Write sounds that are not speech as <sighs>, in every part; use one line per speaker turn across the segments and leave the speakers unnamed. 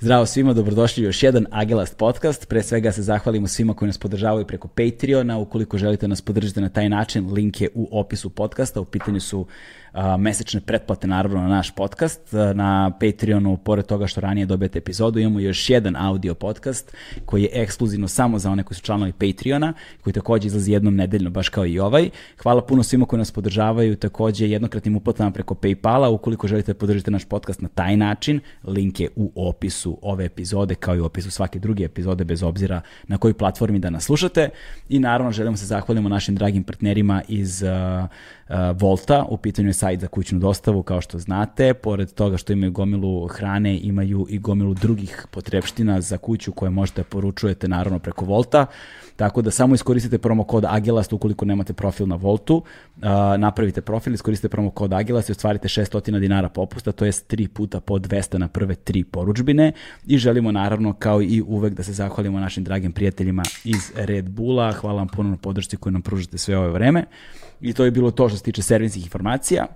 Zdravo svima, dobrodošli u još jedan Agelast podcast. Pre svega se zahvalimo svima koji nas podržavaju preko Patreona. Ukoliko želite nas podržati na taj način, link je u opisu podcasta. U pitanju su a, mesečne pretplate naravno na naš podcast. Na Patreonu, pored toga što ranije dobijete epizodu, imamo još jedan audio podcast koji je ekskluzivno samo za one koji su članovi Patreona, koji takođe izlazi jednom nedeljno, baš kao i ovaj. Hvala puno svima koji nas podržavaju, takođe jednokratnim uplatama preko Paypala. Ukoliko želite da podržite naš podcast na taj način, link je u opisu ove epizode, kao i u opisu svake druge epizode, bez obzira na kojoj platformi da nas slušate. I naravno želimo se zahvalimo našim dragim partnerima iz uh, uh, Volta, u pitanju je sajt za kućnu dostavu, kao što znate. Pored toga što imaju gomilu hrane, imaju i gomilu drugih potrebština za kuću koje možete da poručujete naravno preko Volta. Tako da samo iskoristite promo kod Agilast ukoliko nemate profil na Voltu, uh, napravite profil, iskoristite promo kod Agilast i ostvarite 600 dinara popusta, to je 3 puta po 200 na prve 3 poručbine i želimo naravno kao i uvek da se zahvalimo našim dragim prijateljima iz Red Bulla. Hvala vam puno na podršci koju nam pružate sve ove vreme. I to je bilo to što se tiče servisnih informacija.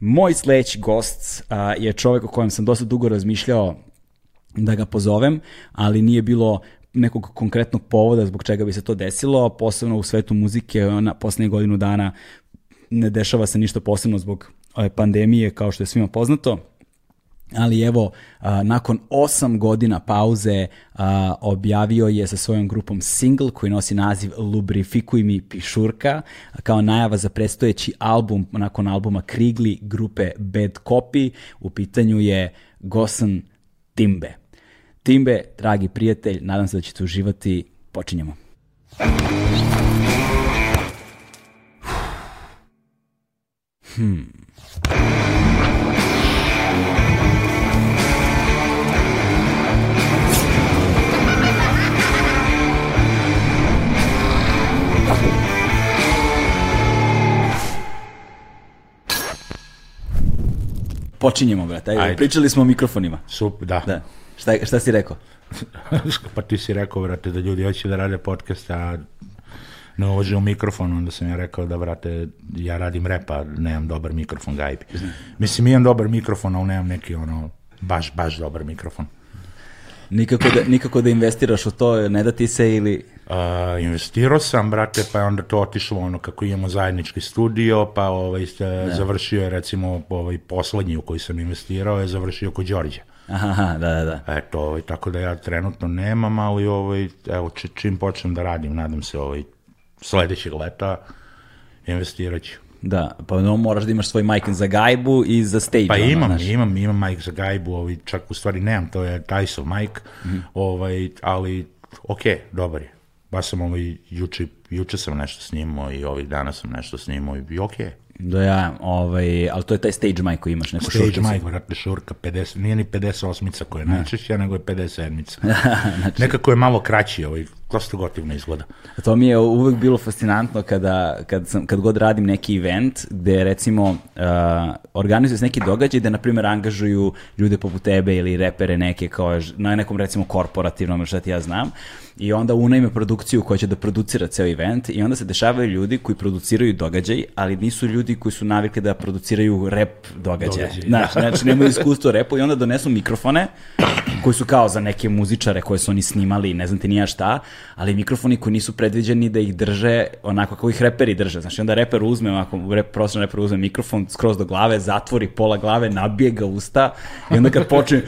Moj sledeći gost uh, je čovek o kojem sam dosta dugo razmišljao da ga pozovem, ali nije bilo nekog konkretnog povoda zbog čega bi se to desilo, posebno u svetu muzike na poslednje godinu dana ne dešava se ništa posebno zbog ove pandemije kao što je svima poznato. Ali evo, a, nakon osam godina pauze a, objavio je sa svojom grupom single koji nosi naziv Lubrifikuj mi pišurka kao najava za predstojeći album nakon albuma Krigli grupe Bad Copy. U pitanju je Gosan Timbe. Timbe, dragi prijatelj, nadam se da ćete uživati. Počinjemo. Hmm. Počinjemo, brate. Ajde.
Ajde.
Pričali smo o mikrofonima.
Super, da.
Da. Šta, šta si rekao? <laughs>
pa ti si rekao, brate, da ljudi hoće da rade podcast, a ne ulože u mikrofon, onda sam ja rekao da, brate, ja radim rap, a nemam dobar mikrofon, gajbi. Mislim, imam dobar mikrofon, ali nemam neki, ono, baš, baš dobar mikrofon.
Nikako da, nikako da investiraš u to, ne da ti se ili...
Uh, investirao sam, brate, pa je onda to otišlo ono kako imamo zajednički studio, pa ovaj, ste, završio je recimo ovaj poslednji u koji sam investirao je završio kod Đorđa.
Aha, da, da, da.
Eto, ovaj, tako da ja trenutno nemam, ali ovaj, evo, či, čim počnem da radim, nadam se ovaj, sledećeg leta investirat ću.
Da, pa no, moraš da imaš svoj mic za gajbu i za stage.
Pa
ono,
imam,
znaš.
imam, imam mic za gajbu, ovaj, čak u stvari nemam, to je Tyson mic,
Mhm.
ovaj, ali okej, dobar je. Baš sam ovaj, juče, juče sam nešto snimao i ovih dana sam nešto snimao i okej.
Da ja, ovaj, ali to je taj stage mic koji imaš, neku
Stage
šurku.
mic, vrate, šurka, 50, nije ni 58-ica koja je najčešća, nego je 57-ica. <laughs>
znači,
Nekako je malo kraći, ovaj, dosta gotivno izgleda.
to mi je uvek bilo fascinantno kada, kad, sam, kad god radim neki event gde recimo uh, organizuje se neki događaj gde na primjer angažuju ljude poput tebe ili repere neke kao na nekom recimo korporativnom ili šta ti ja znam i onda unajme produkciju koja će da producira ceo event i onda se dešavaju ljudi koji produciraju događaj, ali nisu ljudi koji su navikli da produciraju rep događaje.
Događaj,
Znaš, znači nemaju iskustvo repu i onda donesu mikrofone koji su kao za neke muzičare koje su oni snimali, ne znam ti nija šta, ali mikrofoni koji nisu predviđeni da ih drže onako kako ih reperi drže. Znači onda reper uzme, onako, rep, prosječan reper uzme mikrofon skroz do glave, zatvori pola glave, nabije ga usta i onda kad počne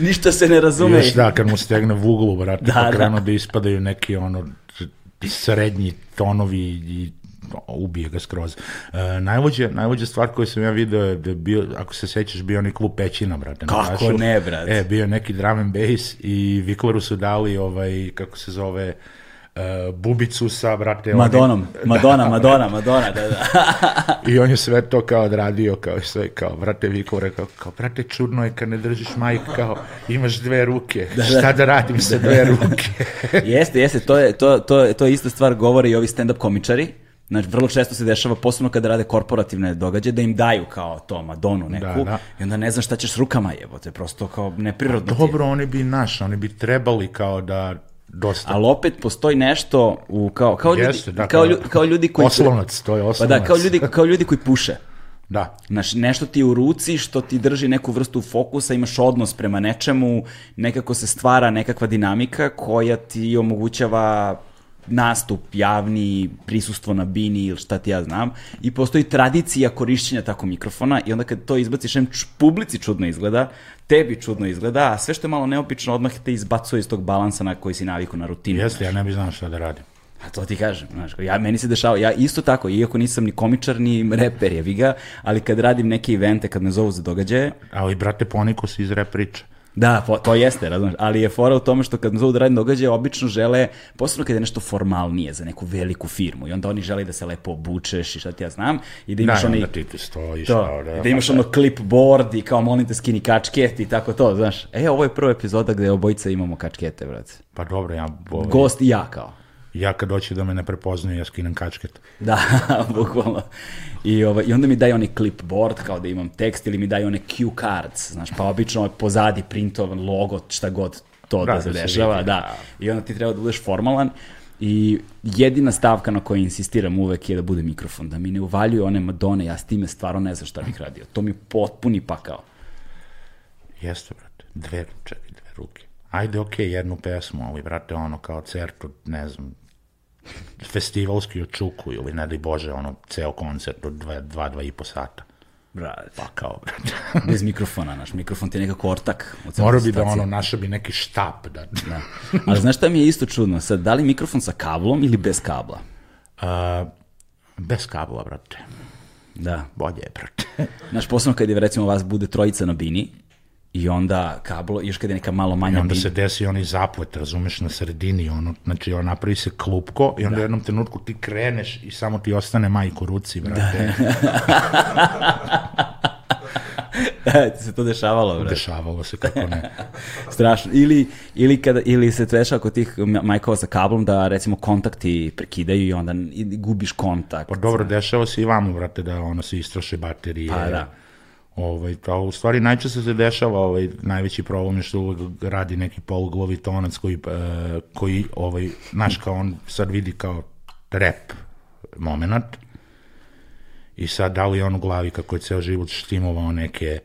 <laughs> ništa se ne razume.
Još da, kad mu stegne v uglu, brate,
Da,
da,
da.
pa krenu da. ispadaju neki ono srednji tonovi i ubije ga skroz. E, najvođa, najvođa stvar koju sam ja video je da je bio, ako se sećaš, bio onaj klub Pećina, brate.
Kako
Kašu.
ne, brate?
E, bio neki drum and bass i Viklaru su dali ovaj, kako se zove, uh, bubicu sa, brate, onim-
Madonom, <laughs> Madonna, Madonna, Madonna, da, da. <laughs>
I on je sve to kao odradio, kao sve, kao, brate, Viko rekao, kao, brate, čudno je kad ne držiš majk, kao, imaš dve ruke, da, šta da radim sa dve ruke? <laughs>
Jeste, jeste, to je, to, to, to je ista stvar govore i ovi stand-up komičari. Znači, vrlo često se dešava, posebno kada rade korporativne događaje, da im daju kao to Madonu neku
Da, da.
i onda ne znaš šta ćeš s rukama jebote, prosto kao neprirodno ti.
Dobro, oni bi naš, oni bi trebali kao da dosta.
Ali opet postoji nešto u, kao, kao, ljudi,
Jeste, da,
kao,
kao-
lju- kao ljudi koji...
Oslonac, to je
Pa
oslonac.
da, kao ljudi, kao ljudi koji puše.
Da.
Znaš, nešto ti je u ruci što ti drži neku vrstu fokusa, imaš odnos prema nečemu, nekako se stvara nekakva dinamika koja ti omogućava nastup javni, prisustvo na bini ili šta ti ja znam i postoji tradicija korišćenja tako mikrofona i onda kad to izbaciš, em publici čudno izgleda, tebi čudno izgleda, a sve što je malo neopično odmah te izbacuje iz tog balansa na koji si naviku na rutinu.
Jeste, ja ne bih znao šta da radim.
A to ti kažem, znaš, ja, meni se dešava, ja isto tako, iako nisam ni komičar, ni reper je ga, ali kad radim neke evente, kad me zovu za događaje,
Ali, brate, poniko si iz rap priče.
Da, to jeste, razumeš, ali je fora u tome što kad zovu da radim događaje, obično žele, posebno kad je nešto formalnije za neku veliku firmu i onda oni žele da se lepo obučeš i šta ti ja znam i da imaš
da,
onaj...
onda ti stojiš.
To,
da,
da imaš ono clipboard i kao molim te skini kačket i tako to, znaš. E, ovo je prva epizoda gde obojica imamo kačkete, brate.
Pa dobro, ja, ovaj,
Gost i ja kao.
Ja kad hoće da me ne prepoznaju, ja skinem kačket.
Da, <laughs> bukvalno. I, ovaj, I onda mi daju onaj clipboard kao da imam tekst ili mi daju one cue cards, znaš, pa obično je pozadi printovan logo, šta god to da,
Da,
se dešava,
vidi,
da. I onda ti treba da budeš formalan i jedina stavka na kojoj insistiram uvek je da bude mikrofon, da mi ne uvaljuju one madone, ja s time stvarno ne znam šta bih radio. To mi je potpuni pakao.
Jeste, brate. Dve, čekaj, dve ruke. Ajde, okej, jednu pesmu, ali, brate, ono, kao cert od, ne znam, festivalski od Čuku ili, ne daj Bože, ono, ceo koncert od dva, dva, dva i po sata.
Brate,
Pa kao, brate. <laughs>
bez mikrofona, naš mikrofon ti je nekako ortak.
Morao bi da, ono, našao bi neki štap, da...
Da. Ali znaš šta mi je isto čudno? Sad, da li mikrofon sa kablom ili bez kabla?
A, bez kabla, brate.
Da.
Bolje je, brate.
Znaš, posebno kad je, recimo, vas bude trojica na bini i onda kablo, još kad je neka malo
I
manja
onda
bina.
se desi onaj zaplet, razumeš, na sredini, ono, znači, on napravi se klupko i onda u jednom trenutku ti kreneš i samo ti ostane majk u ruci, brate. <laughs>
ti se to dešavalo, bre.
Dešavalo se, kako ne. <laughs>
Strašno. Ili, ili, kada, ili se dešava kod tih ma- majkova sa kablom da, recimo, kontakti prekidaju i onda i gubiš kontakt.
Pa dobro, dešava se i vama, brate, da ono se istroše baterije.
Pa da.
Ovaj, pa u stvari najčešće se dešava, ovaj, najveći problem je što uvek radi neki poluglovi tonac koji, e, koji ovaj, znaš, kao on sad vidi kao rap moment i sad da li on u glavi kako je ceo život štimovao neke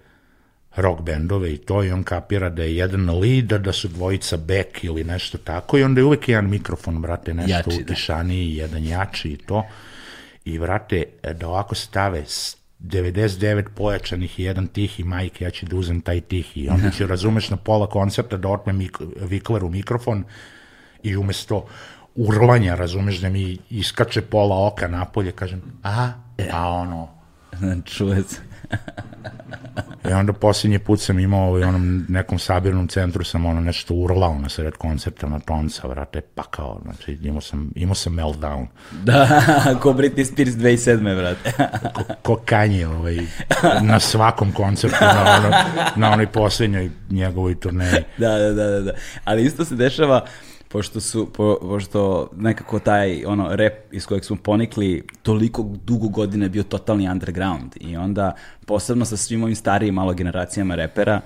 rock bendove i to i on kapira da je jedan lead, da su dvojica back ili nešto tako i onda je uvek jedan mikrofon, brate, nešto
Jači, da.
utišaniji, jedan jači i to. I brate, da ovako stave 99 pojačanih i jedan tihi majke, ja ću da uzem taj tihi. Onda ću, <laughs> razumeš, na pola koncerta da otme mik Vikler u mikrofon i umesto urlanja, razumeš, da mi iskače pola oka napolje, kažem, a, a ono, <laughs>
Čuje se.
I onda posljednji put sam imao u onom nekom sabirnom centru sam ono nešto urlao na sred koncerta na tonca, vrate, pa kao, znači imao sam, imao sam meltdown. <laughs>
Da, ko Britney Spears 2007. brate. <laughs>
Ko, ko kanje ovaj, na svakom koncertu, na, ono, na onoj posljednjoj njegovoj turneji.
da, da, da, da, da. Ali isto se dešava, pošto su, po, pošto nekako taj ono rap iz kojeg smo ponikli toliko dugo godina je bio totalni underground i onda posebno sa svim ovim starijim malo generacijama repera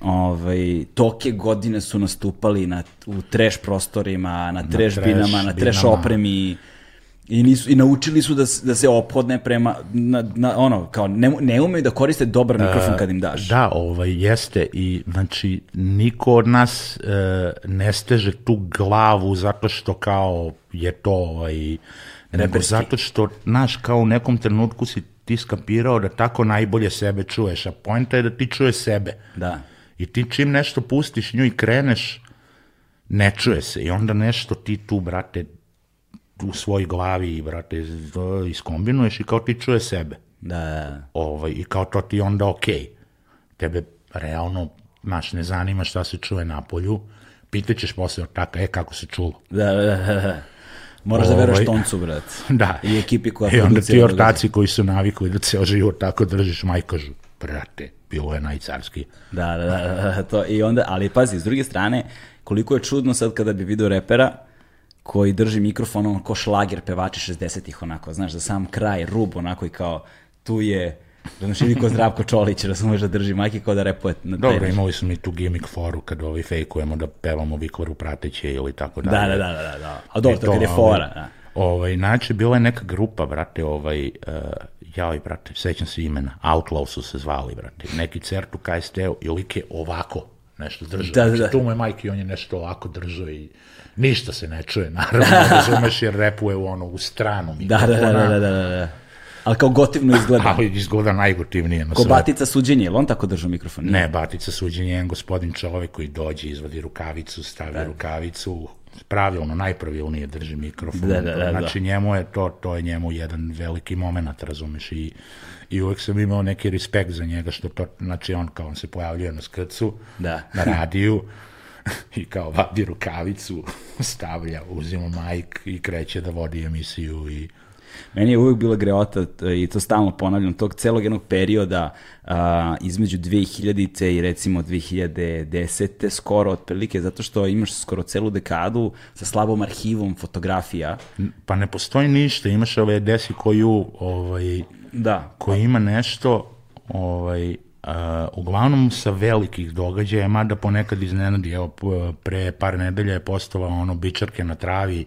ovaj, toke godine su nastupali na, u trash prostorima, na trash,
trash
binama, na trash
binama.
opremi I, nisu, I naučili su da, da se ophodne prema, na, na, ono, kao ne, ne umeju da koriste dobar mikrofon kad im daš.
Da, ovaj, jeste i znači niko od nas e, ne steže tu glavu zato što kao je to ovaj, nego zato što, znaš, kao u nekom trenutku si ti skapirao da tako najbolje sebe čuješ, a poenta je da ti čuješ sebe.
Da.
I ti čim nešto pustiš nju i kreneš, ne čuje se. I onda nešto ti tu, brate, u svojoj glavi, brate, iskombinuješ i kao ti čuje sebe
Da, da, da.
ovaj, i kao to ti onda okej. Tebe realno, znaš, ne zanima šta se čuje na polju, pitaćeš posle ortaka, e, kako se čulo.
Da, da, da, da. Moraš da
Ovaj.
veruješ toncu, brat. <laughs>
Da.
I ekipi koja
I onda ti ortaci koji su navikli da ceo život tako držiš, maj kažu, brate, bilo je najcarski.
Da, da, da, da, da, to. I onda, ali pazi, s druge strane, koliko je čudno sad kada bi video repera koji drži mikrofon ono ko šlager pevači 60-ih onako, znaš, za sam kraj, rub onako i kao, tu je, znaš, ili ko Zdravko Čolić, razumeš da drži majke kao da repuje na taj
Dobro, imali smo i tu gimmick foru kad ovaj fejkujemo da pevamo Vikvaru prateće ili tako
Da,
dalje.
da, da, da, da. A dobro,
I
to kad je
ovaj,
fora, da.
Ovaj, znači, bila je neka grupa, brate, ovaj, uh, joj, brate, sećam se imena, Outlaw su se zvali, brate, neki certu KST-u i lik je ovako nešto držao.
Da, da,
Znači,
da.
tu mu je majke i on je nešto ovako držao i ništa se ne čuje, naravno, <laughs> razumeš, jer repuje u ono, u stranu
Da, da, da,
mikrofona,
da, da, da, da. Ali kao gotivno izgleda. <laughs>
ali izgleda najgotivnije na
Ko
svetu.
Batica suđenje, je li on tako držao mikrofon?
Ne, Batica suđen je jedan gospodin čovek koji dođe, izvadi rukavicu, stavi rukavicu, pravilno, najpravilnije drži mikrofon.
Da, da, da,
znači, njemu je to, to je njemu jedan veliki moment, razumeš, i, i uvek sam imao neki respekt za njega, što to, znači, on kao on se pojavljuje na skrcu,
Da.
na radiju, <laughs> i kao vadi rukavicu, stavlja, uzima majk i kreće da vodi emisiju i
Meni je uvijek bila greota t- i to stalno ponavljam, tog celog jednog perioda a, između 2000-te i recimo 2010. skoro otprilike, zato što imaš skoro celu dekadu sa slabom arhivom fotografija.
pa ne postoji ništa, imaš ove desi koju ovaj,
Da,
koji ima nešto ovaj, uh, uglavnom sa velikih događaja, mada ponekad iznenadi, evo pre par nedelja je postovao ono bičarke na travi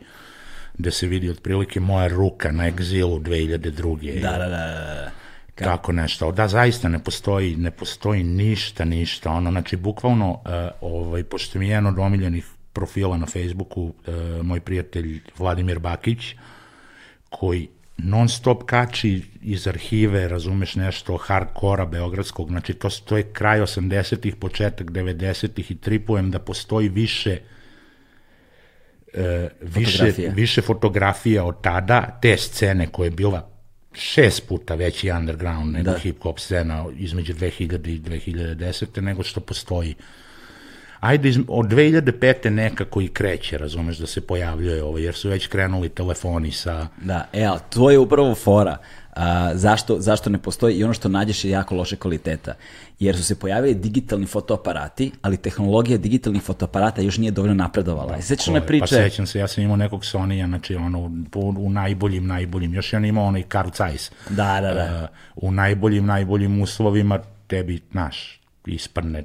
gde se vidi otprilike moja ruka na egzilu 2002.
da, da, da, da. Ka-
Tako nešto. Da, zaista ne postoji, ne postoji ništa, ništa. Ono, znači, bukvalno, uh, ovaj, pošto mi je jedan od omiljenih profila na Facebooku, uh, moj prijatelj Vladimir Bakić, koji non stop kači iz arhive, razumeš nešto, hardkora beogradskog, znači to, to je kraj 80-ih, početak 90-ih i tripujem da postoji više e, više,
Fotografija.
više fotografija od tada, te scene koja je bila šest puta veći underground nego
Da.
hip-hop scena između 2000 i 2010. nego što postoji. Ajde, iz, od 2005. nekako i kreće, razumeš, da se pojavljuje ovo, jer su već krenuli telefoni sa...
Da, e, ali to je upravo fora. A, zašto, zašto ne postoji i ono što nađeš je jako loše kvaliteta. Jer su se pojavili digitalni fotoaparati, ali tehnologija digitalnih fotoaparata još nije dovoljno napredovala. I sećaš one
Koje-
priče...
Pa sećam se, ja sam imao nekog Sonija, znači ono, po, u najboljim, najboljim, još ja imao onaj Carl Zeiss.
Da, da, da.
Uh, u najboljim, najboljim uslovima tebi, znaš, isprne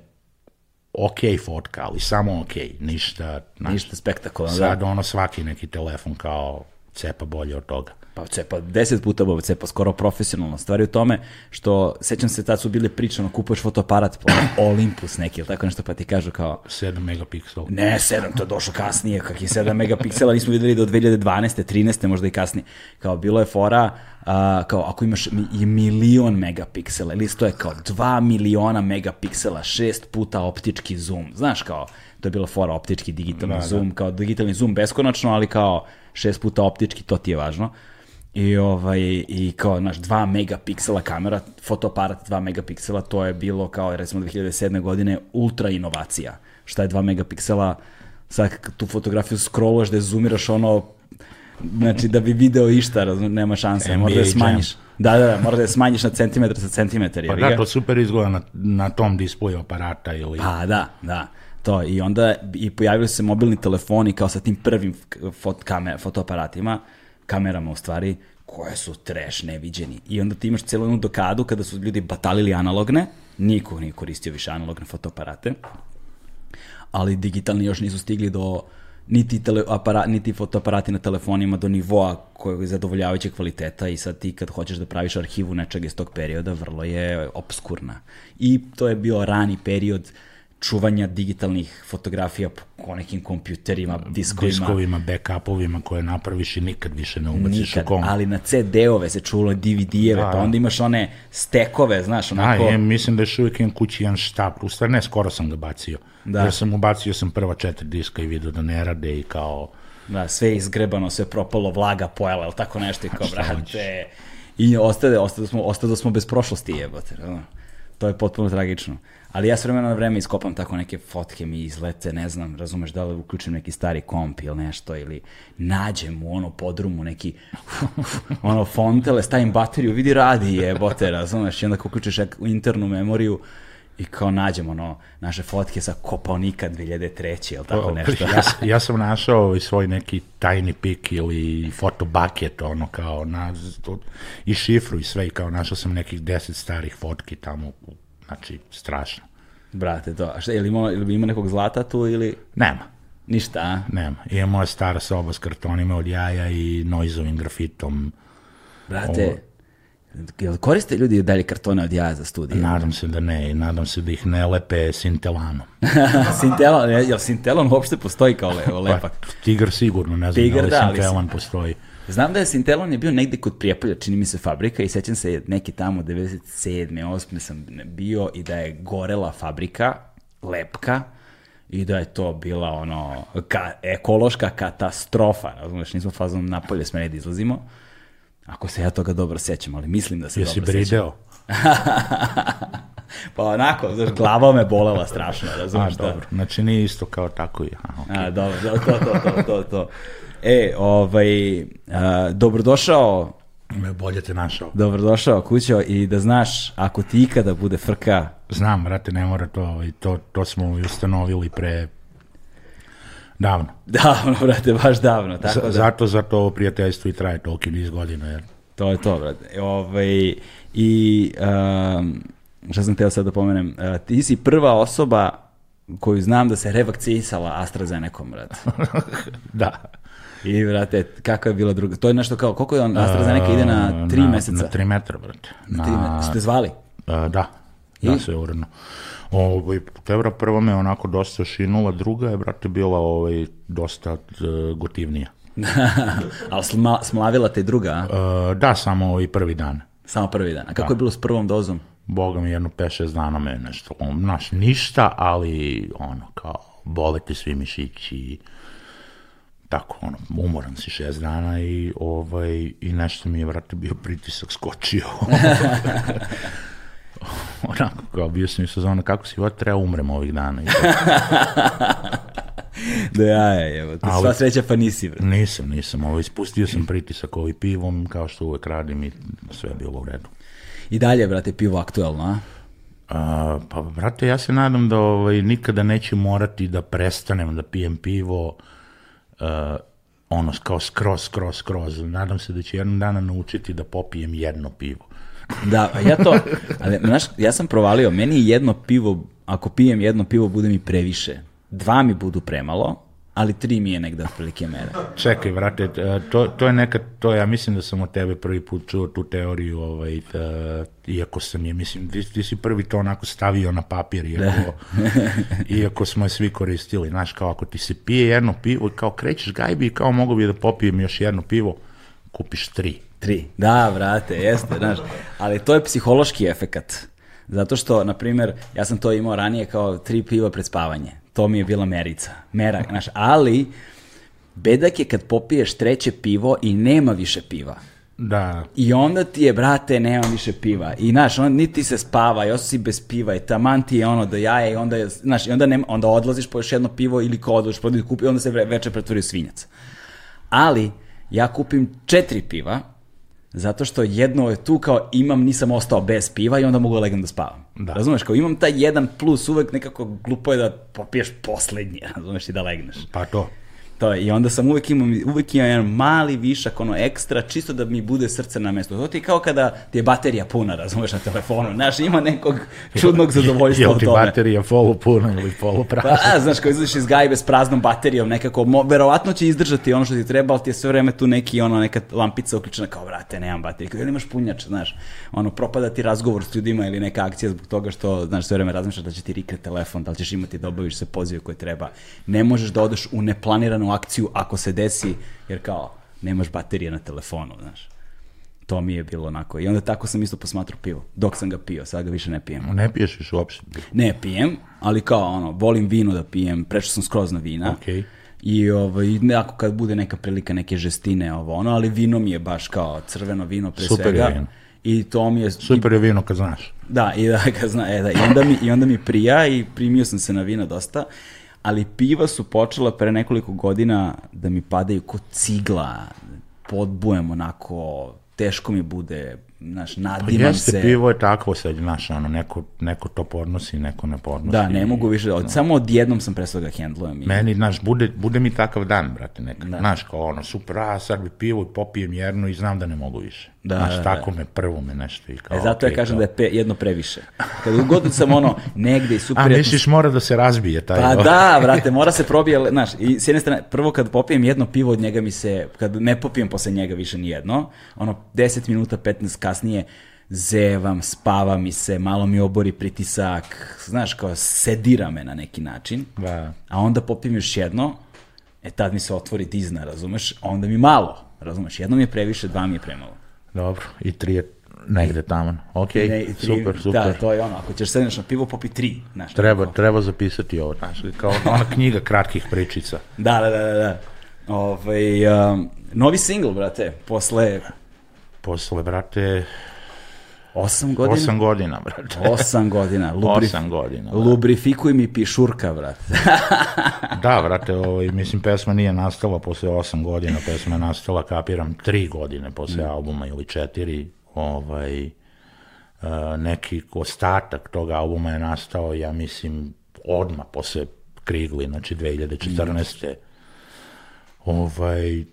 ok fotka, ali samo ok, ništa,
Ništa spektakularno.
sad
Da.
ono svaki neki telefon kao cepa bolje od toga.
Pa cepa, deset puta bo cepa, skoro profesionalno. Stvari u tome što, sećam se, tad su bile priče, ono, kupuješ fotoaparat, po <clears throat> Olympus neki, ili tako nešto, pa ti kažu kao,
7 megapiksel.
Ne, 7, to je došlo kasnije, kakvi 7 megapiksela, nismo videli do 2012. 13. možda i kasnije. Kao bilo je fora, a, kao ako imaš i milion megapiksela, ili to je kao 2 miliona megapiksela, šest puta optički zoom, znaš kao, to je bila fora optički digitalni
Da, da.
zoom, kao digitalni zoom beskonačno, ali kao šest puta optički, to ti je važno. I, ovaj, i kao, znaš, 2 megapiksela kamera, fotoaparat 2 megapiksela, to je bilo kao, recimo, 2007. godine ultra inovacija. Šta je 2 megapiksela, sad tu fotografiju scrolluješ da zoomiraš ono, znači da bi video išta, razum, nema šanse,
NBA
mora da je
Jam.
smanjiš. Da, da, da, mora da je smanjiš na centimetar sa centimetar.
Pa da, to super izgleda na, na tom displeju aparata ili...
Pa da, da. To, i onda i pojavili se mobilni telefoni kao sa tim prvim fot, kame, fotoaparatima, kamerama u stvari, koje su trash neviđeni. I onda ti imaš celu jednu dokadu kada su ljudi batalili analogne, niko nije koristio više analogne fotoaparate, ali digitalni još nisu stigli do niti, tele, apara, niti fotoaparati na telefonima do nivoa kojeg je zadovoljavajućeg kvaliteta i sad ti kad hoćeš da praviš arhivu nečega iz tog perioda, vrlo je obskurna. I to je bio rani period čuvanja digitalnih fotografija po nekim kompjuterima, diskovima.
diskovima, backupovima koje napraviš i nikad više ne ubaciš
Nikad,
u kom.
ali na CD-ove se čulo DVD-eve,
Da,
pa
da.
onda imaš one stekove, znaš,
A,
onako...
je, mislim da još uvijek imam kući jedan štab, u stvari ne, skoro sam ga bacio.
Da.
Da. Ja sam ubacio sam prva četiri diska i vidio da ne rade i kao...
Da, sve je izgrebano, sve propalo, vlaga pojela, ili tako nešto i kao, <laughs> brate... I ostade, ostade smo, ostade smo bez prošlosti, jebote. To je potpuno tragično. Ali ja s vremena na vreme iskopam tako neke fotke mi izlete, ne znam, razumeš, da li uključim neki stari komp ili nešto, ili nađem u ono podrumu neki <laughs> ono fontele, stavim bateriju, vidi radi jebote, razumeš, i onda uključiš u internu memoriju, i kao nađemo ono, naše fotke sa Kopaonika 2003. ili tako nešto.
ja, ja sam našao i svoj neki tajni pik ili fotobaket, ono kao, na, i šifru i sve, i kao našao sam nekih deset starih fotki tamo, znači, strašno.
Brate, to. A šta, ili ima, ili ima nekog zlata tu ili
Nema,
ništa, a?
nema. I moja stara soba s kartonima od jaja i noizovim grafitom.
Brate, Jel koriste ljudi dalje kartone od jaja za studije?
Nadam se da ne nadam se da ih ne lepe sintelanom. <laughs>
Sintelon, jel Sintelon uopšte postoji kao le, lepak?
Pa, tigar sigurno, ne znam
Tigar,
da li
da, ali
sintelan postoji.
Znam da je Sintelon je bio negde kod Prijepolja, čini mi se fabrika i sećam se neki tamo 97. 8. sam bio i da je gorela fabrika, lepka, i da je to bila ono ka, ekološka katastrofa, razumeš, nismo fazom napolje smeli da izlazimo. Ako se ja toga dobro sećam, ali mislim da se
Jesi
dobro sećam.
brideo? <laughs>
Pa onako, znaš, glava me bolela strašno,
A,
razumeš da.
dobro. Znači nije isto kao tako i... A, okay.
A, dobro, to, to, to, to, to. E, ovaj, a, dobrodošao,
Me bolje te našao.
dobrodošao kućo i da znaš, ako ti ikada bude frka,
Znam, brate, ne mora to, i to, to smo i ustanovili pre davno. <laughs>
davno, brate, baš davno, tako
Z-
da,
Zato, zato ovo prijateljstvo i traje toliki niz godina, jer
to je to, brate. Ovaj, I, um, šta sam teo sad da pomenem, uh, ti si prva osoba koju znam da se revakcisala AstraZenecom, brate. <laughs>
da.
I, brate, kakva je bila druga? To je nešto kao, koliko je on, AstraZeneca ide na tri
na,
meseca?
Na tri metra, brate. Na,
Tri me- Ste zvali?
a, da,
I?
da se uredno. Ovaj, tebra prva me onako dosta šinula, druga je, brate, bila ovaj, dosta uh, gotivnija. <laughs>
Ali sma, smlavila te druga, a?
Uh, da, samo ovaj prvi dan.
Samo prvi dan. A kako je bilo s prvom dozom?
Boga mi jedno 5-6 dana me nešto, znaš, ništa, ali ono, kao, bole ti svi mišići, tako, ono, umoran si šest dana i, ovaj, i nešto mi je, vrate, bio pritisak skočio. <laughs> Onako, kao, bio sam i sezona, kako si, vrat, treba umrem ovih dana. I
Da ja je, evo.
Ali-
Sva sreća pa nisi, bre.
nisam, nisam, ovaj, ispustio sam pritisak ovaj pivom, kao što uvek radim i sve je bilo u redu.
I dalje, brate, pivo aktuelno, a?
A, pa, brate, ja se nadam da ovaj, nikada neću morati da prestanem da pijem pivo uh, ono, kao skroz, skroz, skroz. Nadam se da ću jednog dana naučiti da popijem jedno pivo. <laughs>
Da, ja to, ali, znaš, ja sam provalio, meni jedno pivo, ako pijem jedno pivo, bude mi previše. Dva mi budu premalo, ali tri mi je negde otprilike mere.
Čekaj, brate, e, to, to je neka, to ja mislim da sam od tebe prvi put čuo tu teoriju, ovaj, da, iako sam je, mislim, ti, ti si prvi to onako stavio na papir, iako, <laughs> iako smo je svi koristili, znaš, kao ako ti se pije jedno pivo, kao krećeš gajbi i kao mogu bi da popijem još jedno pivo, kupiš tri.
Tri. Da, brate, jeste, znaš. Ali to je psihološki efekat. Zato što, na primjer, ja sam to imao ranije kao tri piva pred spavanje. To mi je bila merica. Mera, znaš, ali bedak je kad popiješ treće pivo i nema više piva.
Da,
I onda ti je, brate, nema više piva. I, znaš, on, niti se spava, i osi bez piva, i taman ti je ono do jaja, i onda, je, znaš, i onda, nema, onda odlaziš po još jedno pivo ili ko odlaziš po jedno kupi, onda se vre- veče pretvori u svinjac. Ali, ja kupim četiri piva, zato što jedno je tu kao imam, nisam ostao bez piva i onda mogu legnem da spavam.
Da.
Razumeš, kao imam taj jedan plus, uvek nekako glupo je da popiješ poslednji, <laughs> razumeš, i da legneš.
pa to.
To je, i onda sam uvek imam, uvek imam jedan mali višak, ono ekstra, čisto da mi bude srce na mestu. To ti je kao kada ti je baterija puna, razumeš, na telefonu. Znaš, ima nekog čudnog zadovoljstva
Jel
u
ti
tome.
baterija polu puna ili polu prazna?
Pa, znaš, kao izlaziš iz gajbe s praznom baterijom, nekako, mo, verovatno će izdržati ono što ti treba, ali ti je sve vreme tu neki, ono, neka lampica uključena, kao, brate, nemam bateriju, kao, ili imaš punjač, znaš, ono, propada ti razgovor s ljudima ili neka akcija zbog toga što, znaš, sve vreme razmišljaš da će ti rikne telefon, da li ćeš imati da obaviš se pozive koje treba. Ne možeš da odeš u neplaniranu akciju ako se desi, jer kao, nemaš baterije na telefonu, znaš. To mi je bilo onako. I onda tako sam isto posmatrao pivo. Dok sam ga pio, sad ga više ne pijem.
Ne piješ više uopšte.
Ne pijem, ali kao ono, volim vino da pijem, prešao sam skroz na vina.
Okej.
I ovaj, nekako kad bude neka prilika, neke žestine, ovo ono, ali vino mi je baš kao crveno vino pre
Super je
svega.
vino.
I to mi je...
Super je vino kad znaš.
Da, i da <laughs> ga zna, e, da, i onda, mi, i onda mi prija i primio sam se na vina dosta, ali piva su počela pre nekoliko godina da mi padaju kod cigla, podbujem onako, teško mi bude, znaš,
Pa
nadimam
jeste,
se.
pivo je takvo sad, znaš, ono, neko, neko to podnosi, neko ne podnosi.
Da, ne mogu više, od, samo odjednom sam pre svega hendlujem. I,
Meni, znaš, bude, bude mi takav dan, brate, neka. Znaš, kao ono, super, a sad bi pivo i popijem jedno i znam da ne mogu više.
Da,
Znaš,
da, da.
tako me prvo me nešto i kao...
E, zato ja
okej,
kažem
kao-
da je pe, jedno previše. Kad god sam ono negde i super...
A, misliš mora da se razbije taj...
Pa da, brate, mora se probije, znaš, i s jedne strane, prvo kad popijem jedno pivo od njega mi se, kad ne popijem posle njega više ni jedno, ono 10 minuta, 15 kasnije, zevam, spava mi se, malo mi obori pritisak, znaš, kao sedira me na neki način,
Da.
a onda popijem još jedno, e tad mi se otvori dizna, razumeš, onda mi malo, razumeš, jedno mi je previše, dva mi je premalo.
Dobro, i tri je negde tamo. Ok,
Ne, tri-
super, super.
Da, to je ono, ako ćeš sedneš na pivo, popi tri, znaš.
Treba, treba zapisati ovo, znaš, kao <laughs> ona knjiga kratkih pričica.
Da, da, da, da. da. Ovaj, um, novi singl, brate, posle
Posle, brate,
osam godina.
osam godina, brate.
Osam godina. <laughs> Lubrif...
Osam godina, da.
Lubrifikuj mi pišurka, brate. <laughs>
Da, brate, ovaj, mislim, pesma nije nastala posle osam godina, pesma je nastala, kapiram, tri godine posle albuma ili četiri, ovaj, uh, neki ostatak tog albuma je nastao, ja mislim, odmah posle Krigli, znači 2014. Ovaj,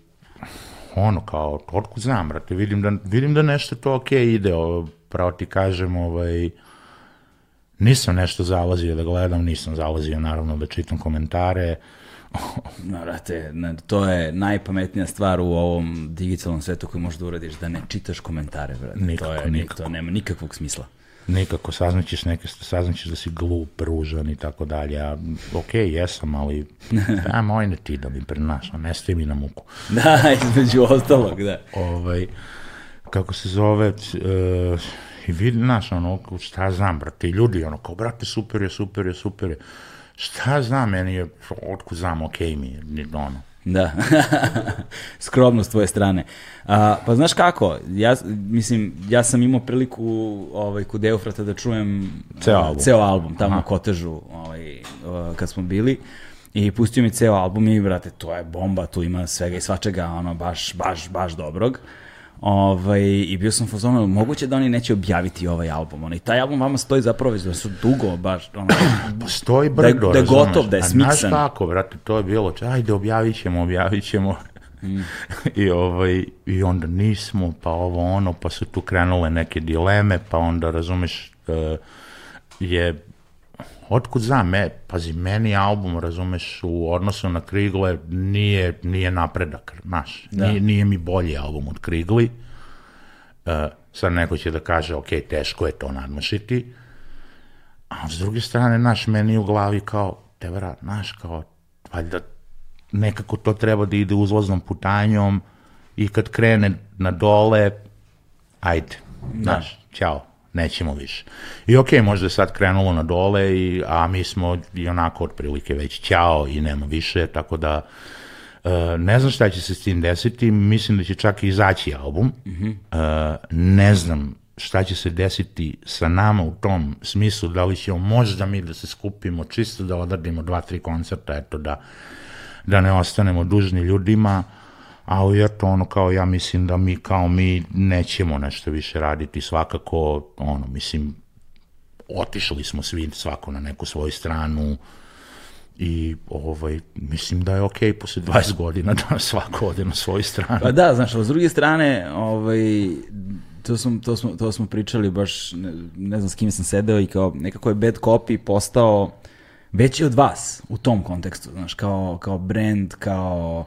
ono kao, otkud znam, brate, vidim da, vidim da nešto to okej ide, o, pravo ti kažem, ovaj, nisam nešto zalazio da gledam, nisam zalazio naravno da čitam komentare, <laughs>
No, brate, na- to je najpametnija stvar u ovom digitalnom svetu koju možeš da uradiš, da ne čitaš komentare, brate.
Nikako,
to je,
nikako.
To nema nikakvog smisla.
nikako saznaćeš neke, saznaćeš da si glup, ružan i tako dalje, a ok, jesam, ali <laughs> da, moj ne ti da mi prenaša, ne stavi mi na muku.
Da, između ostalog, da.
ovaj, kako se zove, uh, i vidi, znaš, ono, šta znam, brate, i ljudi, ono, kao, brate, super je, super je, super je, šta znam, meni je, otkud znam, okej mi je, ono,
Da, <laughs> skromno s tvoje strane. A, pa znaš kako, ja, mislim, ja sam imao priliku ovaj, kod Eufrata da čujem
Ceo
a,
album.
ceo album tamo na kotežu ovaj, a, kad smo bili i pustio mi ceo album i brate, to je bomba, tu ima svega i svačega, ono, baš, baš, baš dobrog. Ovaj, I bio sam fazonu, moguće da oni neće objaviti ovaj album. Ono, I taj album vama stoji zapravo već da su dugo, baš, ono, <clears throat>
Postoji
Da je-
brdo,
da je
razumeš?
gotov, da je
A znaš
smiksan.
kako, brate, to je bilo, ajde, objavit ćemo, objavit ćemo. <laughs> I, ovaj, I onda nismo, pa ovo ono, pa su tu krenule neke dileme, pa onda, razumeš, eh, je, otkud znam, me, pazi, meni album, razumeš, u odnosu na Krigle nije, nije napredak, znaš,
Da.
nije, nije mi bolji album od Krigli. Uh, sad neko će da kaže, ok, teško je to nadmašiti, a s druge strane, naš, meni u glavi kao, te vrat, znaš, kao, valjda nekako to treba da ide uzlaznom putanjom i kad krene na dole, ajde, znaš, ćao, nećemo više. I okej, možda je sad krenulo na dole, i, a mi smo i onako otprilike već ćao i nema više, tako da e, ne znam šta će se s tim desiti, mislim da će čak i izaći album, E, ne znam šta će se desiti sa nama u tom smislu, da li ćemo možda mi da se skupimo, čisto da odradimo dva, tri koncerta, eto da, da ne ostanemo dužni ljudima, ali eto ono kao ja mislim da mi kao mi nećemo nešto više raditi svakako, ono mislim otišli smo svi svako na neku svoju stranu i ovaj, mislim da je okej posle 20 godina da svako ode na svoju stranu.
Pa da, znaš, s druge strane, ovaj, to, smo, to, smo, to smo pričali baš, ne, ne znam s kim sam sedeo i kao nekako je Bad Copy postao veći od vas u tom kontekstu, znaš, kao, kao brand, kao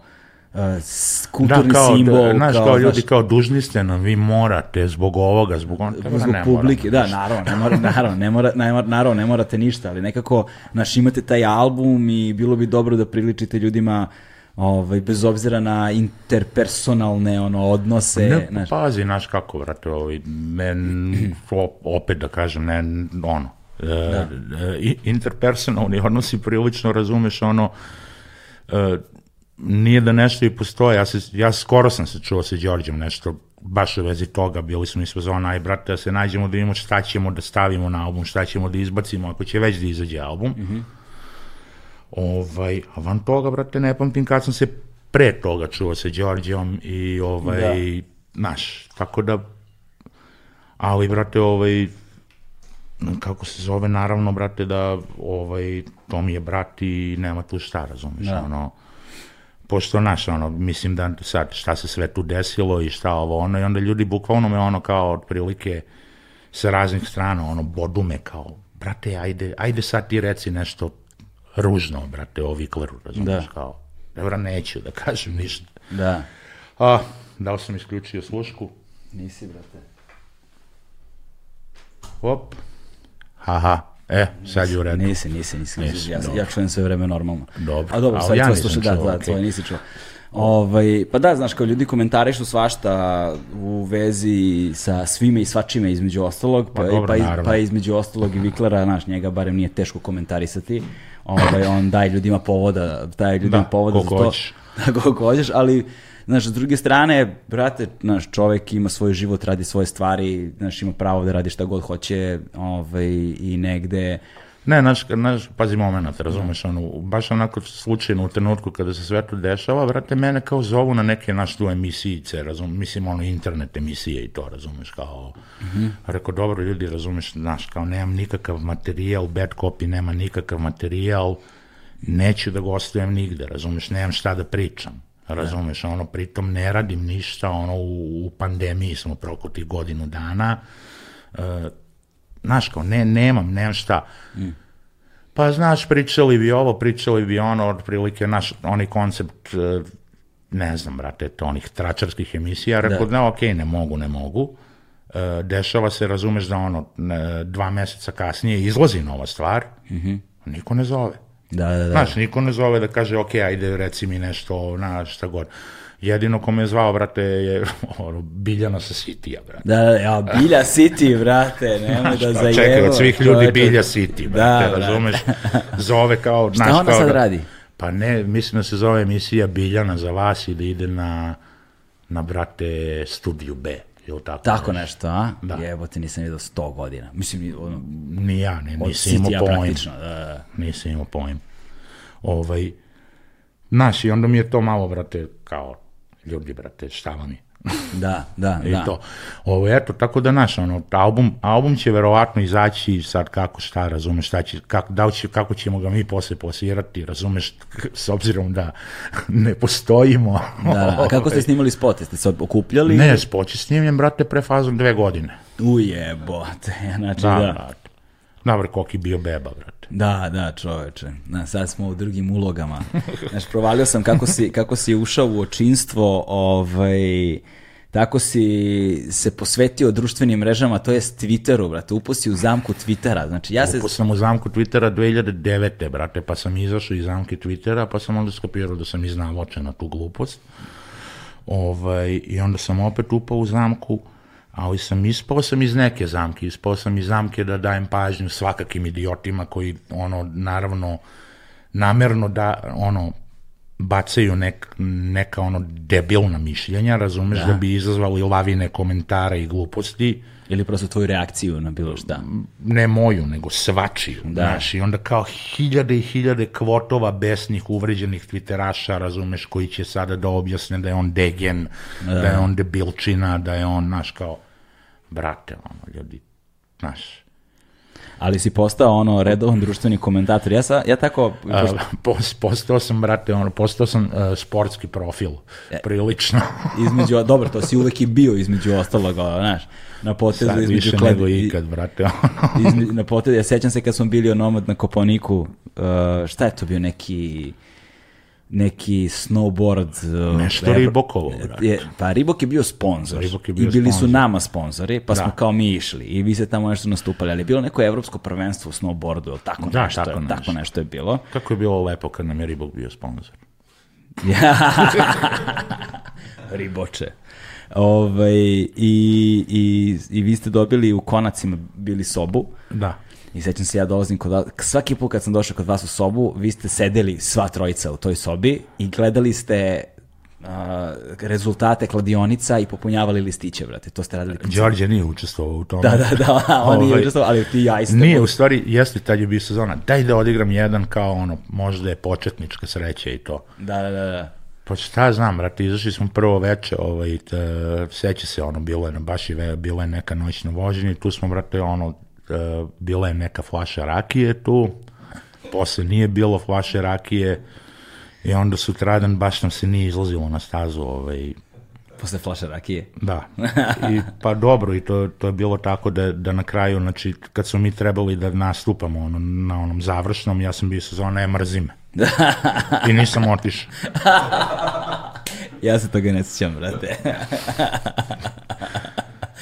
kulturni
da, kao,
simbol.
znaš, kao, ljudi
znaš,
kao dužni ste nam, vi morate zbog ovoga, zbog onoga.
zbog publike, da, naravno, ne mora, naravno, ne mora, ne mora, naravno, ne morate ništa, ali nekako, znaš, imate taj album i bilo bi dobro da priličite ljudima ovaj, bez obzira na interpersonalne ono, odnose,
Ne,
znaš,
pazi, znaš kako, vrate, ovaj, men, opet da kažem, ne, ono, e, e, interpersonalni odnosi prilično razumeš ono, e, nije da nešto i postoje, ja, se, ja skoro sam se čuo sa Đorđem nešto, baš u vezi toga, bili smo iz fazona, aj brate, da se nađemo da vidimo šta ćemo da stavimo na album, šta ćemo da izbacimo, ako će već da izađe album. Ovaj, a van toga, brate, ne pamtim kad sam se pre toga čuo sa Đorđom i ovaj, znaš, tako da, ali, brate, ovaj, kako se zove, naravno, brate, da, ovaj, to mi je brat i nema tu šta, razumiješ,
Da.
ono, pošto naš, ono, mislim da sad šta se sve tu desilo i šta ovo, ono, i onda ljudi bukvalno me ono kao otprilike sa raznih strana, ono, bodume kao, brate, ajde, ajde sad ti reci nešto ružno, brate, o Vikleru, razumiješ,
Da.
kao, dobro, neću da kažem ništa.
Da.
A, da li sam isključio slušku?
Nisi, brate.
Op. Haha. E, sad je u redu.
Nisi, nisi, nisi.
Nisi,
ja, ja čujem sve vreme normalno.
Dobro.
A dobro, sad
ja nisam
slušaj, da, da,
okej.
to nisi čuo. Ovaj, pa da, znaš, kao ljudi komentarišu svašta u vezi sa svime i svačime između ostalog, pa,
Pa dobro,
pa, iz-
naravno.
pa između ostalog i Viklera, znaš, njega barem nije teško komentarisati. Ovaj, on daje ljudima povoda, daje ljudima
Da,
povoda za to.
hoćeš. <laughs>
Da, koliko hoćeš, ali Znaš, s druge strane, brate, znaš, čovek ima svoj život, radi svoje stvari, znaš, ima pravo da radi šta god hoće, ovaj, i negde,
Ne, naš, naš, pazi moment, razumeš, ono, baš onako slučajno u trenutku kada se sve to dešava, brate, mene kao zovu na neke naš tu emisijice, razum, mislim, ono, internet emisije i to, razumeš, kao, rekao, dobro, ljudi, razumeš, znaš, kao, nemam nikakav materijal, bad copy nema nikakav materijal, neću da gostujem nigde, razumeš, nemam šta da pričam, razumeš, ono, pritom ne radim ništa, ono, u, u pandemiji smo proko tih godinu dana, znaš kao, ne, nemam, nemam šta. Pa znaš, pričali bi ovo, pričali bi ono, otprilike naš, onaj koncept, e, ne znam, brate, to onih tračarskih emisija, rekao,
Da.
ne, okej, ne mogu, ne mogu. E, dešava se, razumeš da ono, ne, dva meseca kasnije izlazi nova stvar, niko ne zove.
Da, da, da.
Znaš, niko ne zove da kaže, ok, ajde, reci mi nešto, na šta god. Jedino ko me je zvao, brate, je <laughs> ono, Biljana sa Sitija, brate.
Da, da, ja, Bilja City, brate, nemoj da zajevo.
čekaj, od svih ljudi. Bilja City,
Da,
brate,
brate.
razumeš? Zove kao... <laughs>
Šta
znaš,
ona
kao
sad
da-
radi?
Pa ne, mislim da se zove emisija Biljana za vas i da ide na, na brate, studiju B, ili tako?
Tako nešto, a?
Da.
Jebote, nisam vidio 100 godina. Mislim, ono,
Ni ja, ne, nisam imao
City-a
pojem.
praktično, da, da.
Nisam imao pojem. Ovaj, znaš, i onda mi je to malo, brate, kao, ljudi, brate, šta vam je? <laughs>
Da, da,
I
da.
to. Ovo, eto, tako da, naš, ono, album, album će verovatno izaći sad kako šta, razumeš, šta će, kako, da će, kako ćemo ga mi posle posirati, razumeš, <laughs> s obzirom da <laughs> ne postojimo.
Da, da. A kako ste snimali spot? Jeste se okupljali?
Ne, spot je snimljen, brate, pre fazom dve godine.
Ujebote, znači
Da,
da.
brate. Dobro, koliki bio beba, brate.
Da, da, čoveče. Da, sad smo u drugim ulogama. Znaš, provalio sam kako si, kako si ušao u očinstvo, ovaj, tako si se posvetio društvenim mrežama, to je Twitteru, brate, upao si u zamku Twittera. Znači, ja se...
Upao sam u zamku Twittera 2009. brate, pa sam izašao iz zamke Twittera, pa sam onda skapirao da sam iznavočen na tu glupost. Ovaj, I onda sam opet upao u zamku, ali sam ispao sam iz neke zamke, ispao sam iz zamke da dajem pažnju svakakim idiotima koji, ono, naravno, namerno da, ono, bacaju nek, neka ono debilna mišljenja, razumeš, da, bi izazvali lavine komentara i gluposti,
Ili prosto tvoju reakciju na bilo šta.
ne moju, nego svačiju, da. znaš, i onda kao hiljade i hiljade kvotova besnih, uvređenih twitteraša, razumeš, koji će sada da objasne da je on degen, da, da je on debilčina, da je on, znaš, kao, brate, ono, ljudi, znaš,
Ali si postao ono redovan društveni komentator. Ja, sa, ja tako...
a, pos- postao sam, brate, ono, postao sam uh, sportski profil, prilično. <laughs>
između, dobro, to si uvek i bio između ostaloga, znaš, na potezu
Sad
između
više nego ikad, brate, ono.
izme- na potezu, ja sećam se kad smo bili onomad na Koponiku, uh, šta je to bio neki neki snowboard uh,
Nešto
Evro-
Ribokovo,
je, pa Ribok je bio sponsor
Ribok je bio
i bili su
sponsor.
nama sponzori pa smo
Da.
kao mi išli i vi ste tamo nešto nastupali ali je bilo neko evropsko prvenstvo u snowboardu ili tako
Da,
nešto,
tako
tako,
nešto.
nešto je bilo
Kako je bilo lepo kad nam je Ribog bio sponsor. <laughs>
Riboče. Ovaj, i, i, I vi ste dobili u konacima bili sobu.
Da.
I sećam se ja dolazim kod vas, svaki put kad sam došao kod vas u sobu, vi ste sedeli sva trojica u toj sobi i gledali ste a, rezultate kladionica i popunjavali listiće, brate. To ste radili.
Đorđe nije učestvovao u tome.
Da, da, da, <laughs> on nije
Ovaj,
učestvovao, ali ti i ja isto.
Nije, u stvari, jeste tad je bio sezona. Daj da odigram jedan kao ono, možda je početnička sreća i to.
Da, da, da, da.
Pa šta znam, brate, izašli smo prvo veče, ovaj, seća se, ono, bilo je na baš i ve, bila je neka noćna vožnja i tu smo, brate, ono, bila je neka flaša rakije tu, posle nije bilo flaše rakije I onda sutradan baš nam se nije izlazilo na stazu, ovaj,
Posle flaša rakije.
Da. I, pa dobro, i to, to je bilo tako da, da na kraju, znači, kad smo mi trebali da nastupamo ono, na onom završnom, ja sam bio sa zona, ne mrzime. I nisam otišao. <laughs>
ja se toga ne sjećam, brate. <laughs>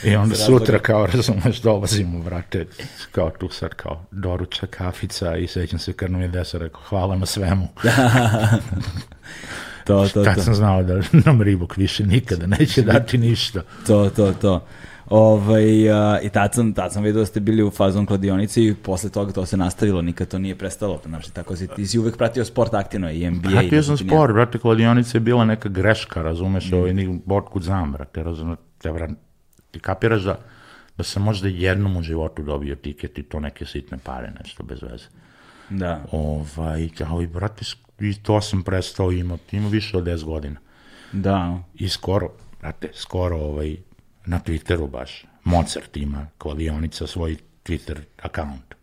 I onda sutra kao, <laughs> razumeš, dolazimo, brate, kao tu sad kao doručak, kafica i sećam se kad nam je desa rekao, hvala na svemu. <laughs> <laughs>
to, to,
Tad
to.
sam znao da nam Ribok više nikada neće dati ništa.
To, to, to. Ovaj, a, I tad sam, tad sam vidio da ste bili u fazon kladionici i posle toga to se nastavilo, nikad to nije prestalo. Znači, tako si, ti si uvek pratio sport aktivno i NBA.
Pratio sam sport, brate, kladionica je bila neka greška, razumeš, ovaj, ni otkud znam, brate, razumeš, te, brate, ti kapiraš da, da sam možda jednom u životu dobio tiket i to neke sitne pare, nešto bez veze.
Da.
Ovaj, ali, brate, sk- i to sam prestao imati, ima više od 10 godina.
Da.
I skoro, brate, skoro ovaj, na Twitteru baš, Mozart ima kladionica svoj Twitter account.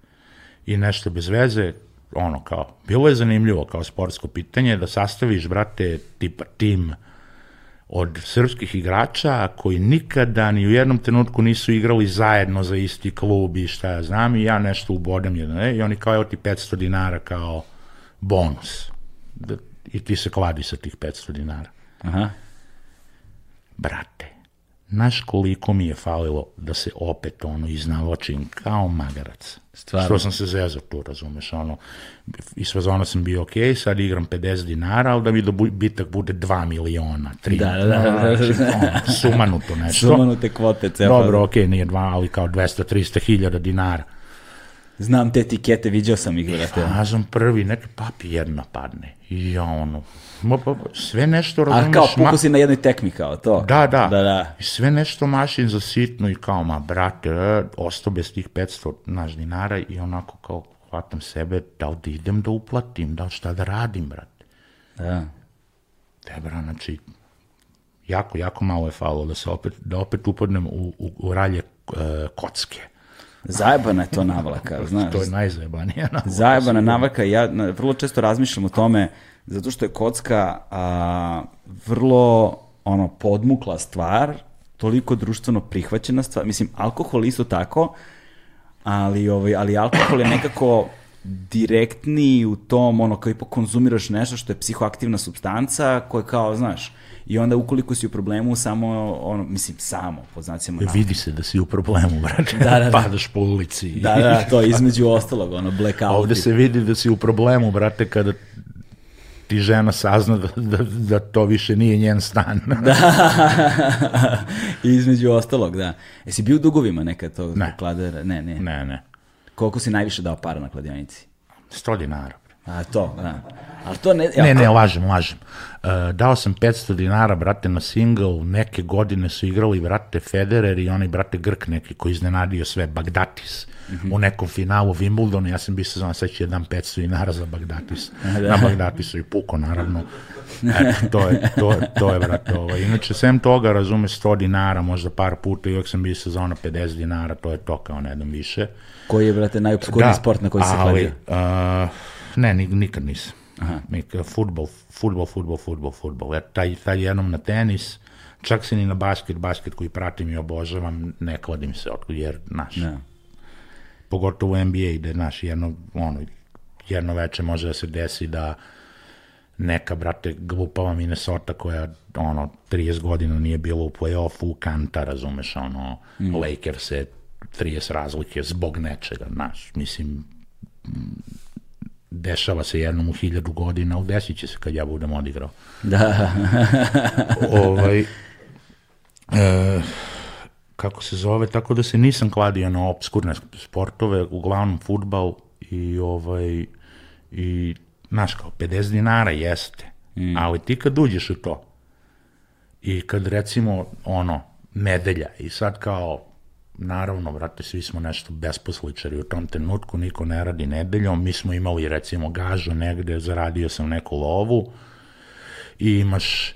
I nešto bez veze, ono kao, bilo je zanimljivo kao sportsko pitanje da sastaviš, brate, tipa tim od srpskih igrača koji nikada ni u jednom trenutku nisu igrali zajedno za isti klub i šta ja znam i ja nešto ubodem jedan, e, i oni kao evo ti 500 dinara kao bonus. Da, I ti se kladi sa tih 500 dinara
Aha.
brate, znaš koliko mi je falilo da se opet ono iznavočim kao magarac.
Stvarno?
Što sam se zezao tu, razumeš, ono, i sve zona sam bio ok, sad igram 50 dinara, ali da mi dobitak bude 2 miliona, 3
Da, da, da, da,
znači, ono, sumanuto nešto.
Sumanute kvote, cepa.
Dobro, ok, nije dva, ali kao 200-300 hiljada dinara.
Znam te etikete, viđao sam ih, brate.
Ja sam prvi, neki papi jedna padne. I ja ono, ma, pa, sve nešto,
A
razumeš,
kao
ma-
pokusi na jednoj tekmi, kao to.
Da, da.
Da, da.
I sve nešto mašin za sitno i kao, ma brate, e, ostao bez tih 500 naš dinara i onako kao hvatam sebe, da li da idem da uplatim, da li šta da radim, brate.
Da.
Te, bra, znači, jako, jako malo je falo da se opet, da opet upadnem u, u, u ralje e, kocke.
Zajebana je to navlaka, znaš. <laughs>
To je najzajebanije. na-
Zajebana navaka, ja vrlo često razmišljam o tome, zato što je kocka a, vrlo ono, podmukla stvar, toliko društveno prihvaćena stvar, mislim, alkohol isto tako, ali, ovaj, ali alkohol je nekako direktni u tom, ono, kao ipak konzumiraš nešto što je psihoaktivna substanca, koja kao, znaš, i onda ukoliko si u problemu, samo, ono, mislim, samo, po znacima navoda.
Vidi se da si u problemu, brate. <laughs>
Da, da, da.
Padaš po ulici.
Da, da, to je između ostalog, ono, blackout.
Ovde se vidi da si u problemu, brate, kada ti žena sazna da, da, da to više nije njen stan. <laughs> <laughs>
Da, između ostalog, da. Jesi bio u dugovima nekad tog
Ne.
kladera? Ne, ne,
ne, ne.
Koliko si najviše dao para na kladionici?
100 dinara.
A to, da. Ali to ne...
Ne, ne, lažem, lažem. Uh, dao sam 500 dinara, brate, na single, neke godine su igrali, brate, Federer i onaj, brate, Grk neki koji iznenadio sve, Bagdatis, u nekom finalu Wimbledona, ja sam bio se znam, sad će dam 500 dinara za Bagdatis, <laughs> na Bagdatisu i puko, naravno. Eto, to je, to, je- to je, brate, ovo. Inače, sem toga, razume, 100 dinara, možda par puta, i uvijek sam bio sezona 50 dinara, to je to kao ne dam više.
Koji je, brate, najobskurniji sport na koji se
ali,
kladio?
uh, ne, ni, nikad nisam. Aha. Nik, futbol, futbol, futbol, futbol, futbol. Ja, taj, taj jednom na tenis, čak se ni na basket, basket koji pratim i obožavam, ne kladim se, otkud, jer, naš,
Da.
pogotovo u NBA, gde, naš, jedno, ono, jedno veče može da se desi da neka, brate, glupava Minnesota koja, ono, 30 godina nije bilo u play-offu, kanta, razumeš, ono, mm. Lakers je 30 razlike zbog nečega, znaš, mislim, dešava se jednom u hiljadu godina, ali desit će se kad ja budem odigrao.
Da. <laughs>
ovaj, e, kako se zove, tako da se nisam kladio na obskurne sportove, uglavnom futbal i ovaj, i, znaš, kao 50 dinara jeste, mm. ali ti kad uđeš u to i kad recimo, ono, nedelja i sad kao, naravno, brate, svi smo nešto besposličari u tom trenutku, niko ne radi nedeljom, mi smo imali recimo gažu negde, zaradio sam neku lovu i imaš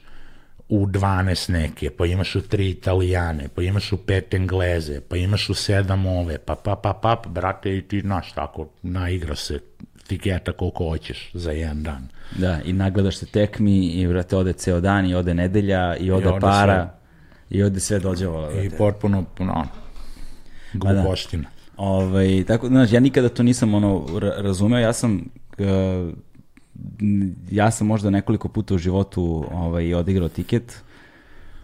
u 12 neke, pa imaš u 3 italijane, pa imaš u 5 engleze, pa imaš u 7 ove, pa pa pa pa, pa brate, i ti, znaš, tako, naigra se tiketa koliko hoćeš za jedan dan.
Da, i nagledaš se tekmi i, vrate, ode ceo dan i ode nedelja i ode
ode
para i ode sve dođe ovo.
I potpuno, ono,
da.
glupoština.
Ovaj, tako, znaš, ja nikada to nisam ono ra- razumeo, ja sam uh, ja sam možda nekoliko puta u životu ovaj, odigrao tiket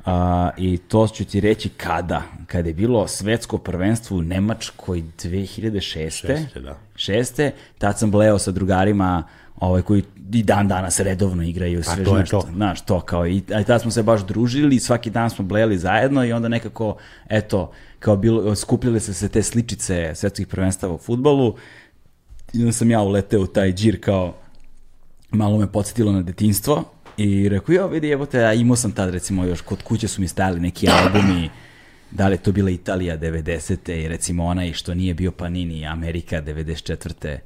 a, i to ću ti reći kada. Kada je bilo svetsko prvenstvo u Nemačkoj 2006.
Šeste, da.
Šeste, tad sam bleo sa drugarima ovaj, koji i dan danas redovno igraju sve
Pa to je to.
znaš, to kao i, a i tad smo se baš družili, svaki dan smo blejali zajedno i onda nekako, eto, kao bilo, skupljale se se te sličice svetskih prvenstava u futbolu i onda sam ja uleteo u taj džir kao, malo me podsjetilo na detinstvo i rekao, jo, vidi, evo te, a imao sam tad, recimo, još kod kuće su mi stajali neki albumi, da li je to bila Italija 90. i recimo onaj što nije bio Panini, Amerika 94.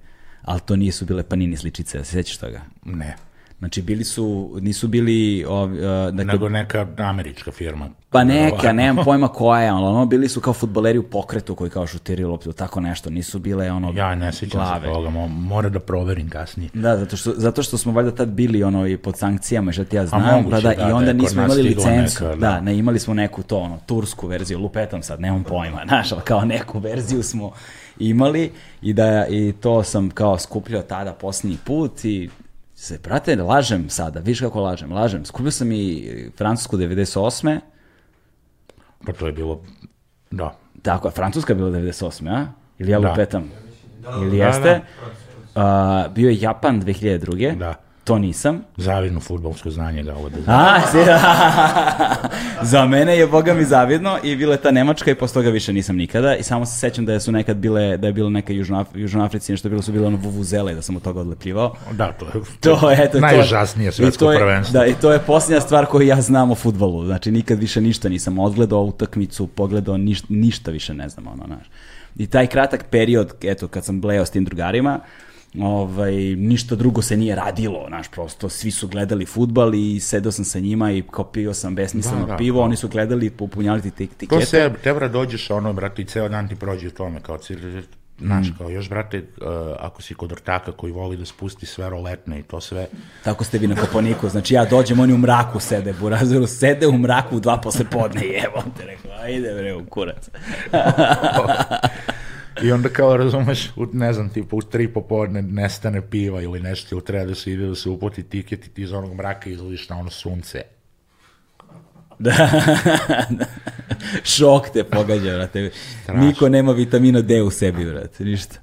Ali to nisu bile Panini sličice, se sećaš toga?
Ne.
Znači, bili su, nisu bili, ov, uh, dakle,
Nego neka američka firma.
pa neka, nemam pojma <laughs> koja je, ali ono, bili su kao futboleri u pokretu koji kao šutiraju loptu, tako nešto, nisu bile ono
Ja ne sjećam
glave.
se toga, mo- mora da proverim kasnije.
Da, zato što, zato što smo valjda tad bili ono i pod sankcijama, što ti ja znam,
moguće,
pa da,
da,
i
da
onda
je kod
nismo imali licencu,
neka,
da.
da.
ne imali smo neku to, ono, tursku verziju, lupetam sad, nemam pojma, <laughs> znaš, ali kao neku verziju smo imali i da, i to sam kao skupljao tada posljednji put i se, brate, lažem sada, viš kako lažem, lažem, skupio sam i Francusku 98.
Pa to je bilo, da.
Tako je, Francuska je bila 98. a? Ili ja
Da.
lupetam? Ili
Da,
jeste? A, bio je Japan 2002.
Da.
To nisam.
Zavidno futbolsko znanje da ovo da
A, si, <laughs> za mene je boga mi zavidno i bila je ta Nemačka i posle toga više nisam nikada i samo se sećam da su nekad bile, da je bilo neka Južnoaf, Južnoafrici, nešto bilo su bilo ono vuvuzele da sam od toga odlepljivao.
Da, to je,
To je, eto,
najužasnije
to,
svetsko
i to je-
prvenstvo.
Da, i to je posljednja stvar koju ja znam o futbolu. Znači, nikad više ništa nisam odgledao utakmicu, pogledao, ništa, ništa više ne znam, ono, znaš. I taj kratak period, eto, kad sam blejao s tim drugarima, ovaj, ništa drugo se nije radilo, znaš, prosto svi su gledali futbal i sedao sam sa njima i kao pio sam besmisleno
Da, da,
pivo,
da.
oni su gledali, popunjali ti tik-
To
tikete.
se, tebra dođeš, ono, brate, i ceo dan ti prođe u tome, kao cijeli, znaš,
Mm.
kao još, brate, uh, ako si kod ortaka koji voli da spusti sve roletne i to sve,
Tako ste vi na Koponiku, znači ja dođem, oni u mraku sede, Burazeru sede u mraku u dva posle podne i evo te rekao, ajde bre u kurac. <laughs>
I onda kao razumeš, u, ne znam, tipa u tri popodne nestane piva ili nešto, ili treba da se ide da se uplati tiket i ti iz onog mraka izlaziš na ono sunce. <laughs>
Da. Šok te pogađa, brate. Niko nema vitamina D u sebi, brate, ništa.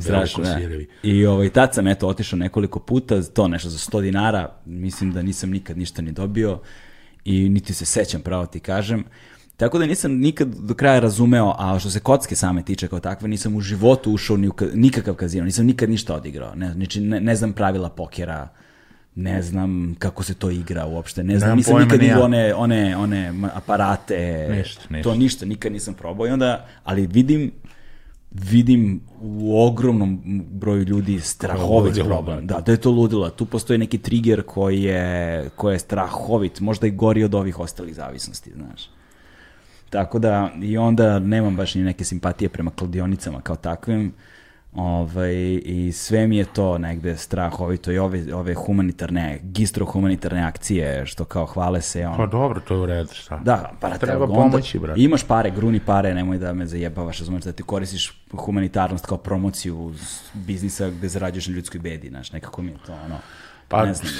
Strašno, da. I ovaj, tad sam eto otišao nekoliko puta, to nešto za 100 dinara, mislim da nisam nikad ništa ni dobio i niti se sećam, pravo ti kažem. Tako da nisam nikad do kraja razumeo, a što se kocke same tiče kao takve, nisam u životu ušao ni u ka- nikakav kazino, nisam nikad ništa odigrao. Ne, znači, ne, ne znam pravila pokera, ne znam kako se to igra uopšte, ne znam,
Nemam
nisam nikad
ni ja.
igrao one, one, one aparate,
Ništa, ništa.
to ništa, nikad nisam probao i onda, ali vidim vidim u ogromnom ogromnom ljudi strahovit
ludilo,
problem.
da.
Da, da je to ludilo. Tu postoji neki trigger koji je, koji je strahovit, možda i gori od ovih ostalih zavisnosti, znaš. Tako da, i onda nemam baš ni neke simpatije prema kladionicama kao takvim. Ovaj, I sve mi je to negde strahovito i ove, ove humanitarne, gistro humanitarne akcije, što kao hvale se. On,
Pa dobro, to je u redu, šta?
da, para
Treba
onda-
pomoći, brate.
Imaš pare, gruni pare, nemoj da me zajebavaš, razumeš da ti koristiš humanitarnost kao promociju biznisa gde zarađuješ na ljudskoj bedi, znaš, nekako mi je to ono,
Pa-
ne znam.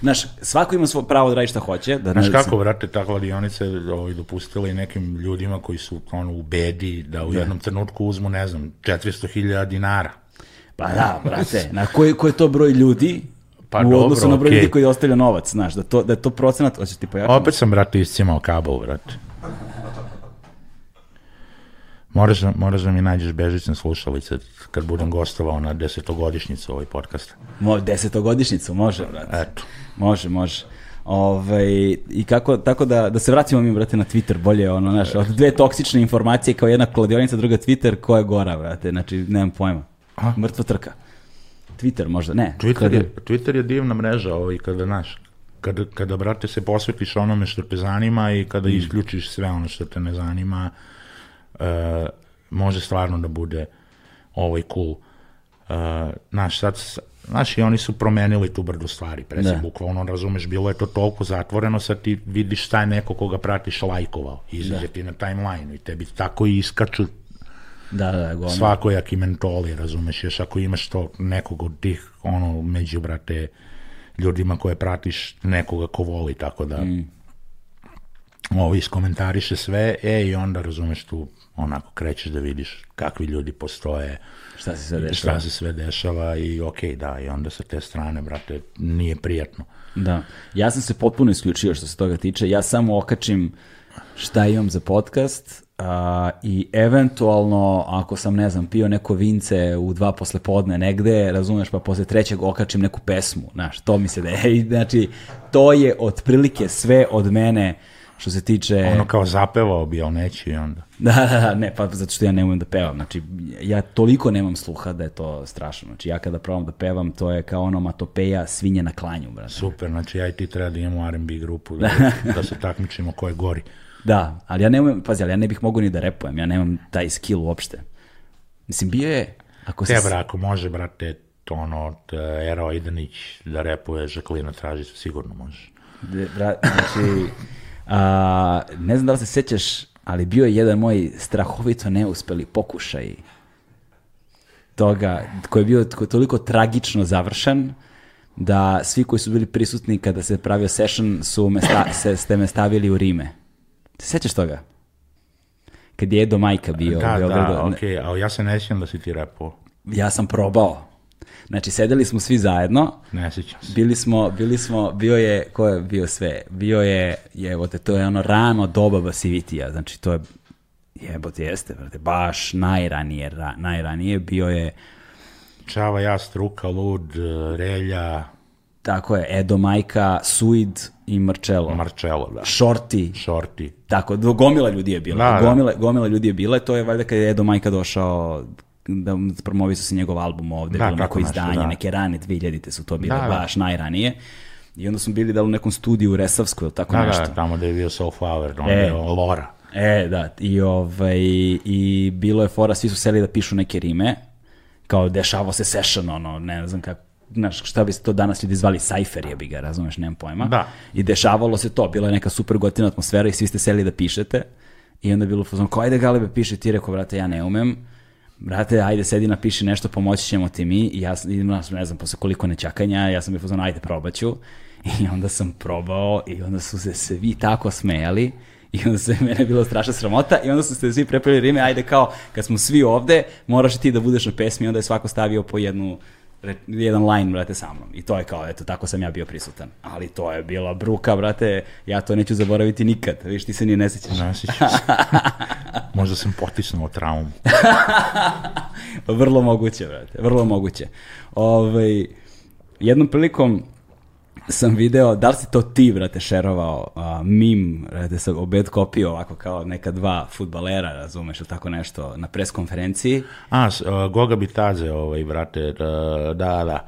Znaš, svako ima svoje pravo da radi šta hoće. Da
Znaš
ne-
kako, brate, ta kladionica ovaj, dopustila i nekim ljudima koji su ono, u bedi da u jednom trenutku uzmu, ne znam, 400.000 dinara.
Pa da, brate, na koji, koji je to broj ljudi
Pa
u
dobro,
odnosu na broj
okej.
ljudi koji ostavlja novac, znaš, da, to, da je to procenat, hoćeš ti pojačati?
Opet sam, brate, iscimao kabel, brate. Moraš, da- moraš da mi nađeš bežične slušalice kad budem gostovao na desetogodišnjicu ovaj podcast.
Mo, desetogodišnjicu, može, brate.
Eto.
Može, može. Ove, I kako, tako da, da se vratimo mi, brate, na Twitter, bolje ono, znaš, od dve toksične informacije kao jedna kladionica, druga Twitter, ko je gora, brate, znači, nemam pojma.
A?
Mrtva trka. Twitter možda, ne.
Twitter
Kladio-
je, Twitter je divna mreža, ovaj, kada, znaš, kada, kada, brate, se posvetiš onome što te zanima i kada isključiš sve ono što te ne zanima, e, može stvarno da bude ovaj cool. Uh, znaš, sad, s- znaš, i oni su promenili tu brdu stvari, pre
Da.
se bukvalno, razumeš, bilo je to toliko zatvoreno, sad ti vidiš šta je neko koga pratiš lajkovao, izađe ti na timeline i tebi tako i iskaču
Da, da, da, gomila.
svakojaki mentoli, razumeš, još ako imaš to nekog od tih, ono, među, brate, ljudima koje pratiš, nekoga ko voli, tako da mm. ovo iskomentariše sve, e, i onda, razumeš, tu onako krećeš da vidiš kakvi ljudi postoje,
Šta se sve dešava?
šta se sve dešava i okej, da, i onda sa te strane, brate, nije prijatno.
Da. Ja sam se potpuno isključio što se toga tiče. Ja samo okačim šta imam za podcast a, i eventualno ako sam, ne znam, pio neko vince u dva posle podne negde, razumeš, pa posle trećeg okačim neku pesmu, znaš, to mi se da je. <laughs> Znači, to je otprilike sve od mene što se tiče...
Ono kao zapevao bi, ali neće i onda. <laughs>
Da, da, da, ne, pa zato što ja ne umem da pevam. Znači, ja toliko nemam sluha da je to strašno. Znači, ja kada probam da pevam, to je kao ono matopeja svinje na klanju, brate.
Super, znači ja i ti treba da imamo R&B grupu, da, <laughs> da se takmičimo ko je gori.
Da, ali ja ne umem, pazi, ali ja ne bih mogao ni da repujem, ja nemam taj skill uopšte. Mislim, bio je, ako se...
Te, bra, ako može, brate, to ono, t- Ero Idanić da repuje Žaklina traži, sigurno može.
De- bra- znači, a, ne znam da li se sećaš, ali bio je jedan moj strahovito neuspeli pokušaj toga, koji je bio tko- toliko tragično završen, da svi koji su bili prisutni kada se pravio session su me sta, <coughs> se, ste me stavili u Rime. Se sećaš toga? Kad je Edo Majka bio u
Da,
Beogradu.
da, okej, ali ja se ne sjećam da si ti repo.
Ja sam probao. Znači, sedeli smo svi zajedno,
Ne sjećam se.
Bili smo, bili smo, bio je, ko je bio sve? Bio je, jebote, to je ono rano doba Basivitija, znači to je, jebote, jeste, brate, baš najranije, ra, najranije, bio je,
Čava, ja, Struka, Lud, Relja,
tako je, Edo Majka, Suid i Marcello.
Marcello, da.
Šorti,
Šorti.
tako, gomila ljudi je bila,
Da, da.
gomila, gomila ljudi je bila, to je valjda kad je Edo Majka došao da promovisao se njegov album ovde,
Da,
bilo neko
nešto,
izdanje,
da.
neke rane 2000-te su to bile,
Da, da.
baš najranije. I onda smo bili da u nekom studiju u Resavskoj ili tako
Da,
nešto.
da, tamo da je bio Soulflower, onda
E.
je Lora.
E, da, i, ovaj, i bilo je fora, svi su seli da pišu neke rime, kao dešavao se session, ono, ne znam kako, znaš, šta bi se to danas ljudi zvali, sajfer je bi ga, razumeš, nemam pojma.
Da.
I dešavalo se to, bila je neka super gotivna atmosfera i svi ste seli da pišete. I onda je bilo fazon, kao ajde Galebe piši, ti rekao, brate, ja ne umem. Brate, ajde sedi napiši nešto, pomoći ćemo ti mi. I ja sam, ne znam, posle koliko nečakanja, ja sam bio fazon, ajde probaću. <laughs> I onda sam probao i onda su se svi tako smejali. I onda se <laughs> mene bilo strašna sramota i onda su se svi prepeli rime, ajde kao, kad smo svi ovde, moraš ti da budeš na pesmi, onda je svako stavio po jednu jedan line, brate, sa mnom. I to je kao, eto, tako sam ja bio prisutan. Ali to je bila bruka, brate, ja to neću zaboraviti nikad. Viš, ti se ni ne sećaš.
Ne sjećam se. <laughs> Možda sam potisnuo traumu. <laughs>
vrlo moguće, brate, vrlo moguće. Ovaj, jednom prilikom sam video, da li si to ti, brate, šerovao a, mim, brate, sa obed kopio ovako kao neka dva futbalera, razumeš, ili tako nešto, na pres konferenciji.
A, uh, Goga Bitaze, ovaj, brate, uh, da, da,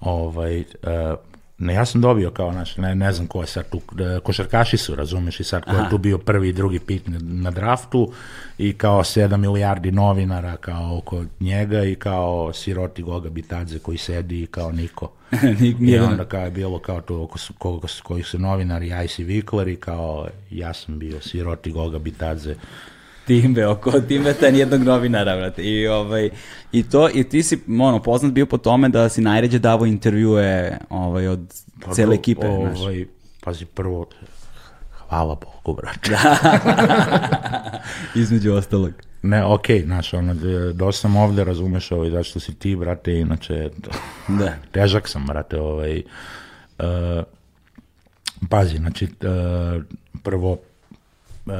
ovaj, uh, ne, ja sam dobio kao, znaš, ne, ne znam ko je sad tu, da, košarkaši su, razumeš, i sad ko je tu bio prvi i drugi pik na, na draftu i kao 7 milijardi novinara kao oko njega i kao siroti Goga Bitadze koji sedi i kao niko. <laughs>
Ni-
I onda kao je bilo kao to oko su, koji su novinari IC Vikler i kao ja sam bio siroti Goga Bitadze.
Timbe, oko Timbeta nijednog novinara, brate. I, ovaj, i, to, I ti si ono, poznat bio po tome da si najređe davo intervjue ovaj, od
Pa
cele ekipe. znaš.
Ovaj, pazi, prvo, hvala Bogu, brate. <laughs>
Između ostalog.
Ne, okej, znaš, ono, dosta sam ovde, razumeš, ovaj, da što si ti, brate, inače,
Da.
težak sam, brate, ovaj, uh, pazi, znači, uh, prvo, uh,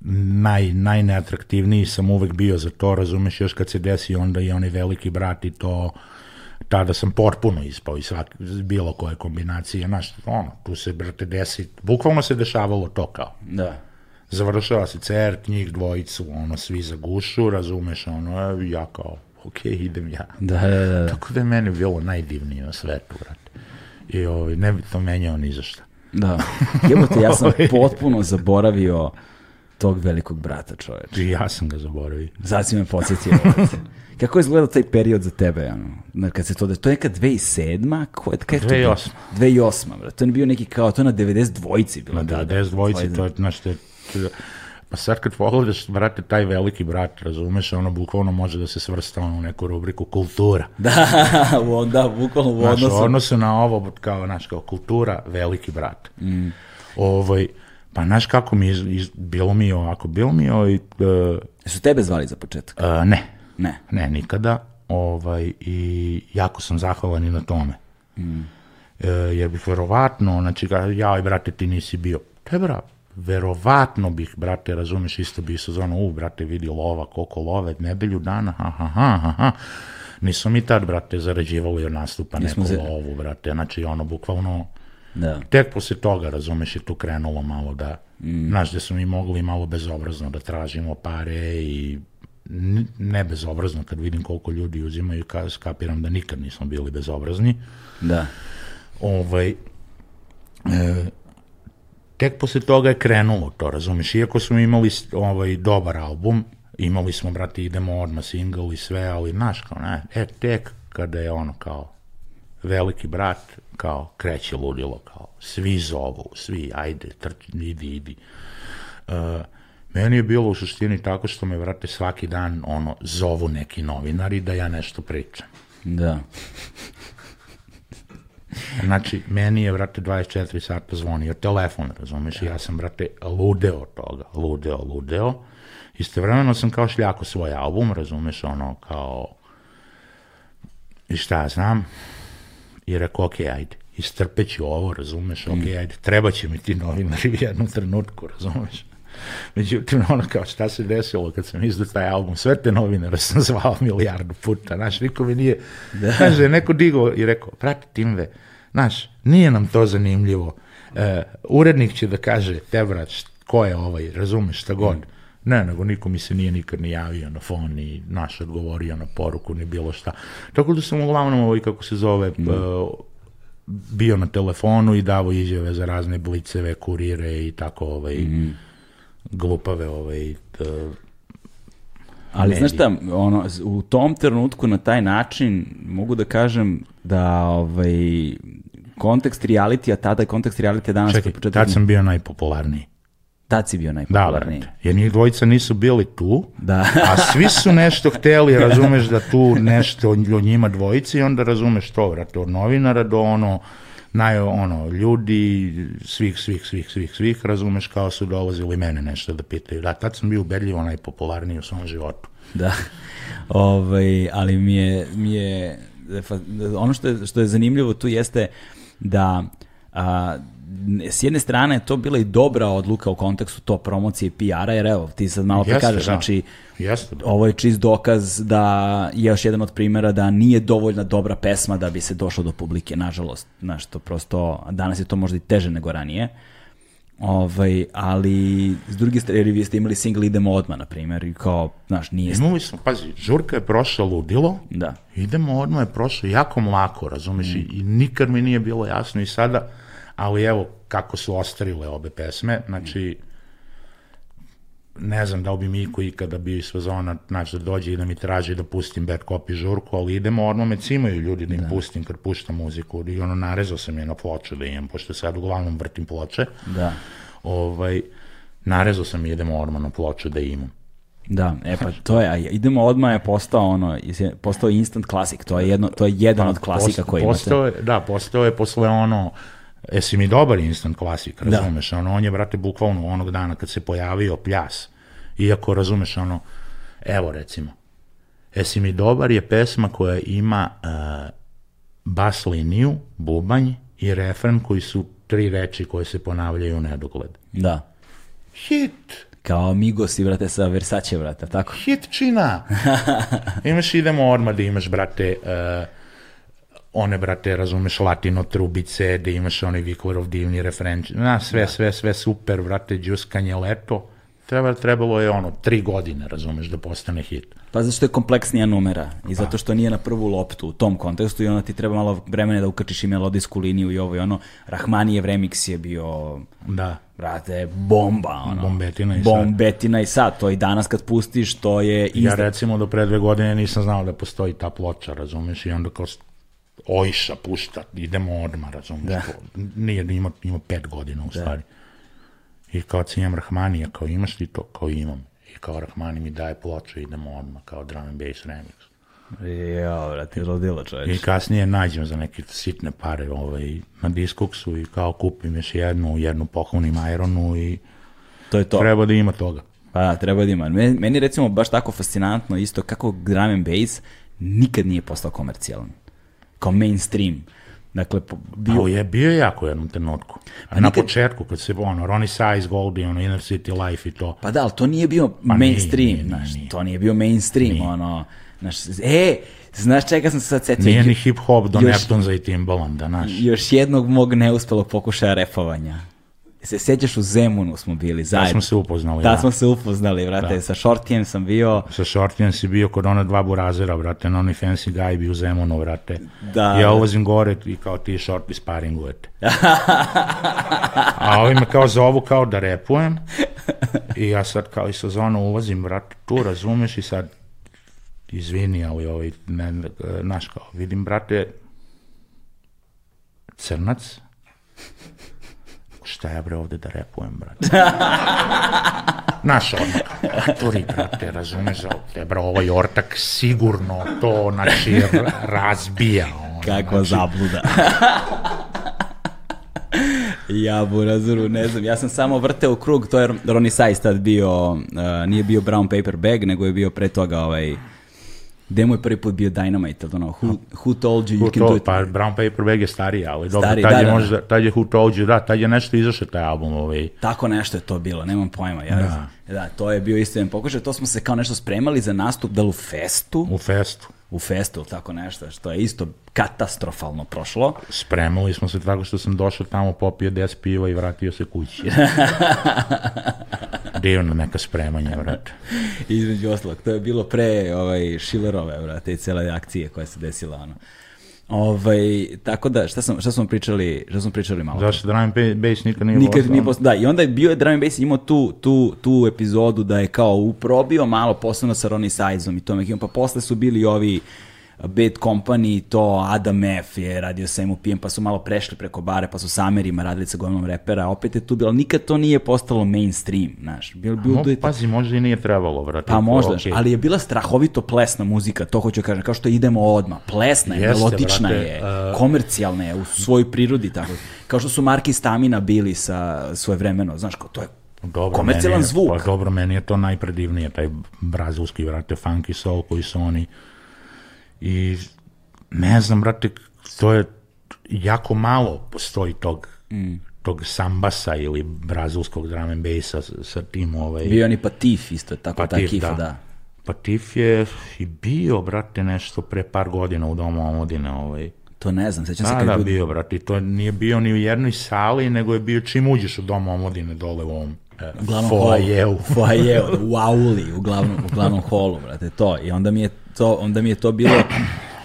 naj, najneatraktivniji sam uvek bio za to, razumeš, još kad se desi onda i onaj veliki brat i to, tada sam potpuno ispao iz svak, bilo koje kombinacije, znaš, ono, tu se, brate, desi, bukvalno se dešavalo to kao
Da.
završava se cert, njih dvojicu, ono, svi za gušu, razumeš, ono, e, ja kao, ok, idem ja.
Da, da, da. da.
Tako da je meni bilo najdivnije na svetu, brate. I ovaj, ne bi to menjao ni za šta.
Da. Jebote, ja sam <laughs> potpuno zaboravio tog velikog brata, čoveče.
I ja sam ga zaboravio.
Sad si me podsjetio. <laughs> Kako je izgledao taj period za tebe? Ono? Kad se to, to je neka 2007 Ko je, kad je to bilo?
2008.
2008. Brate. To je bio neki kao, to je na 92-ci bilo.
Ma da, des dvojici, to je, znaš, je- pa sad kad pogledaš, brate, taj veliki brat, razumeš, ono bukvalno može da se svrsta ono, u neku rubriku kultura. <laughs>
Da, u, da, bukvalno u
Znaš,
odnosu.
u odnosu na ovo, kao, znaš, kao kultura, veliki brat. Mm. Ovaj, pa znaš kako mi, iz, bilo mi je ovako, bilo mi je, ovaj, uh,
Su tebe zvali za početak?
uh, ne,
Ne.
ne, nikada, ovaj, i jako sam zahvalan i na tome. Mm. E, jer bih verovatno, znači, jaj, brate, ti nisi bio. Te, bra, verovatno bih, brate, razumeš, isto bi sezonu, u, brate, vidi lova, koliko love, nedelju dana, ha, ha, ha, ha, ha. Nismo mi tad, brate, zarađivali od nastupa
Nismo
neku
za-
lovu, brate, znači, ono, bukvalno,
Da.
tek posle toga, razumeš, je tu krenulo malo da, mm. znaš, da smo mi mogli malo bezobrazno da tražimo pare i ne bezobrazno, kad vidim koliko ljudi uzimaju, ka, skapiram da nikad nismo bili bezobrazni.
Da.
Ovaj, e, tek posle toga je krenulo to, razumeš, iako smo imali ovaj, dobar album, imali smo, brate, idemo odmah single i sve, ali, znaš, kao, ne, e, tek kada je ono, kao, veliki brat, kao, kreće ludilo, kao, svi zovu, svi, ajde, trči, idi, idi. Uh, meni je bilo u suštini tako što me, vrate, svaki dan, ono, zovu neki novinari da ja nešto pričam.
Da.
Znači, meni je, vrate, 24 sata zvonio telefon, razumeš, i ja sam, vrate, ludeo toga, ludeo, ludeo. Istovremeno sam kao šljako svoj album, razumeš, ono, kao, i šta ja znam, i rekao, ok, ajde, istrpeću ovo, razumeš, ok, ajde, treba će mi ti novinari u jednom trenutku, razumeš. Međutim, ono kao šta se desilo kad sam izdao taj album, sve te novinare sam <laughs> zvao milijardu puta, znaš, niko mi nije, da. znaš, da je neko digao i rekao, prati Timve, znaš, nije nam to zanimljivo, e, urednik će da kaže, te št- ko je ovaj, razumeš, šta god, ne, nego niko mi se nije nikad ni javio na fon, ni naš odgovorio na poruku, ni bilo šta. Tako da sam uglavnom ovaj, kako se zove, mm. bio na telefonu i davo izjave za razne bliceve, kurire i tako ovaj, mm. glupave ovaj, t,
Ali znaš
mediji.
šta, ono, u tom trenutku na taj način mogu da kažem da ovaj, kontekst realitija, tada je kontekst realitija danas
Čekaj, tad sam bio najpopularniji.
Tad si bio
Da,
najpopularniji.
brate. Jer njih dvojica nisu bili tu,
Da.
a svi su nešto hteli, razumeš da tu nešto o njima dvojici i onda razumeš to, brate, od novinara do ono, naj, ono, ljudi, svih, svih, svih, svih, svih, razumeš, kao su dolazili mene nešto da pitaju. Da, tad sam bio ubedljivo najpopularniji u svom životu.
Da. Ovaj, ali mi je, mi je ono što je, što je zanimljivo tu jeste da a, s jedne strane je to bila i dobra odluka u kontekstu to promocije i PR-a, jer evo, ti sad malo pre
Jeste,
kažeš,
da.
znači,
Jeste,
ovo je čist dokaz da je još jedan od primjera da nije dovoljna dobra pesma da bi se došlo do publike, nažalost. Znaš, to prosto, danas je to možda i teže nego ranije. Ovaj, ali s druge strane, jer vi ste imali single Idemo odmah, na primjer, i kao, znaš, nije...
Imali smo, pazi, žurka je prošla ludilo,
Da.
idemo odmah je prošlo jako mlako, razumeš, i, i nikad mi nije bilo jasno i sada, ali evo kako su ostarile obe pesme, znači, ne znam da li bi Miko ikada bio iz fazona, znači da dođe i da mi traži da pustim bad copy žurku, ali idemo odmah me cimaju ljudi da im pustim kad puštam muziku i ono narezao sam je na ploču da imam, pošto sad uglavnom vrtim ploče,
Da.
ovaj, narezao sam i idemo odmah na ploču da imam.
Da, e pa to je, idemo odmah je postao ono, postao instant klasik, to je jedno, to je jedan od klasika
Post-
koji imate.
postao je, Da, postao je posle ono, jesi mi dobar instant klasik, razumeš, ono, on je, brate, bukvalno onog dana kad se pojavio pljas, iako, razumeš, ono, evo recimo, jesi mi dobar je pesma koja ima uh, bas liniju, bubanj i refren koji su tri reči koje se ponavljaju u nedogled.
Da.
Hit!
Kao Migos i brate sa Versace, brate, tako?
hitčina. <laughs> imaš, idemo odmah da imaš, brate, uh, one, brate, razumeš, latino trubice, da imaš onaj Vikvorov divni refren, na, sve, sve, sve super, brate, džuskanje leto, treba, trebalo je ono, tri godine, razumeš, da postane hit.
Pa zato što je kompleksnija numera i zato što nije na prvu loptu u tom kontekstu i onda ti treba malo vremena da ukačiš i melodijsku liniju i ovo i ono. Rahmanijev remix je bio,
Da.
brate, bomba, ono.
Bombetina i sad.
Bombetina i sad. To i danas kad pustiš, to je
Ja
izda...
recimo do pre dve godine nisam znao da postoji ta ploča, razumeš, i onda kao Ojša pušta, idemo odmah, razumeš,
Da.
Nije, ima, ima pet godina u stvari. I kao cijem Rahmanija, kao imaš ti to, kao imam. I kao Rahmani mi daje ploču, idemo odmah, kao drum and bass remix.
Ja, brate, rodilo
I
čoveč.
kasnije nađem za neke sitne pare ovaj, na Discogsu i kao kupim još jednu, jednu pohvalnim Ironu i
To je to.
treba da ima toga.
Pa da, treba da ima. Meni, meni recimo baš tako fascinantno isto kako drum and bass nikad nije postao komercijalan. Kao mainstream. Dakle, bio,
je bio je jako u jednom trenutku. A na početku, kad se, ono, Ronnie Size, Goldie, ono, Inner City Life i to.
Pa da, ali to nije bio
nije,
mainstream,
nije,
znaš,
nije.
to nije bio mainstream, ono, znaš, e, znaš čega sam se sad setio?
Nije ni hip-hop do Neptunza i Timbalanda, znaš.
Još jednog mog neuspelog pokušaja repovanja. Se sjećaš u Zemunu smo bili
Da
zajedno.
smo se upoznali,
Da,
da.
smo se upoznali, vrate, sa Shortijem sam bio,
Sa Shortijem si bio kod ona dva burazera, brate, na onaj fancy guy bi u Zemunu, brate.
Da,
ja
da.
ulazim gore i kao ti Shorty sparingujete. A ovi me kao zovu kao da repujem i ja sad kao iz sezona ulazim, brate, tu razumeš i sad izvini, ali ovaj, ne, znaš kao, vidim, brate, crnac, šta ja bre ovde da repujem, brate? <laughs> Naš odmah, turi, brate, razumeš, te, bro, ovaj ortak sigurno to, znači, razbija. Ono,
kakva
znači,
zabluda. <laughs> ja burazuru, ne znam, ja sam samo vrteo krug, to je Ronnie Size tad bio, uh, nije bio Brown Paper Bag, nego je bio pre toga ovaj, gde mu je prvi put bio Dynamite, ili ono, who, who told you you
Who
can do
told,
it?
pa Brown Paper Bag je stariji, ali dobro,
Stariji,
tad,
da,
je
da,
možda, tad je Who Told You, da, tad je nešto izašao taj album, ovaj,
Tako nešto je to bilo, nemam pojma. Ja, da. to je bio isto jedan pokušaj, to smo se kao nešto spremali za nastup, da li u festu,
u festu.
U festu ili tako nešto, što je isto katastrofalno prošlo.
Spremali smo se tako što sam došao tamo, popio 10 piva i vratio se kući. <laughs> Divno neka spremanja, brate.
Između ostalog, to je bilo pre ovaj, Šilerove, brate, i cele akcije koja se desila, ono. Ovaj, tako da, šta, sam, šta smo pričali, šta smo pričali malo?
Zašto drum bass nikad nije
Nikad nije post... Da, i onda je bio je Drum Bass imao tu, tu, tu epizodu da je kao uprobio malo, posebno sa Ronnie Sizeom i tom ekipom, pa posle su bili ovi Bad Company, to Adam F je radio sa MUP-em, pa su malo prešli preko bare, pa su sa Amerima radili sa gomilom repera, opet je tu bilo, nikad to nije postalo mainstream, znaš. Bil, bil,
Mo,
bil,
pazi, možda i nije trebalo, brate.
pa možda,
okej.
ali je bila strahovito plesna muzika, to hoću da kažem, kao što idemo odmah. Plesna je,
Jeste,
melodična
brate,
je,
uh,
komercijalna je u svojoj prirodi, tako. Kao što su Marki Stamina bili sa svoje vremeno, znaš, kao, to je
Dobro,
komercijalan
je-
zvuk.
Pa dobro, meni je to najpredivnije, taj brazilski, brate, funky soul koji su oni. I ne znam, brate, to je jako malo postoji tog,
Mm.
tog sambasa ili brazilskog drum and bassa sa, sa tim ovaj...
Bio je ni Patif isto, tako ta
Patif,
kifa, da.
da. Patif je i bio, brate, nešto pre par godina u domu omladine, ovaj.
To ne znam, sećam se
Da,
kad
da,
je bio-
brate, i to nije bio ni u jednoj sali, nego je bio čim uđeš u dom omladine dole u ovom e,
glavnom
foajeu.
foajeu, <laughs> u auli, u glavnom, u glavnom holu, brate, to. I onda mi je to, onda mi je to bilo,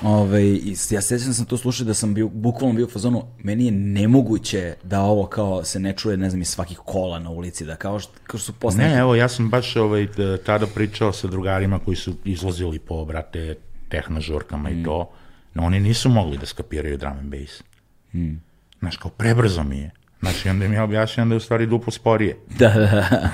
ovaj, i s- ja sećam da sam to slušao da sam bio, bukvalno bio u fazonu, meni je nemoguće da ovo kao se ne čuje, ne znam, iz svakih kola na ulici, da kao što, kao što su posle
Ne, evo, ja sam baš ovaj, tada pričao sa drugarima koji su izlazili po, brate, tehnožurkama
Mm.
i to. No, oni nisu mogli da skapiraju drum and bass.
Mm.
Znaš, kao, prebrzo mi je. Znači, onda mi je objašnjeno da je u stvari duplo sporije. <laughs>
Da, da,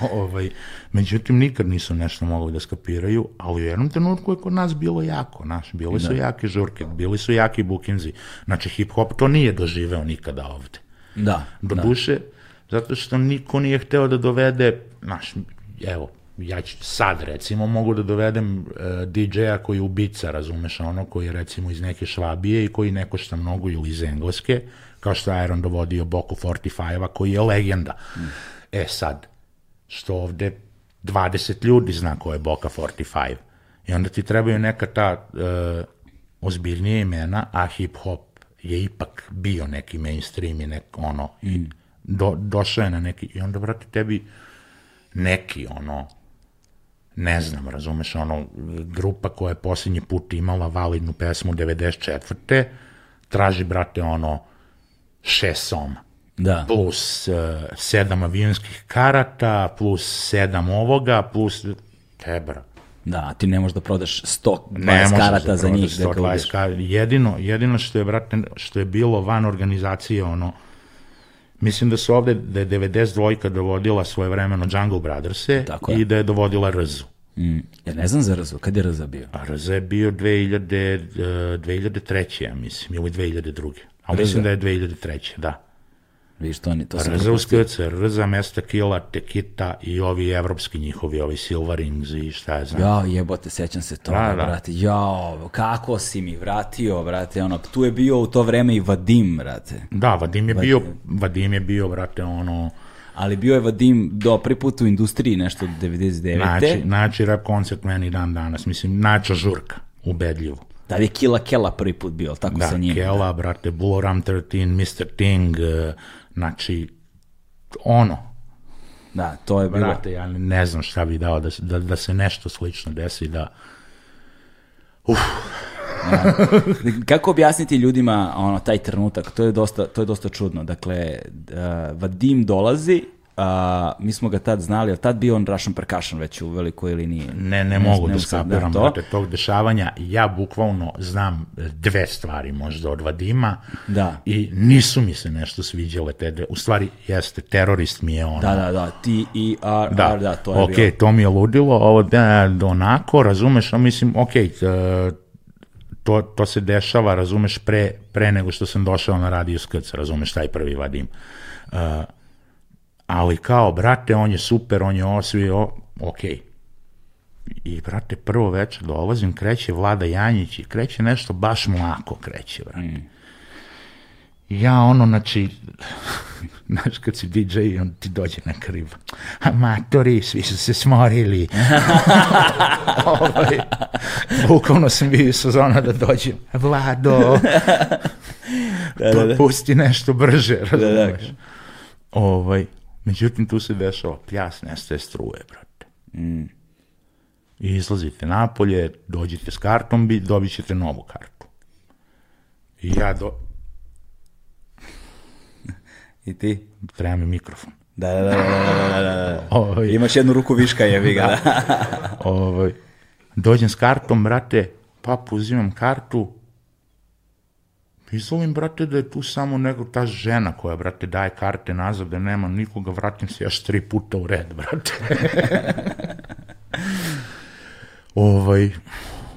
<laughs>
ovaj, međutim, nikad nisu nešto mogli da skapiraju, ali u jednom trenutku je kod nas bilo jako, znaš, bili su jake žurke, bili su jaki bukinzi. Znači, hip-hop to nije doživeo nikada ovde.
da,
Do
da.
duše, zato što niko nije hteo da dovede, znaš, evo, ja ću sad recimo mogu da dovedem uh, DJ-a koji je ubica, razumeš, ono koji je recimo iz neke švabije i koji ne košta mnogo ili iz engleske, kao što je Iron dovodio Boku 45-a koji je legenda. E sad, što ovde 20 ljudi zna ko je Boka 45. I onda ti trebaju neka ta uh, ozbiljnije imena, a hip-hop je ipak bio neki mainstream i nek, ono, i do, došao je na neki, i onda, brate, tebi neki, ono, ne znam, razumeš, ono, grupa koja je posljednji put imala validnu pesmu 94. traži, brate, ono, šest soma.
Da.
Plus uh, sedam avionskih karata, plus sedam ovoga, plus... Tebra.
Da, ti ne možeš da prodaš 120
Ne može
karata za njih.
prodati
Da ga
120
ubiješ.
karata. Jedino, jedino što je, brate, što je bilo van organizacije, ono, mislim da su ovde, da je 92 dovodila svoje vremeno Jungle Brothers-e i da je dovodila Rzu.
Mm. Ja ne znam za Rzu, kad je Rza bio?
A Rza je bio 2000, eh, 2003. ja mislim, ili 2002. A mislim da je 2003. da.
Vidiš, to, ni, to sam
Rza Rza, Mesta Kila, Tekita i ovi evropski njihovi, ovi Silverings i šta je znam.
Ja, jebote, sećam se toga,
Da, da.
brate. Jao, kako si mi vratio, brate, ono, tu je bio u to vreme i Vadim, brate.
Da, Vadim je bio, Vadim je bio, brate, ono,
Ali bio je Vadim do prvi put u industriji, nešto od 99.
Znači, znači rap koncert meni dan danas, mislim, nača žurka, ubedljivo.
Da je Kila Kela prvi put bio, tako
Da,
sa njim?
Kela, brate, Buloram 13, Mr. Ting, eh, znači, ono,
Da, to je bilo.
brate, ja ne znam šta bi dao da, da, da se nešto slično desi, da, uf,
Kako objasniti ljudima ono taj trenutak? To je dosta to je dosta čudno. Dakle, uh, Vadim dolazi, a mi smo ga tad znali, ali tad bio on Russian Percussion već u velikoj ili nije?
ne, ne, mogu da
znam sad,
skapiram,
to.
brate, tog dešavanja, ja bukvalno znam dve stvari možda od Vadima
Da.
i nisu mi se nešto sviđale te dve, u stvari jeste, terorist mi je ono,
Da, da, da, ti i R,
Da,
R, da, to je
ok,
bilo.
to mi je ludilo, ovo da, da onako, razumeš, a mislim, ok, e, to, to se dešava, razumeš, pre, pre nego što sam došao na radio skrc, razumeš, taj prvi vadim. Uh, ali kao, brate, on je super, on je osvi, o, ok. I, brate, prvo večer dolazim, kreće Vlada Janjić i kreće nešto baš mlako kreće, brate. I Ja ono, znači, <laughs> znaš kad si DJ on ti dođe na kriv. Amatori, svi su se smorili. <laughs> ovaj, bukvalno sam bio sa zona da dođem. Vlado, <laughs> pa pusti nešto brže, razumeš. Ovaj, međutim, tu se dešava pljas, nestaje struje, brate. I izlazite napolje, dođete s kartom, bi- dobit ćete novu kartu. I ja do,
I ti?
treba mi mikrofon.
Da, da, da, da, da, da, da, da.
Ovaj,
Imaš jednu ruku viška, jebi ga. Da. <laughs>
ovaj, dođem s kartom, brate, pa uzimam kartu, izvolim, brate, da je tu samo nego ta žena koja, brate, daje karte nazad, da nema nikoga, vratim se još tri puta u red, brate. <laughs> ovaj,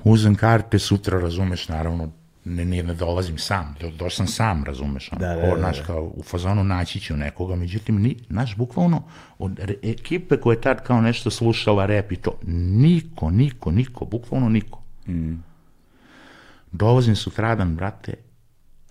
uzem karte, sutra, razumeš, naravno, ne, ne, ne dolazim sam, do, došao sam sam, razumeš,
Da, da, da,
znaš,
da.
kao, u fazonu naći ću nekoga, međutim, ni, znaš, bukvalno, od re- ekipe koja je tad kao nešto slušala rep i to, niko, niko, niko, bukvalno niko. Dolazim sutradan, brate,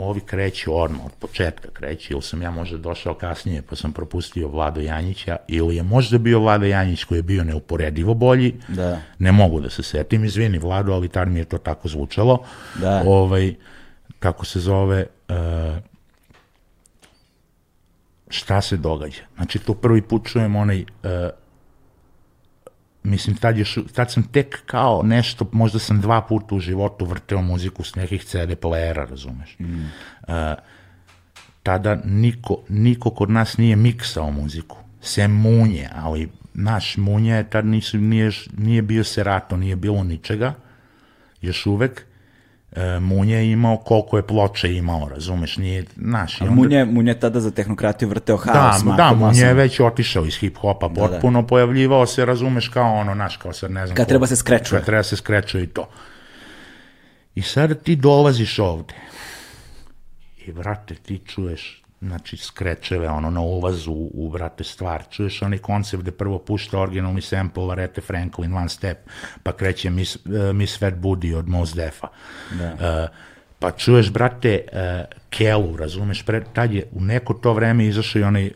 ovi kreću odmah, od početka kreću, ili sam ja možda došao kasnije, pa sam propustio Vlado Janjića, ili je možda bio Vlado Janjić koji je bio neuporedivo bolji,
Da.
ne mogu da se setim, izvini Vlado, ali tad mi je to tako zvučalo.
Da.
Ovaj, kako se zove, uh, šta se događa? Znači, to prvi put čujem onaj, uh, mislim, tad, još, tad sam tek kao nešto, možda sam dva puta u životu vrteo muziku s nekih CD playera, razumeš? Mm. tada niko, niko kod nas nije miksao muziku, sem munje, ali naš munje je tad nisu, nije, nije bio serato, nije bilo ničega, još uvek, e, Munje je imao koliko je ploče imao, razumeš, nije, naš, i onda-
Munje, Munje tada za tehnokratiju vrteo
da,
haos.
da,
mahom
Munje je
osam.
već otišao iz hip-hopa potpuno, pojavljivao se, razumeš, kao ono, naš, kao sad ne znam...
Kad
ko-
treba se skrečuje.
Kad treba se skrečuje i to. I sada ti dolaziš ovde i, brate, ti čuješ znači skrečeve, ono, na ulazu u, brate, stvar. Čuješ onaj koncept gde prvo pušta originalni sample Arete Franklin, One Step, pa kreće Miss, uh, Miss Fat Booty od Mos Defa. Da. Pa čuješ, brate, uh, Kelu, razumeš, pre, tad je u neko to vreme izašao i onaj uh,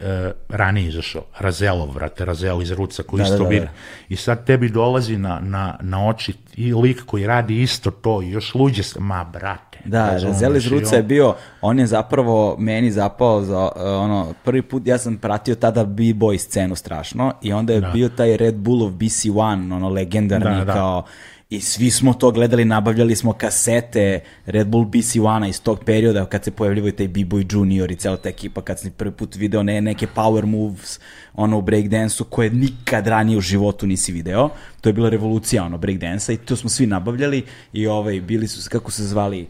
ranije izašao, Razelov, brate, Razel iz Ruca, koji
Da,
isto
da, da, da.
I sad tebi dolazi na, na, na oči i lik koji radi isto to i još luđe, s- ma brate.
Da,
razumeš,
Razel iz Ruca
on-
je bio, on je zapravo meni zapao za uh, ono, prvi put ja sam pratio tada B-boy scenu strašno i onda je bio taj Red Bullov BC1, ono legendarni
Da, da.
kao i svi smo to gledali, nabavljali smo kasete Red Bull BC1-a iz tog perioda kad se pojavljivaju taj B-Boy Junior i cela ta ekipa, kad sam prvi put video ne, neke power moves ono u breakdansu koje nikad ranije u životu nisi video. To je bila revolucija ono breakdansa i to smo svi nabavljali i ovaj, bili su, kako se zvali,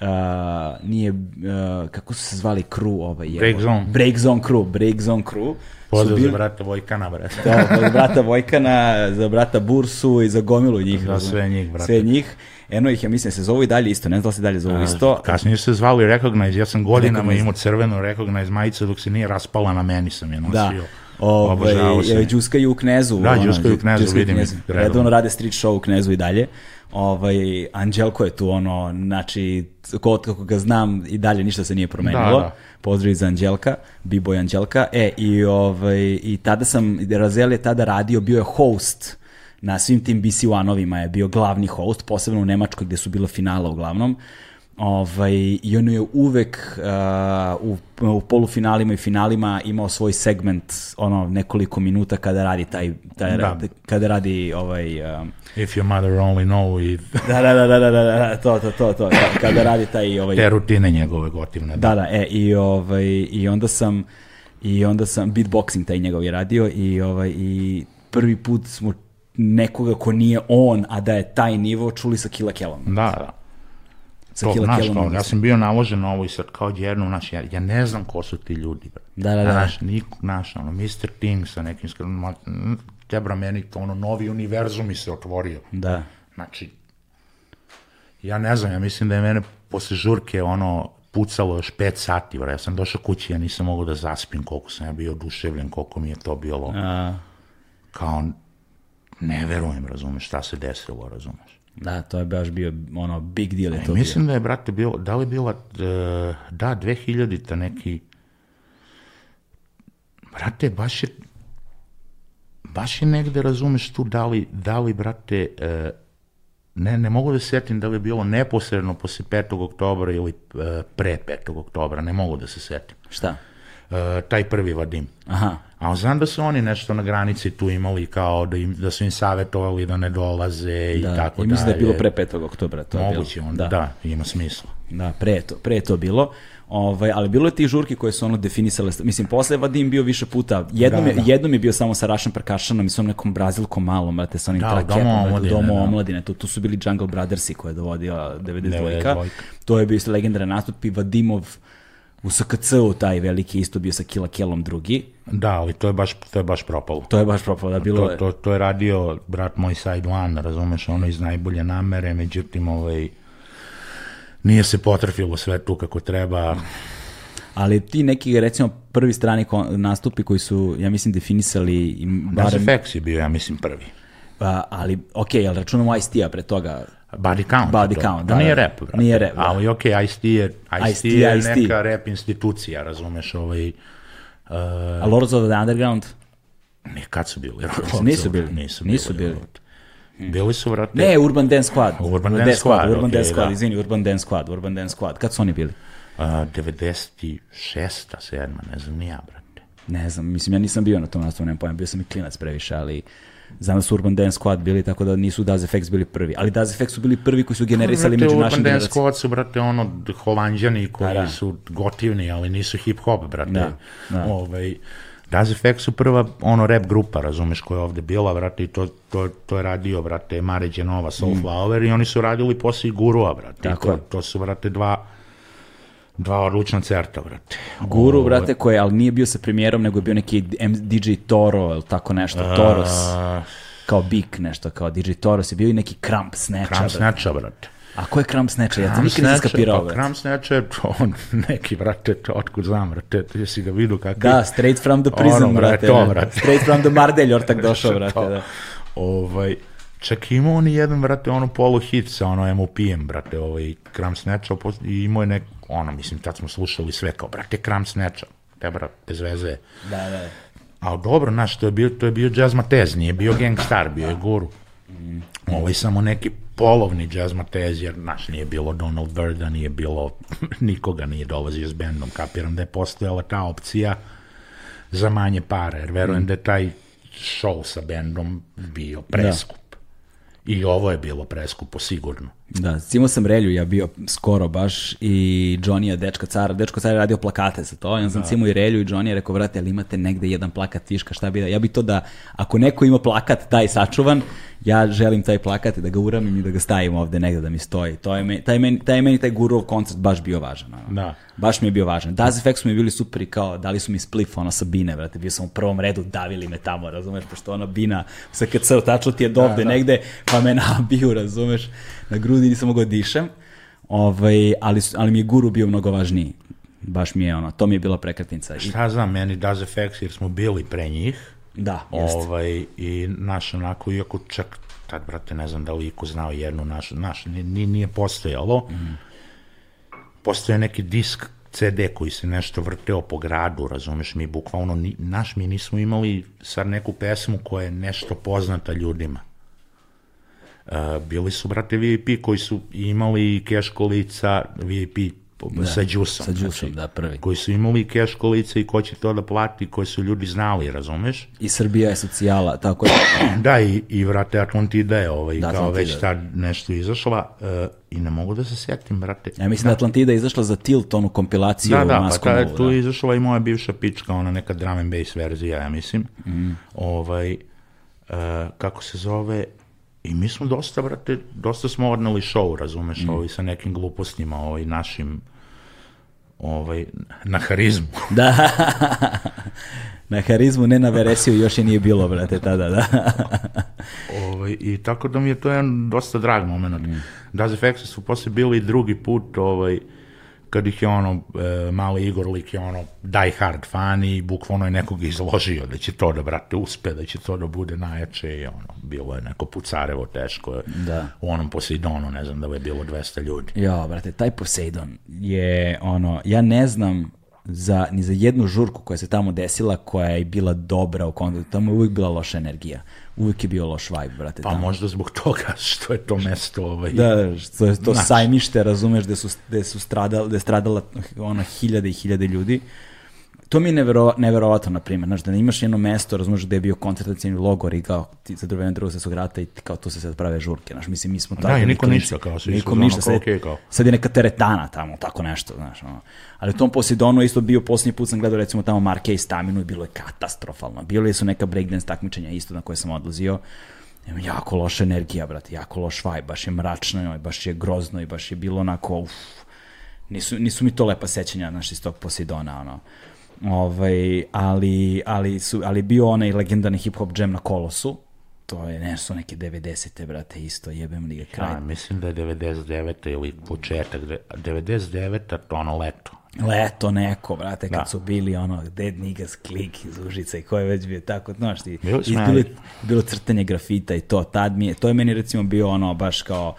Uh, nije, uh, kako su se zvali crew ovaj je,
Break Zone.
Break Zone crew, Break Zone crew.
Pozdrav za
bili-
brata Vojkana, brate.
da, za brata Vojkana, za brata Bursu i za gomilu njih.
Za sve njih, brate.
Sve njih. Eno ih, ja mislim, se zovu i dalje isto, ne znam da se dalje zovu isto.
Kasnije se zvali Recognize, ja sam godinama
Recognize.
imao crvenu Recognize majicu dok se nije raspala na meni sam je nosio.
Da.
Obožavao sam je.
Đuskaju u Knezu.
Da, Đuskaju u Knezu, vidim
Knezu.
Redovno
rade street show u Knezu i dalje. Ovaj, Anđelko je tu, ono, znači, ko, kako ga znam, i dalje ništa se nije promenilo.
Da, da.
Pozdrav za Anđelka, B-boy Anđelka. E, i, ovaj, i tada sam, Razel je tada radio, bio je host na svim tim BC1-ovima je bio glavni host, posebno u Nemačkoj gde su bila finala uglavnom. Ovaj, I on je uvek uh, u, u polufinalima i finalima imao svoj segment ono nekoliko minuta kada radi taj, taj
Da.
kada radi ovaj um,
If your mother only know i <laughs>
da, da, da, da, da, da, da, to, to, to, to, da, kada radi taj ovaj
te rutine njegove gotivne.
Da, da, e, i, ovaj, i onda sam, i onda sam, beatboxing taj njegov je radio i, ovaj, i prvi put smo nekoga ko nije on, a da je taj nivo, čuli sa Killa Kellom.
Da, da.
Sa
To,
Kellom.
kao, ja sam bio naložen na ovo i sad kao jednom, znaš, ja, ja ne znam ko su ti ljudi, brate.
Da, da, da.
Znaš, niko, znaš, ono, Mr. Ting sa nekim skrom, tebra meni to, ono, novi univerzum mi se otvorio.
Da.
Znači, ja ne znam, ja mislim da je mene posle žurke, ono, pucalo još pet sati, bra. ja sam došao kući, ja nisam mogao da zaspim koliko sam ja bio oduševljen, koliko mi je to bilo,
A,
kao, ne verujem, razumeš, šta se desilo, razumeš.
Da, to je baš bio ono big deal je
E,
to
mislim da je, brate, bilo, da li je bila, e, da, 2000-ta neki, brate, baš je, baš je negde, razumeš tu, da li, da li brate, e, ne, ne mogu da se sjetim da li je bilo neposredno posle 5. oktobra ili pre 5. oktobra, ne mogu da se sjetim.
bio. Šta?
Taj prvi Vadim.
Aha.
A znam da su oni nešto na granici tu imali kao da, im, da su im savjetovali da ne dolaze i
Da,
tako
i mislim da je
dalje.
bilo pre 5. oktobra. To je
Moguće
bilo.
onda, da. da, ima smisla.
Da, pre je to, pre je to bilo. Ovaj, ali bilo je tih žurki koje su ono definisale, mislim, posle je Vadim bio više puta, jednom,
Da,
je,
da.
jednom je bio samo sa Rašan Perkašanom i sa onom nekom brazilkom malom, brate, sa onim
Da,
traketom, u
omladine,
domu
da.
omladine, tu, tu su bili Jungle Brothersi koje je dovodila 92.
92.
To je bio isto legendaran nastup i Vadimov u SKC-u taj veliki isto bio sa Killa Kellom drugi.
Da, ali to je baš, to je baš propalo.
To je baš propalo, da bilo
To,
je.
to, to je radio brat moj side one, razumeš, ono iz najbolje namere, međutim, ovaj, nije se potrafilo sve tu kako treba.
Ali ti neki, recimo, prvi strani nastupi koji su, ja mislim, definisali
Das
barem,
FX je bio, ja mislim, prvi.
pa, ali, ok, ali računamo Ice-T-a pre toga,
Body count.
Body
to.
count,
Da,
da,
nije
da.
rap, brate.
Nije rap, da.
Ali ok, Ice-T je, Ice-T
Ice-T,
je
Ice-T.
neka rap institucija, razumeš, ovaj, uh,
a Lords of the Underground?
ne, kad su bili?
Nisu bili.
Nisu,
Nisu bili.
Bili su, vrate,
Ne, Urban Dance Squad.
Urban Dance Squad,
Urban
ok,
Dance Squad,
da.
izvini, Urban Dance Squad, Urban Dance Squad. Kad su oni bili?
uh, 96. 7. ne znam, nija, brate.
Ne znam, mislim, ja nisam bio na tom nastavu, nemam pojma, bio sam i klinac previše, ali znam da su Urban Dance Squad bili, tako da nisu Daz FX bili prvi. Ali Daz FX su bili prvi koji su generisali
Brate,
među
Urban
našim
Dance
generacijama.
Squad su, brate, ono, holandjani koji
Da, da.
su gotivni, ali nisu hip-hop, brate.
Da, da.
Ovaj, Daz FX su prva, ono, rap grupa, razumeš, koja je ovde bila, brate, i to, to, to je radio, brate, Mare Genova, Soulflower, i oni su radili posle i Gurua, brate.
Mm. Tako
to, to su, brate, dva, dva odlučna certa, brate.
Guru, brate, koji, ali nije bio sa premijerom, nego je bio neki DJ Toro, ili tako nešto, Toros,
A,
kao Bik nešto, kao DJ Toros je bio i neki Kramp Snatcha,
Kram
brate.
Snatcha, brate.
A ko je Kramp Snatcha? Ja to
Kram
nikad nisam
Snatcha,
skapirao,
pa
brate.
Kram Snatcha <laughs> je to on, neki, brate, to otkud znam, brate, ti si ga vidio kakav
Da, straight from the prison,
Ono,
brate.
to,
da.
brate.
Straight from the Mardelj ortak <laughs> došao, brate,
To.
da.
Ovaj, Čak imao on jedan, brate, ono polo hit sa ono MOP-em, brate, ovaj Kram Snatcha, i imao je nek, ono, mislim, tad smo slušali sve kao, brate, Kram Snatcha, te, brate, bez veze.
Da, da.
A dobro, znaš, to je bio, to je bio Jazz Matez, nije bio Gangstar, bio je Guru. Ovo je samo neki polovni Jazz Matez, jer, znaš, nije bilo Donald Birda, nije bilo, <laughs> nikoga nije dolazio s bendom, kapiram da je postojala ta opcija za manje para, jer verujem da je taj show sa bendom bio preskup. I ovo je bilo preskupo, sigurno.
Da, cimo sam relju, ja bio skoro baš i Johnny je dečka cara, dečko car je radio plakate za to, ja sam cimo i relju i Johnny je rekao, vrate, ali imate negde jedan plakat viška, šta bi da, ja bi to da, ako neko ima plakat taj sačuvan, ja želim taj plakat i da ga uramim i da ga stavim ovde negde da mi stoji. To je meni, taj, meni, taj meni taj gurov koncert baš bio važan. Ono.
Da.
Baš mi je bio važan. Daz Effect su mi bili super i kao, dali su mi spliff, ono sa bine, vrate, bio sam u prvom redu, davili me tamo, razumeš, pošto ona bina sa KC tačno ti je dovde da, da. negde, pa me nabiju, razumeš, na grudi nisam mogao da dišem, ovaj, ali, ali mi je guru bio mnogo važniji. Baš mi je ono, to mi je bila prekretnica.
Šta znam, meni Daz Effects, jer smo bili pre njih,
Da, jeste.
Ovaj, I naš onako, iako čak tad, brate, ne znam da li iko znao jednu našu, naš, nije, nije postojalo. Mm. Postoje neki disk CD koji se nešto vrteo po gradu, razumeš, mi bukvalno, ni, naš, mi nismo imali sad neku pesmu koja je nešto poznata ljudima. Uh, bili su, brate, VIP koji su imali keš kolica, VIP da, sa džusom.
Sa džusom, znači, da, prvi.
Koji su imali keš kolice i ko će to da plati, koji su ljudi znali, razumeš?
I Srbija je socijala, tako je. <clears throat>
da, i, i vrate, Atlantida je ovaj, da, kao Atlantida. već tad nešto izašla uh, i ne mogu da se setim, brate.
Ja mislim da, da Atlantida je izašla za Tilt, onu kompilaciju
da, da, pa ta, tu da. je izašla i moja bivša pička, ona neka drum and bass verzija, ja mislim. Mm. Ovaj, uh, kako se zove, I mi smo dosta, brate, dosta smo odnali show, razumeš, mm. ovaj, sa nekim glupostima, ovaj, našim, ovaj, na harizmu. <laughs>
da, na harizmu, ne na veresiju, još je nije bilo, brate, tada, da. <laughs>
ovaj, I tako da mi je to jedan dosta drag moment. Mm. Daz Effects su posle bili drugi put, ovaj, kad ih je ono, e, mali Igor lik je ono die hard fan i bukvalno je nekog izložio da će to da, brate, uspe, da će to da bude najjače i ono, bilo je neko pucarevo teško.
Da.
U onom Poseidonu, ne znam da je bilo 200 ljudi.
Ja, brate, taj Poseidon je ono, ja ne znam za, ni za jednu žurku koja se tamo desila, koja je bila dobra u kontaktu, tamo je uvijek bila loša energija uvijek je bio loš vibe, brate.
Pa tamo. možda zbog toga što je to mesto ovaj...
Da, što je to Nač. sajmište, razumeš, gde su, gde su stradala, gde stradala ona hiljade i hiljade ljudi to mi je nevero, neverovatno, na primjer, znaš, da imaš jedno mesto, razumeš, gde je bio koncentracijni logor i kao ti za drugog drugog svjetskog rata i kao tu se sad prave žurke, znaš, mislim, mi smo
tamo. Da, i niko ništa, kao svi
niko ništa, sad, okay, kao. sad je neka teretana tamo, tako nešto, znaš, ono. Ali u tom Posidonu isto bio posljednji put sam gledao recimo tamo Marke i Staminu i bilo je katastrofalno. Bilo su neka breakdance takmičenja isto na koje sam odlazio. Ima jako loša energija, brate, jako loš vibe, baš je mračno, baš je grozno i baš je bilo onako, uf, nisu, nisu mi to lepa sećanja, znaš, iz tog Posidona, ono. Ovaj, ali, ali, su, ali bio onaj legendarni hip-hop jam na Kolosu, to je nešto neke 90. brate, isto jebem li ga kraj.
A, mislim da je 99. ili početak, 99. to ono leto.
Leto neko, brate, kad da. su bili ono Dead Niggas klik iz Užica i ko je već bio tako, znaš ti, bilo, bilo, bilo crtanje grafita i to, tad mi je, to je meni recimo bio ono baš kao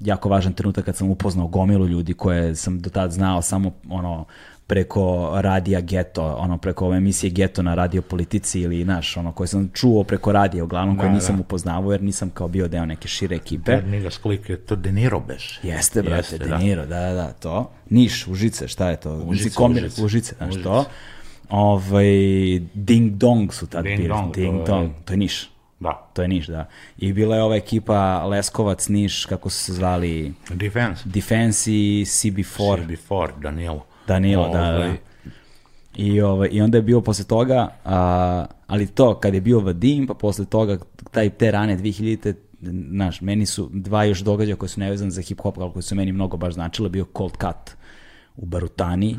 jako važan trenutak kad sam upoznao gomilu ljudi koje sam do tad znao samo ono preko radija Geto, ono preko ove emisije Geto na radio politici ili naš, ono koje sam čuo preko radija uglavnom, da, koje nisam da. upoznavao jer nisam kao bio deo neke šire ekipe.
Da, Nigga Sklik je to Deniro beš.
Jeste, brate, Jeste, Deniro, da. da, da, to. Niš, Užice, šta je to?
Užice, Komir, Užice.
Užice, znaš Užice. to. Ovaj, Ding Dong su tad Ding bili. Dong, Ding to Dong, je... to je Niš.
Da.
To je Niš, da. I bila je ova ekipa Leskovac, Niš, kako su se zvali?
Defense.
Defense i CB4.
CB4, Danilo.
Danilo, da, da. Ovaj. I, ovaj, I onda je bio posle toga, a, ali to, kad je bio Vadim, pa posle toga, taj, te rane 2000-te, znaš, meni su dva još događaja koji su nevezani za hip-hop, ali koji su meni mnogo baš značile, bio Cold Cut u Barutani.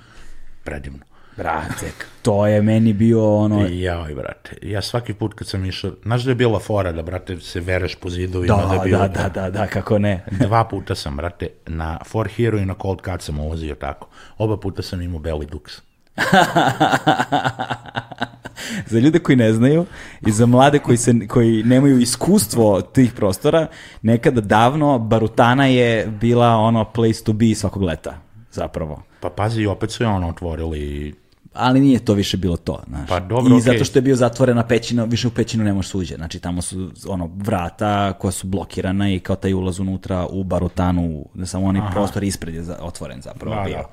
Predivno.
Brate, to je meni bio ono...
Joj, brate, ja svaki put kad sam išao, znaš da je bila fora da, brate, se vereš po zidovima? Da,
da, bilo, da, da, da, da, kako ne. <laughs>
Dva puta sam, brate, na For Hero i na Cold Cut sam ulazio tako. Oba puta sam imao Belly Dux. <laughs>
za ljude koji ne znaju i za mlade koji, se, koji nemaju iskustvo tih prostora, nekada davno Barutana je bila ono place to be svakog leta, zapravo.
Pa pazi, opet su je ono otvorili
ali nije to više bilo to, znaš.
Pa dobro,
I zato
okej.
što je bio zatvorena pećina, više u pećinu ne možeš suđe. Znači tamo su ono vrata koja su blokirana i kao taj ulaz unutra u barutanu, ne samo onaj prostor ispred je otvoren zapravo
Da,
bio.
da.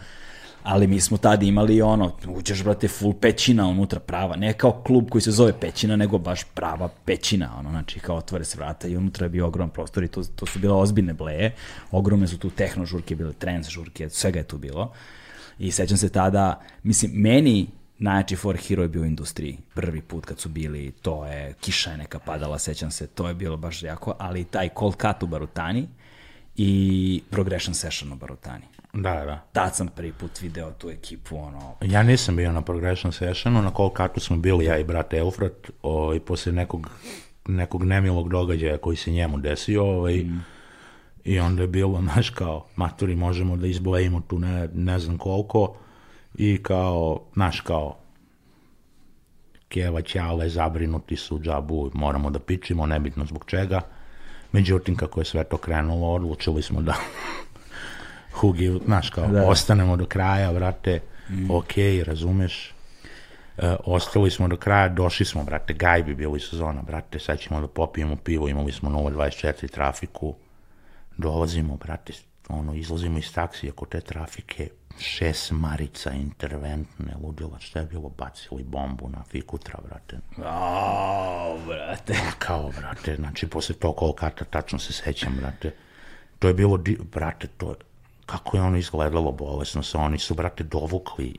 Ali mi smo tad imali ono, uđeš, brate, full pećina unutra prava, ne kao klub koji se zove pećina, nego baš prava pećina, ono, znači kao otvore se vrata i unutra je bio ogroman prostor i to, to su bile ozbiljne bleje, ogromne su tu tehno žurke, bile trans žurke, svega je tu bilo. I sećam se tada, mislim, meni najjači for hero je bio u industriji. Prvi put kad su bili, to je, kiša je neka padala, sećam se, to je bilo baš jako, ali taj cold cut u Barutani i progression session u Barutani.
Da, da.
Tad sam prvi put video tu ekipu, ono,
Ja nisam bio na Progression Sessionu, na Cold Cutu smo bili ja i brat Eufrat o, i posle nekog, nekog nemilog događaja koji se njemu desio ovaj, i onda je bilo, <laughs> znaš, kao, maturi, možemo da izblejimo tu ne, ne znam koliko i kao, znaš, kao, Keva, Ćale, zabrinuti su džabu, moramo da pičimo, nebitno zbog čega. Međutim, kako je sve to krenulo, odlučili smo da <laughs> Hugi, znaš, kao,
Da.
ostanemo do kraja, brate, mm. ok, razumeš, E, ostali smo do kraja, došli smo, brate, gajbi bili sezona, brate, sad ćemo da popijemo pivo, imali smo 0.24 trafiku, dolazimo, brate, ono, izlazimo iz taksije kod te trafike, šest marica interventne, ludila, šta je bilo, bacili bombu na fikutra, brate,
Au, brate.
kao, brate, znači, posle tog kolkata, tačno se sećam, brate, to je bilo, brate, to je, kako je ono izgledalo bolesno, sa oni su, brate, dovukli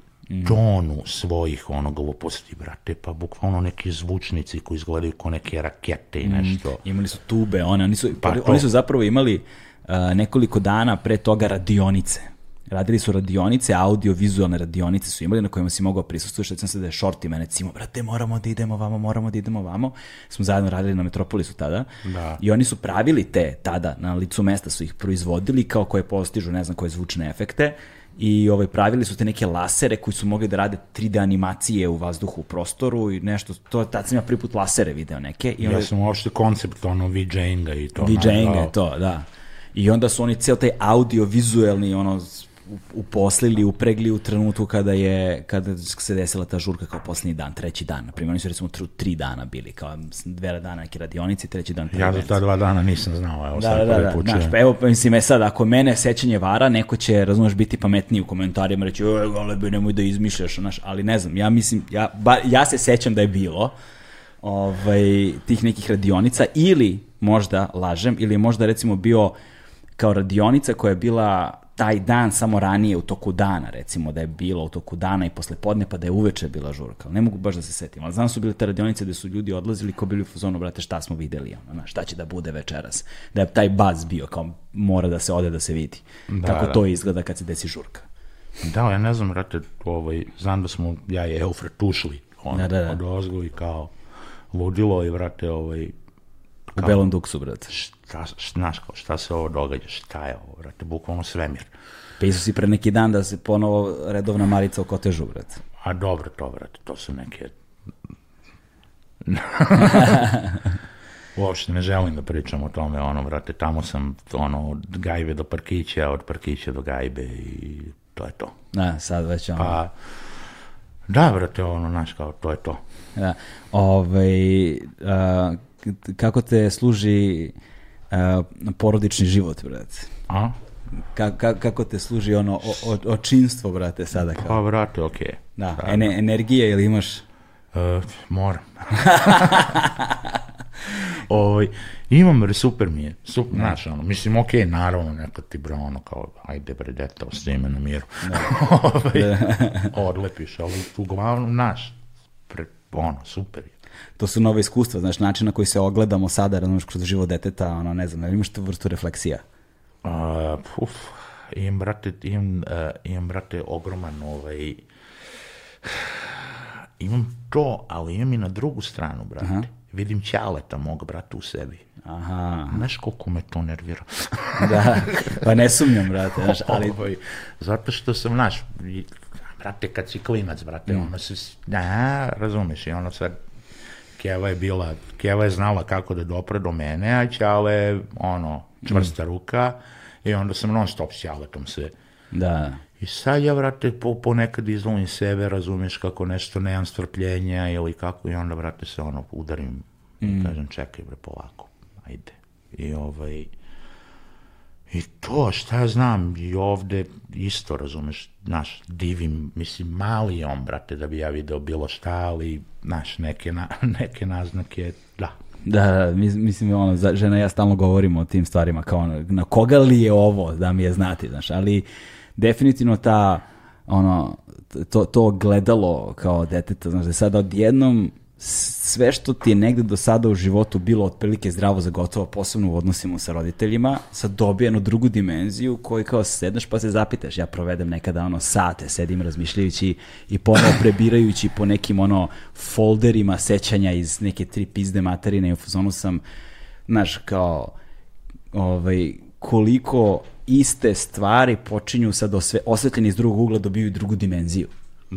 tonu svojih ono gluposti, brate, pa bukvalno neki zvučnici koji izgledaju kao neke rakete i nešto.
Imali su tube, one, oni su,
Pa
oni,
to.
oni su zapravo imali nekoliko dana pre toga radionice. Radili su radionice, audio-vizualne radionice su imali na kojima si mogao prisustvuješ, sećam se da je Shorty mene cimo, brate, moramo da idemo vamo, moramo da idemo vamo. Smo zajedno radili na Metropolisu tada.
Da.
I oni su pravili te tada, na licu mesta su ih proizvodili kao koje postižu, ne znam koje zvučne efekte i ovaj, pravili su te neke lasere koji su mogli da rade 3D animacije u vazduhu u prostoru i nešto, to tad sam ja prvi put lasere video neke. I onda,
Ja sam uopšte koncept ono VJ-inga i to.
VJ-inga je to, da. I onda su oni ceo taj audio-vizuelni ono, uposlili, upregli u trenutku kada je kada se desila ta žurka kao poslednji dan, treći dan. Na primjer, oni su recimo tru, tri dana bili, kao dve dana neke radionici, treći dan
Ja do
prvenstvo.
ta dva dana nisam znao, evo
Da,
sad
da,
prvi
da,
put
znaš, pa evo, pa mislim, e sad, ako mene sećanje vara, neko će, razumeš, biti pametniji u komentarima, reći, oj, golebe, nemoj da izmišljaš, znaš, ali ne znam, ja mislim, ja, ba, ja se sećam da je bilo ovaj, tih nekih radionica, ili možda, lažem, ili je možda, recimo, bio kao radionica koja je bila taj dan samo ranije u toku dana, recimo da je bilo u toku dana i posle podne, pa da je uveče bila žurka. Ne mogu baš da se setim, ali znam da su bile te radionice gde su ljudi odlazili ko bili u fazonu, brate, šta smo videli, ono, šta će da bude večeras. Da je taj baz bio, kao mora da se ode da se vidi.
Da,
Kako
da.
to izgleda kad se desi žurka.
Da, ja ne znam, brate, ovaj, znam da smo ja i Eufret ušli on,
Da, da, da.
od ozgo i kao ludilo i, brate, ovaj,
U Belom Duksu, brate.
Šta, znaš, kao, šta se ovo događa, šta je ovo, brate, bukvalno svemir.
Pisao si pre neki dan da se ponovo redovna Marica u kotežu, brate.
A dobro to, brate, to su neke... <laughs> Uopšte ne želim da pričam o tome, ono, brate, tamo sam, ono, od gajbe do parkića, od parkića do gajbe i to je to.
Da, sad već ono.
Pa, da, brate, ono, znaš, kao, to je to.
Da. Ovaj, a, kako te služi porodični život, brate?
A?
Ka, ka, kako te služi ono o, o, očinstvo, brate, sada kao?
Pa, brate, okej.
Da, ene, energije ili imaš...
E, moram. <laughs> Ovaj, imam, bre, super mi je, super, znaš, ono, mislim, okej, naravno, nekad ti, bre, ono, kao, ajde, bre, dete, ostaje me na miru. <laughs> ovaj, odlepiš, ali uglavnom, znaš, pre, ono, super je.
To su nove iskustva, znaš, način na koji se ogledamo sada, razumiješ, kroz život deteta, ono, ne znam, imaš tu vrstu refleksija.
Uh, uf, imam, brate, imam, uh, imam, brate, ogroman, ovaj, imam to, ali imam i na drugu stranu, brate. Vidim ćaleta mog brata u sebi.
Aha,
Znaš koliko me to nervira? <laughs>
da, pa ne sumnjam, brate, znaš, <laughs> ali
Ovaj, zato što sam, znaš, brate, kad si klinac, brate,
Mm.
ono se, da, razumeš, i ono sad, Keva je bila, Keva je znala kako da dopre do mene, a Ćale, ono, čvrsta ruka, i onda sam non stop s Ćaletom se.
Da.
I sad ja, vrate, po, ponekad izvolim sebe, razumiješ kako nešto nemam strpljenja ili kako, i onda, vrate, se ono, udarim i kažem, čekaj, bre, polako, ajde. I ovaj, I to, šta ja znam, i ovde isto, razumeš, znaš, divim, mislim, mali je on, brate, da bi ja video bilo šta, ali, znaš, neke, na, <laughs> neke naznake, da.
Da, da, mis- mislim, ono, za, žena ja stalno govorimo o tim stvarima, kao ono, na koga li je ovo, da mi je znati, znaš, ali definitivno ta, ono, to, to gledalo kao deteta, znaš, da je odjednom sve što ti je negde do sada u životu bilo otprilike zdravo za gotovo, posebno u odnosima sa roditeljima, sad dobije jednu drugu dimenziju koju kao sedneš pa se zapitaš. Ja provedem nekada ono sate, sedim razmišljajući i ponovo prebirajući po nekim ono folderima sećanja iz neke tri pizde materine i u fazonu sam, znaš, kao ovaj, koliko iste stvari počinju sad osve, osvetljeni iz drugog ugla dobiju drugu dimenziju.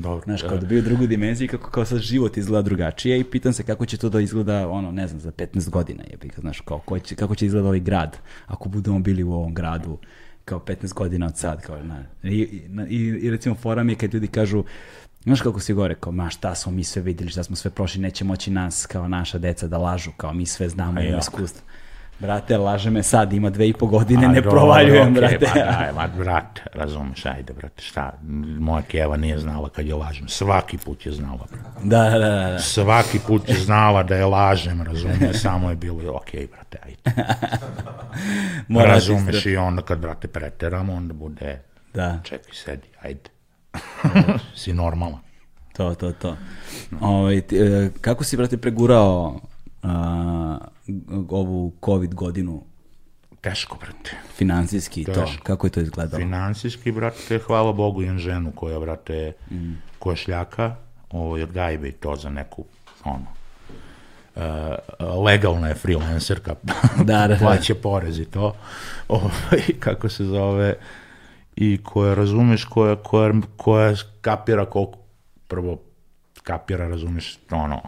Dobro.
Znaš, kao dobiju drugu dimenziju i kako kao sad život izgleda drugačije i pitam se kako će to da izgleda, ono, ne znam, za 15 godina, je znaš, kao, ko će, kako će izgleda ovaj grad, ako budemo bili u ovom gradu, kao 15 godina od sad, kao, na, i, i, i, i recimo fora mi je kad ljudi kažu, Znaš kako si gore, kao, ma šta smo mi sve videli, šta smo sve prošli, neće moći nas, kao naša deca da lažu, kao mi sve znamo, imamo
ja.
iskustvo. Brate, laže me sad, ima dve i po godine,
A,
ne
dobro,
provaljujem,
okej,
brate.
Ma daj, ma brate, razumeš, ajde, brate, šta, moja Keva nije znala kad je lažem, svaki put je znala, brate.
Da, da, da, da.
Svaki put je znala da je lažem, razumeš, samo je bilo, okej, brate, ajde. <laughs>
Mora
razumeš i onda kad, brate, preteramo, onda bude,
Da.
čekaj, sedi, ajde. <laughs> si normalan.
To, to, to. Ovaj, ti, e, kako si, brate, pregurao a, ovu COVID godinu
Teško, brate.
finansijski i to?
Teško.
Kako je to izgledalo?
Finansijski, brate, hvala Bogu imam ženu koja, brate, koja šljaka, ovaj, od gajbe i to za neku, ono, uh, legalna je freelancerka, <laughs>
Da, da, da.
plaća porez i to, <laughs> ovaj, kako se zove, i koja, razumeš, koja, koja, koja kapira koliko, prvo, kapira, razumeš, ono,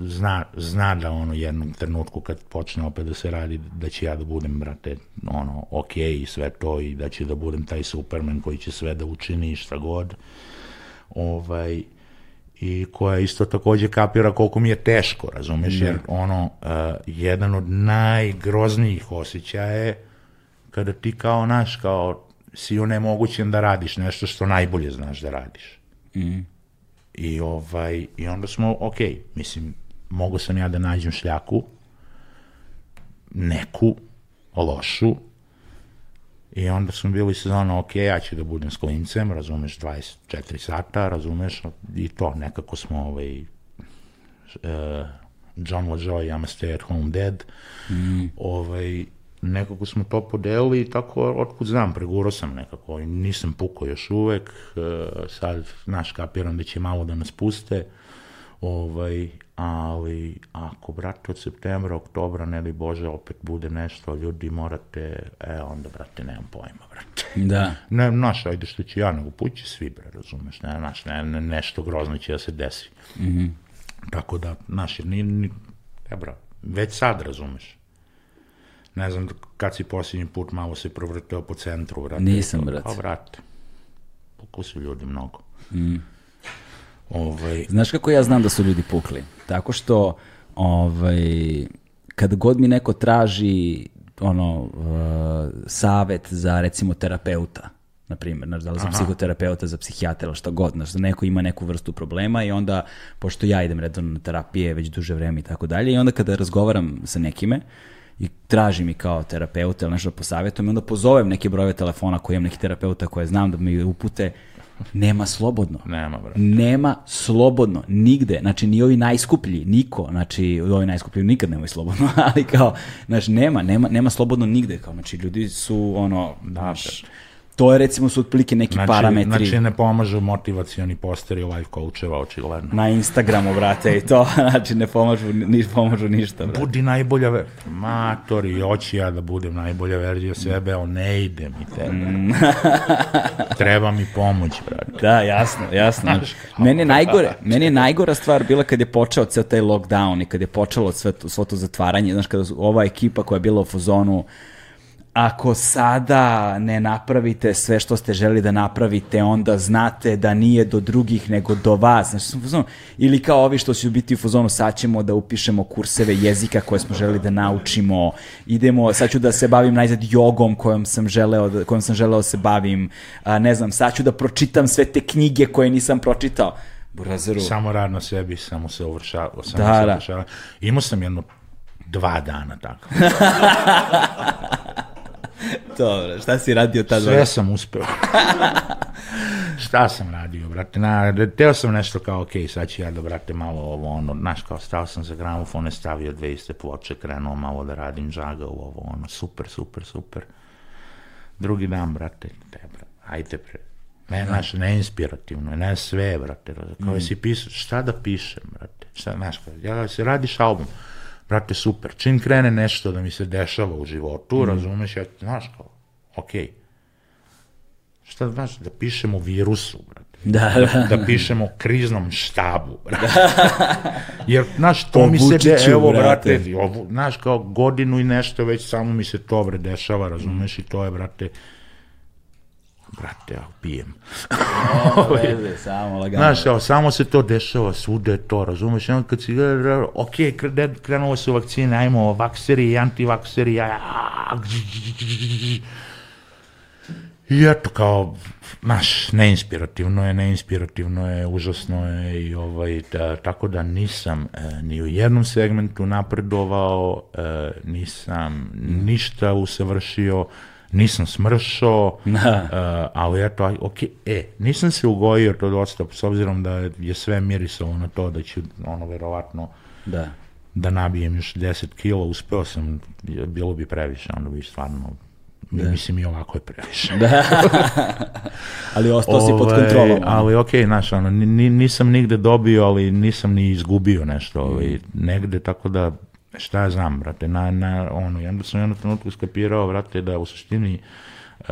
zna, zna da ono jednom trenutku kad počne opet da se radi da će ja da budem brate ono ok i sve to i da će da budem taj superman koji će sve da učini i šta god. Ovaj i koja isto takođe kapira koliko mi je teško, razumeš, jer ono, uh, jedan od najgroznijih osjećaja je kada ti kao naš, kao si onemogućen da radiš nešto što najbolje znaš da radiš. I, ovaj, I onda smo, ok, mislim, mogu sam ja da nađem šljaku, neku, lošu, i onda smo bili sezona, ok, ja ću da budem s klincem, razumeš, 24 sata, razumeš, i to, nekako smo, ovaj, uh, John LaJoy, I'm a stay at home dad, ovaj, nekako smo to podelili i tako, otkud znam, pregurao sam nekako, i nisam pukao još uvek, e, sad, znaš, kapiram da će malo da nas puste, ovaj, ali ako, brate, od septembra, oktobra, ne li Bože, opet bude nešto, ljudi morate, e, onda, brate, nemam pojma, brate. <laughs>
Da.
Ne, znaš, ajde što ću ja, nego pući svi, bre, razumeš, ne, znaš, ne, ne, nešto grozno će da se desi. Tako da, jer ni, ni, e, bra, već sad razumeš. Ne znam kad si posljednji put malo se provrteo po centru, brate.
Nisam, brate.
Pa, brate, puku su ljudi mnogo. Mm. Ovaj,
Znaš kako ja znam da su ljudi pukli? Tako što ovaj, kad god mi neko traži ono, uh, savet za recimo terapeuta, na primjer, znaš, da li za psihoterapeuta, za psihijatra ili šta god, znaš, da neko ima neku vrstu problema i onda, pošto ja idem redovno na terapije već duže vreme i tako dalje, i onda kada razgovaram sa nekime i traži mi kao terapeuta ili nešto da posavjetujem, i onda pozovem neke brojeve telefona koji imam neki terapeuta koje znam da mi upute, nema slobodno.
nema, brate.
Nema slobodno, nigde, znači ni ovi najskuplji, niko, znači ovi najskuplji nikad nemaju slobodno, <laughs> ali kao, znači nema, nema, nema slobodno nigde, kao, znači ljudi su ono, znaš, To je recimo su otprilike neki
Znači,
parametri
znači ne pomažu motivacioni posteri life coacheva, očigledno.
na Instagramu, brate, i to, <laughs> znači ne pomažu, ni pomažu ništa, brate.
Budi najbolja ver... Matori, hoću ja da budem najbolja verzija sebe, ali ne ide mi tebe.
Mm. <laughs>
Treba mi pomoć, brate.
Da, jasno, jasno. meni je najgore, meni je najgora stvar bila kad je počeo ceo taj lockdown i kad je počelo sve to, svo to zatvaranje, znaš, kada ova ekipa koja je bila u fazonu, ako sada ne napravite sve što ste želi da napravite, onda znate da nije do drugih nego do vas. Znači, sam u fazonu, ili kao ovi što su biti u fazonu, sad ćemo da upišemo kurseve jezika koje smo želi da naučimo, idemo, sad ću da se bavim najzad jogom kojom sam želeo da, kojom sam želeo da se bavim, a, ne znam, sad ću da pročitam sve te knjige koje nisam pročitao. Burazeru,
Samo rad na sebi, samo se uvršava. Samo
Da,
se
da.
Imao sam jedno dva dana tako. <laughs> <laughs>
dobro, šta si radio tad?
Sve sam uspeo. <laughs> Šta sam radio, brate? Na, teo sam nešto kao, ok, sad ću ja da, brate, malo ovo, ono, znaš, kao, stao sam za gramofone, stavio dve iste ploče, krenuo malo da radim džaga u ovo, ono, super, super, super. Drugi dan, brate, te, brate, ajde, bre. Ne, znaš, ne inspirativno, ne sve, brate, kao si pisao, šta da pišem, brate, šta, znaš, kao, ja, se radiš album, brate, super, čim krene nešto da mi se dešava u životu, razumeš, ja, znaš, kao, okej, šta znaš, da pišemo virusu, brate.
Da, da.
Da pišemo kriznom štabu, brate. <laughs> Jer, znaš, to mi se, de, evo,
brate.
brate, ovo, znaš, kao godinu i nešto, već samo mi se to, bre, dešava, razumeš, i to je, brate, brate, ja pijem. <laughs>
Veze, samo lagano.
Znaš, evo, samo se to dešava, svuda je to, razumeš, onda kad si gleda, ok, kre- krenule su vakcine, ajmo, vakseri i antivakseri, a, a, I eto, kao, znaš, neinspirativno je, neinspirativno je, užasno je i ovaj, da, tako da nisam e, ni u jednom segmentu napredovao, e, nisam ništa usavršio, nisam smršao, <laughs> e, ali eto, aj, ok, e, nisam se ugojio to dosta, s obzirom da je sve mirisalo na to da ću, ono, verovatno,
Da.
da nabijem još 10 kila, uspeo sam, bilo bi previše, onda bi stvarno, mislim i ovako je previše. <laughs>
Ali ostao si pod
Ovaj,
kontrolom.
Ali okej, znaš, ono, ni- ni- nisam nigde dobio, ali nisam ni izgubio nešto, ovaj, negde, tako da, šta ja znam, brate, na, na, ono, i onda sam u jednom trenutku skapirao, brate, da u suštini uh,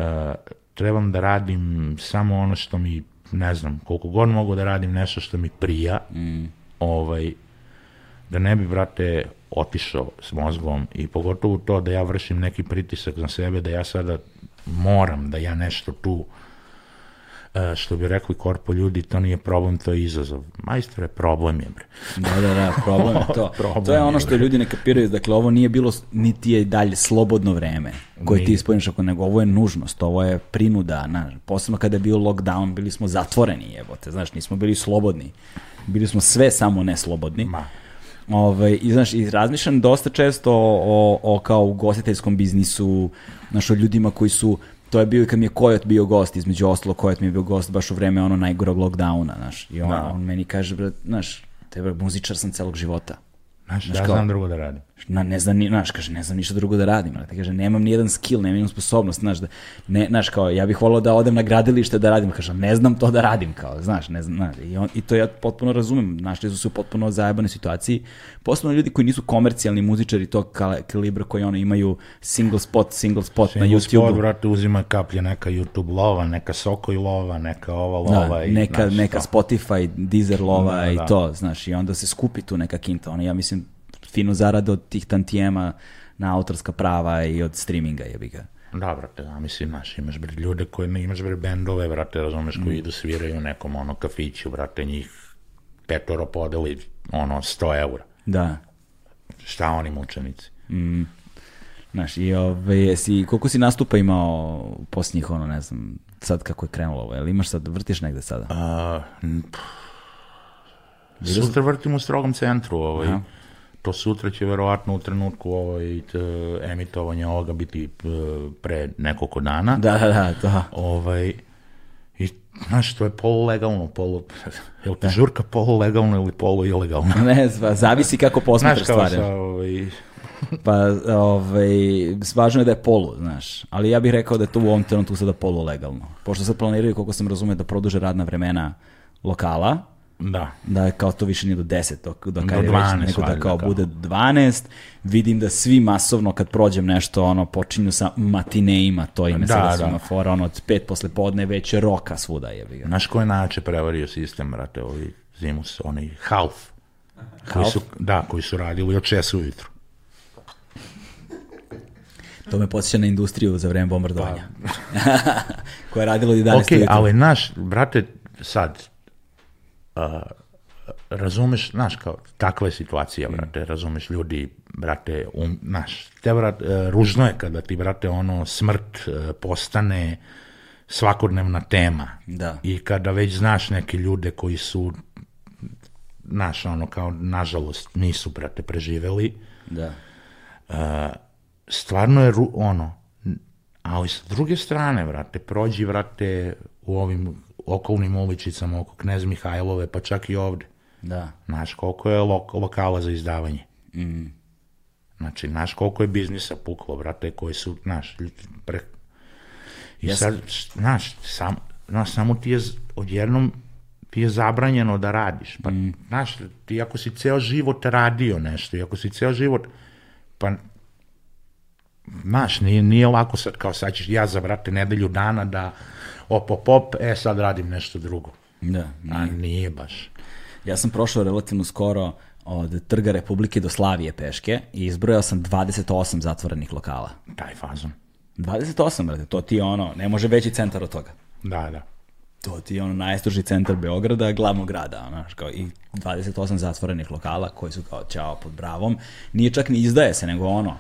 trebam da radim samo ono što mi, ne znam, koliko god mogu da radim nešto što mi prija, ovaj, da ne bi, brate, otišao s mozgom i pogotovo to da ja vršim neki pritisak na sebe, da ja sada moram da ja nešto tu e, što bi rekli korpo ljudi, to nije problem, to je izazov. Majstore, problem je, bre.
Da, da, da, problem je <laughs> to.
Problem
to je
je,
ono što
bre.
ljudi ne kapiraju, dakle ovo nije bilo, niti je dalje slobodno vreme koje ti
Nije.
ispuniš ako nego ovo je nužnost, ovo je prinuda, na, posebno kada je bio lockdown, bili smo zatvoreni, jebote, znaš, nismo bili slobodni. Bili smo sve samo ne slobodni.
Ma.
Ovaj, I znaš, i razmišljam dosta često o, o, o kao ugostiteljskom biznisu, znaš, o ljudima koji su, to je bio i kad mi je Kojot bio gost, između ostalo Kojot mi je bio gost baš u vreme ono najgorog lockdowna, znaš, i on,
Da.
on meni kaže, brat, znaš, te brat, muzičar sam celog života.
Znaš,
Znaš
ja
kao-
znam drugo da radim.
Na, ne znam, ni, znaš, kaže, ne znam ništa drugo da radim, ali kaže, nemam ni jedan skill, nemam sposobnost, znaš, da, ne, znaš, kao, ja bih volao da odem na gradilište da radim, kaže, ne znam to da radim, kao, znaš, ne znam, znaš, i, on, i to ja potpuno razumem, našli su se u potpuno zajebane situaciji, posebno ljudi koji nisu komercijalni muzičari tog kal- kalibra koji ono imaju single spot, single spot na
Single spot,
YouTube-u.
brate, uzima kaplje, neka YouTube lova, neka Sokoj lova, neka ova
Da,
lova. i,
neka,
znaš,
neka
to.
Spotify, Deezer lova
Da,
i
da.
to, znaš, i onda se skupi tu neka kinta. Ono, ja mislim, fino zarade od tih tantijema na autorska prava i od streaminga, jebi ga.
Da, brate, da, mislim, znaš, imaš bre ljude koji ne, imaš bre bendove, brate, razumeš,
Mm.
koji idu sviraju u nekom ono kafiću, brate, njih petoro podeli, ono, 100 eura.
Da.
Šta oni mučenici?
Znaš, i ove, jesi, koliko si nastupa imao posljednjih, ono, ne znam, sad kako je krenulo ovo, jel imaš sad, vrtiš negde sada?
A, pff, sutra vrtim u strogom centru, ovaj.
Aha.
To sutra će verovatno u trenutku ovaj, t, emitovanja ovoga biti pre nekoliko dana.
Da, da, da, to.
Ovaj, I, znaš, to je polulegalno, polu... Je li ti žurka polulegalno ili polu ilegalno?
Ne, zva, zavisi kako
Znaš
posmetraš
kao
stvari.
sa, ovaj, <laughs>
Pa, ovaj, važno je da je polu, znaš. Ali ja bih rekao da je to u ovom trenutku sada polu legalno. Pošto sad planiraju, koliko sam razumio, da produže radna vremena lokala,
Da.
da je kao to više nije do 10, dok, dok
Do
ajde
12
nego da kao,
kao.
bude 12. Vidim da svi masovno kad prođem nešto, ono, počinju sa matineima, to ime
Da,
sada
da.
svima fora, ono, od pet posle podne već roka svuda je. ga.
Znaš ko je najjače prevario sistem, brate, ovi zimus, oni half. Koji
Half?
su, da, koji su radili od 6 ujutru.
To me podsjeća na industriju za vreme bombardovanja. <laughs> Koja je radila od 11.
Pa. Ok,
ujutru.
ali naš, brate, sad, a, razumeš, znaš, kao, takva je situacija,
Mm.
brate, razumeš, ljudi, brate, um, znaš, te, brate, ružno je kada ti, brate, ono, smrt e, postane svakodnevna tema.
Da.
I kada već znaš neke ljude koji su, znaš, ono, kao, nažalost, nisu, brate, preživeli,
Da.
stvarno je ru- ono, ali sa druge strane, vrate, prođi, vrate, u ovim okolnim uličicama oko Knez Mihajlove, pa čak i ovde.
Da.
Znaš koliko je lok- lokala za izdavanje.
Mm.
Znači, znaš koliko je biznisa puklo, brate, koji su, znaš, pre... I
Jes-
sad, znaš, sam, znaš, samo ti je odjednom ti je zabranjeno da radiš. Pa, znaš, ti ako si ceo život radio nešto, i ako si ceo život, pa, znaš, nije, nije lako sad, kao sad ćeš ja za, brate, nedelju dana da op, op, op, e, sad radim nešto drugo.
Da.
A nije baš.
Ja sam prošao relativno skoro od Trga Republike do Slavije peške i izbrojao sam 28 zatvorenih lokala.
Taj fazon.
28, brate, to ti je ono, ne može veći centar od toga.
Da, da.
To ti je ono najstruži centar Beograda, glavnog grada, ono, znaš, kao i 28 zatvorenih lokala koji su kao ćao pod bravom. Nije čak ni izdaje se, nego ono,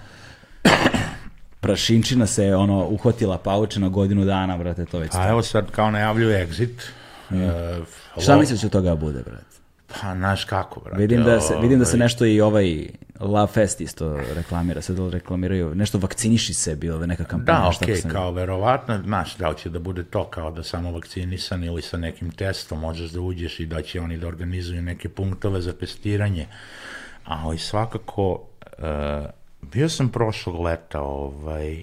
prašinčina se ono uhvatila paučena godinu dana, brate, to već.
A evo sad kao najavljuju exit. e,
Šta
lo-
misliš da toga bude, brate?
Pa, znaš kako, brate.
Vidim da se, vidim da se
ovaj,
nešto i ovaj Love Fest isto reklamira, sad da reklamiraju, nešto vakciniši se, bilo neka kampanja.
Da,
šta
okej,
sam-
kao verovatno, znaš, da li će da bude to kao da samo vakcinisan ili sa nekim testom možeš da uđeš i da će oni da organizuju neke punktove za testiranje. Ali svakako, e, bio sam prošlog leta, ovaj,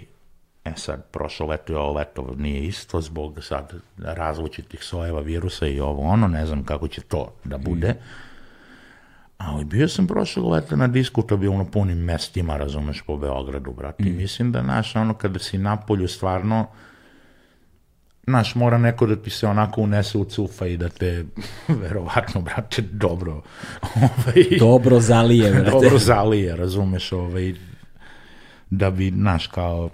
e sad, prošlo leto i ovo leto nije isto zbog sad različitih sojeva virusa i ovo ono, ne znam kako će to da bude. Ali bio sam prošlog leta na diskutabilno punim mestima, razumeš, po Beogradu, brate. I mislim da, znaš, ono, kada si na polju, stvarno, znaš, mora neko da ti se onako unese u cufa i da te, <laughs> verovatno, brate, dobro, <laughs> ovaj,
Dobro zalije, <laughs> brate.
dobro zalije, razumeš, ovaj, da bi, znaš, kao,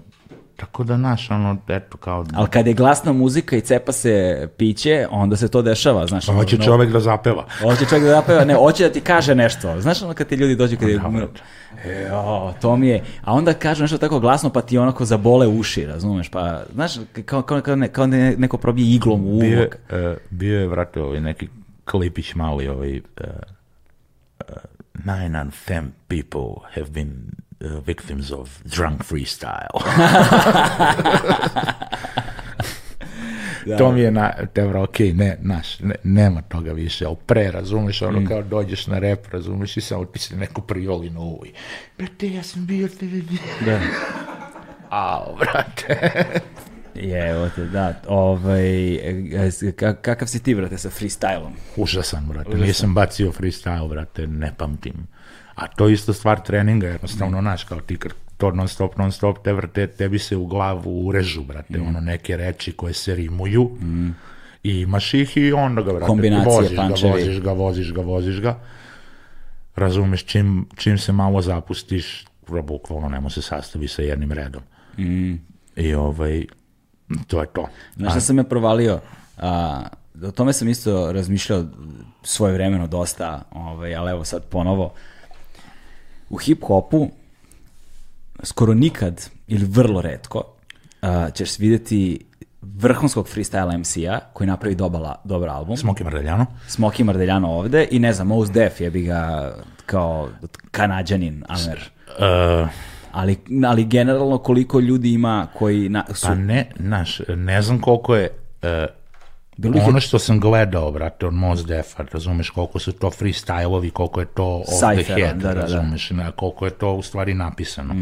tako da, znaš, ono, eto, kao,
Ali kad je glasna muzika i cepa se piće, onda se to dešava, znaš.
pa hoće
no-
čovek da zapeva.
Hoće čovjek da zapeva, ne, hoće da ti kaže nešto. Znaš ono kad ti ljudi dođu kad je...
Da, brate.
Jo, to mi je... A onda kaže nešto tako glasno pa ti onako zabole uši, razumeš? Pa, znaš, kao, kao, kao, ne, kao ne, neko probije iglom u
Bio,
uvok.
je, e, bio je, vrate, ovaj neki klipić mali, ovaj, uh, uh, nine on ten people have been uh, victims of drunk freestyle. <laughs> To mi je na, tebra, ok, ne, naš, ne, nema toga više, ali pre, razumeš, ono kao dođeš na rep, razumeš, i samo ti se neko prijoli na uvi. Brate, ja sam bio...
Da. <laughs>
Ao, brate.
Je, <laughs> evo te, da. Ovaj, e, ka- kakav si ti, brate, sa freestylom?
Užasan, brate. Nisam bacio freestyle, brate, ne pamtim. A to je isto stvar treninga, jednostavno, znaš, kao ti kad to non stop, non stop, te vrte, tebi se u glavu urežu, brate, ono, neke reči koje se rimuju i imaš ih i onda ga, brate,
Kombinacije,
voziš ga,
punčevi.
voziš ga, voziš ga, voziš ga. Razumeš, čim, čim se malo zapustiš, bukvalno ne može se sastavi sa jednim redom. I ovaj, to je to.
Znaš šta sam ja provalio? A, o tome sam isto razmišljao svoje vremeno dosta, ovaj, ali evo sad ponovo. U hip-hopu skoro nikad ili vrlo redko a, ćeš vidjeti vrhunskog freestyle MC-a koji napravi dobar, dobar album.
Smoky Mardeljano.
Smoky Mardeljano ovde i ne znam, Mos Def je bi ga kao kanadjanin, Amer.
Uh,
Ali, ali generalno koliko ljudi ima koji na, su...
Pa ne, znaš, ne znam koliko je, e,
Bilo
Ono što sam gledao, brate, od Mos Defa, razumeš koliko su to freestyle-ovi, koliko je to off the
Cypher,
head,
da, da, da.
razumeš, na, koliko je to u stvari napisano.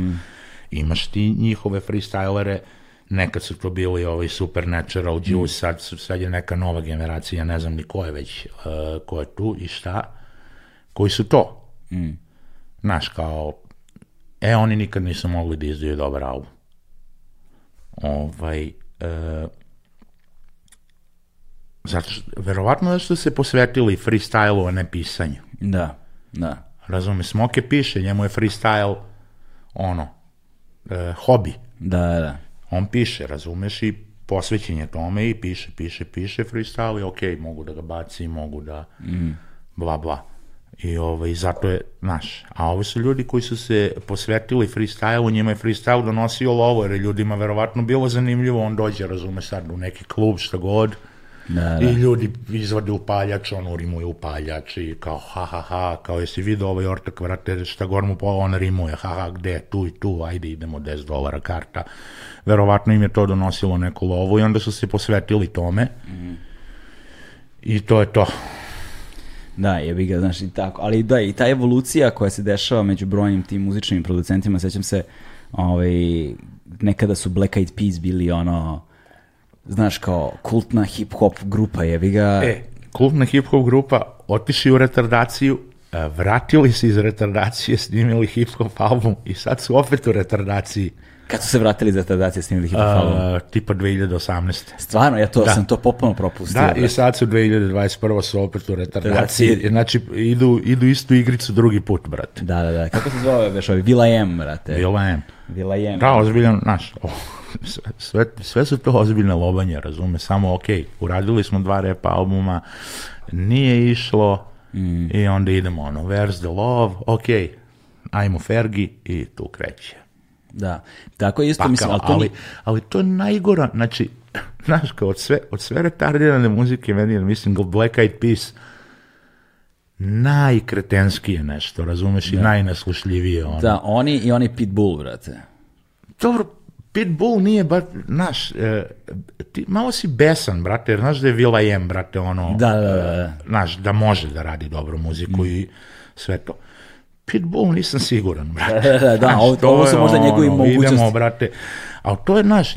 Imaš ti njihove freestylere, nekad su to bili ovaj Supernatural, Juice, sad, su- sad je neka nova generacija, ne znam ni ko je već, uh, ko je tu i šta, koji su to. Znaš, kao, e, oni nikad nisu mogli da izdaju dobar album. Ovaj, e, zato što, verovatno da su se posvetili freestyle-u, a ne pisanju.
Da, da.
Razume, Smoke piše, njemu je freestyle ono, e, hobi.
Da, da, da.
On piše, razumeš, i posvećen je tome i piše, piše, piše freestyle i okej, mogu da ga bacim, mogu da bla, bla. I ovaj, zato je, znaš, a ovi su ljudi koji su se posvetili freestyle-u, njima je freestyle donosio lovo, jer je ljudima verovatno bilo zanimljivo, on dođe, razume sad, u neki klub, šta god,
Da, da.
I ljudi izvade upaljač, on urimuje upaljač i kao ha ha ha, kao jesi vidio ovaj ortak, vrate, šta gor mu pola, on rimuje, ha ha, gde, tu i tu, ajde idemo, 10 dolara karta. Verovatno im je to donosilo neku lovu i onda su se posvetili tome. I to je to.
Da, jebi ga, znaš, i tako. Ali da, i ta evolucija koja se dešava među brojnim tim muzičnim producentima, sećam se, ovaj, nekada su Black Eyed Peas bili ono, znaš, kao kultna hip-hop grupa, jebi ga.
E, kultna hip-hop grupa otiši u retardaciju, e, vratili se iz retardacije, snimili hip-hop album i sad su opet u retardaciji.
Kad su se vratili iz retardacije snimili hip-hop album.
Uh, tipa 2018.
Stvarno, ja to
da.
sam to potpuno propustio.
Da, i sad su 2021. su opet u retardaciji.
Retardaciji.
Znači, idu, idu istu igricu drugi put, brate.
Da, da, da. Kako se zove, veš, ovaj, Vila M, brate.
Bila je.
Vila M.
Da, ozbiljan, znaš, oh, sve, sve, su to ozbiljne lobanje, razume, samo ok, uradili smo dva rap albuma, nije išlo
Mm.
i onda idemo ono, where's the love, ok, ajmo Fergi i tu kreće.
Da. Tako je isto,
Pa
mislim, ali to
ali, ali to je najgora, znači, <laughs> znaš, kao od sve, od sve retardirane muzike, meni je, mislim, Black Eyed Peas, najkretenskije nešto, razumeš, i najneslušljivije. Ono.
Da, oni i oni Pitbull, brate.
Dobro, Pitbull nije baš, znaš, e, ti malo si besan, brate, jer znaš da je Vila M, brate, ono,
Da, da, da, da.
znaš, da može da radi dobru muziku i sve to. Pitbull nisam siguran, <laughs> brate.
Da, da, da,
Znaš,
ovo- ovo su možda njegovi mogućnosti.
Idemo, brate, ali to je, naš,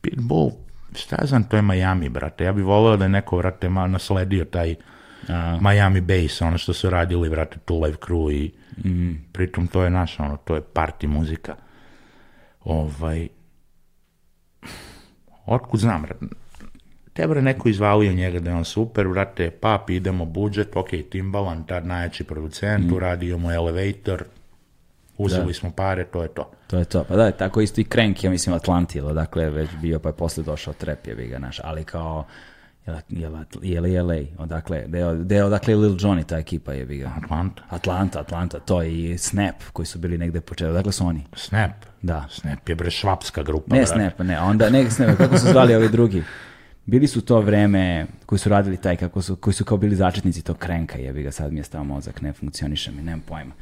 Pitbull, šta ja znam, to je Miami, brate. Ja bih voleo da je neko, brate, ma, nasledio taj
A.
Miami bass, ono što su radili, brate, Two Live Crew i
Mhm.
pritom to je naša, ono, to je party muzika. Ovaj, otkud znam, brate, te bre neko izvalio njega da je on super, brate, pap, idemo budžet, ok, Timbaland, tad najjači producent,
Mhm.
uradio mu Elevator, uzeli smo pare, to je to.
To je to. Pa da, tako isto i Crank, ja mislim Atlanti, ili odakle je već bio, pa je posle došao Trap, je ga naš, ali kao, jel, jel, jel, LA, odakle, gde je odakle je Lil Johnny, ta ekipa je ga.
Atlanta,
Atlanta, Atlanta, to i Snap, koji su bili negde počeli, odakle su oni?
Snap,
Da.
Snap je bre švapska grupa,
Ne
brate.
Snap, ne, onda ne Snap, kako su zvali ovi drugi? Bili su to vreme koji su radili taj, kako su, koji su kao bili začetnici tog krenka, jebi ga, sad mi je stao mozak, ne funkcioniše mi, nemam pojma.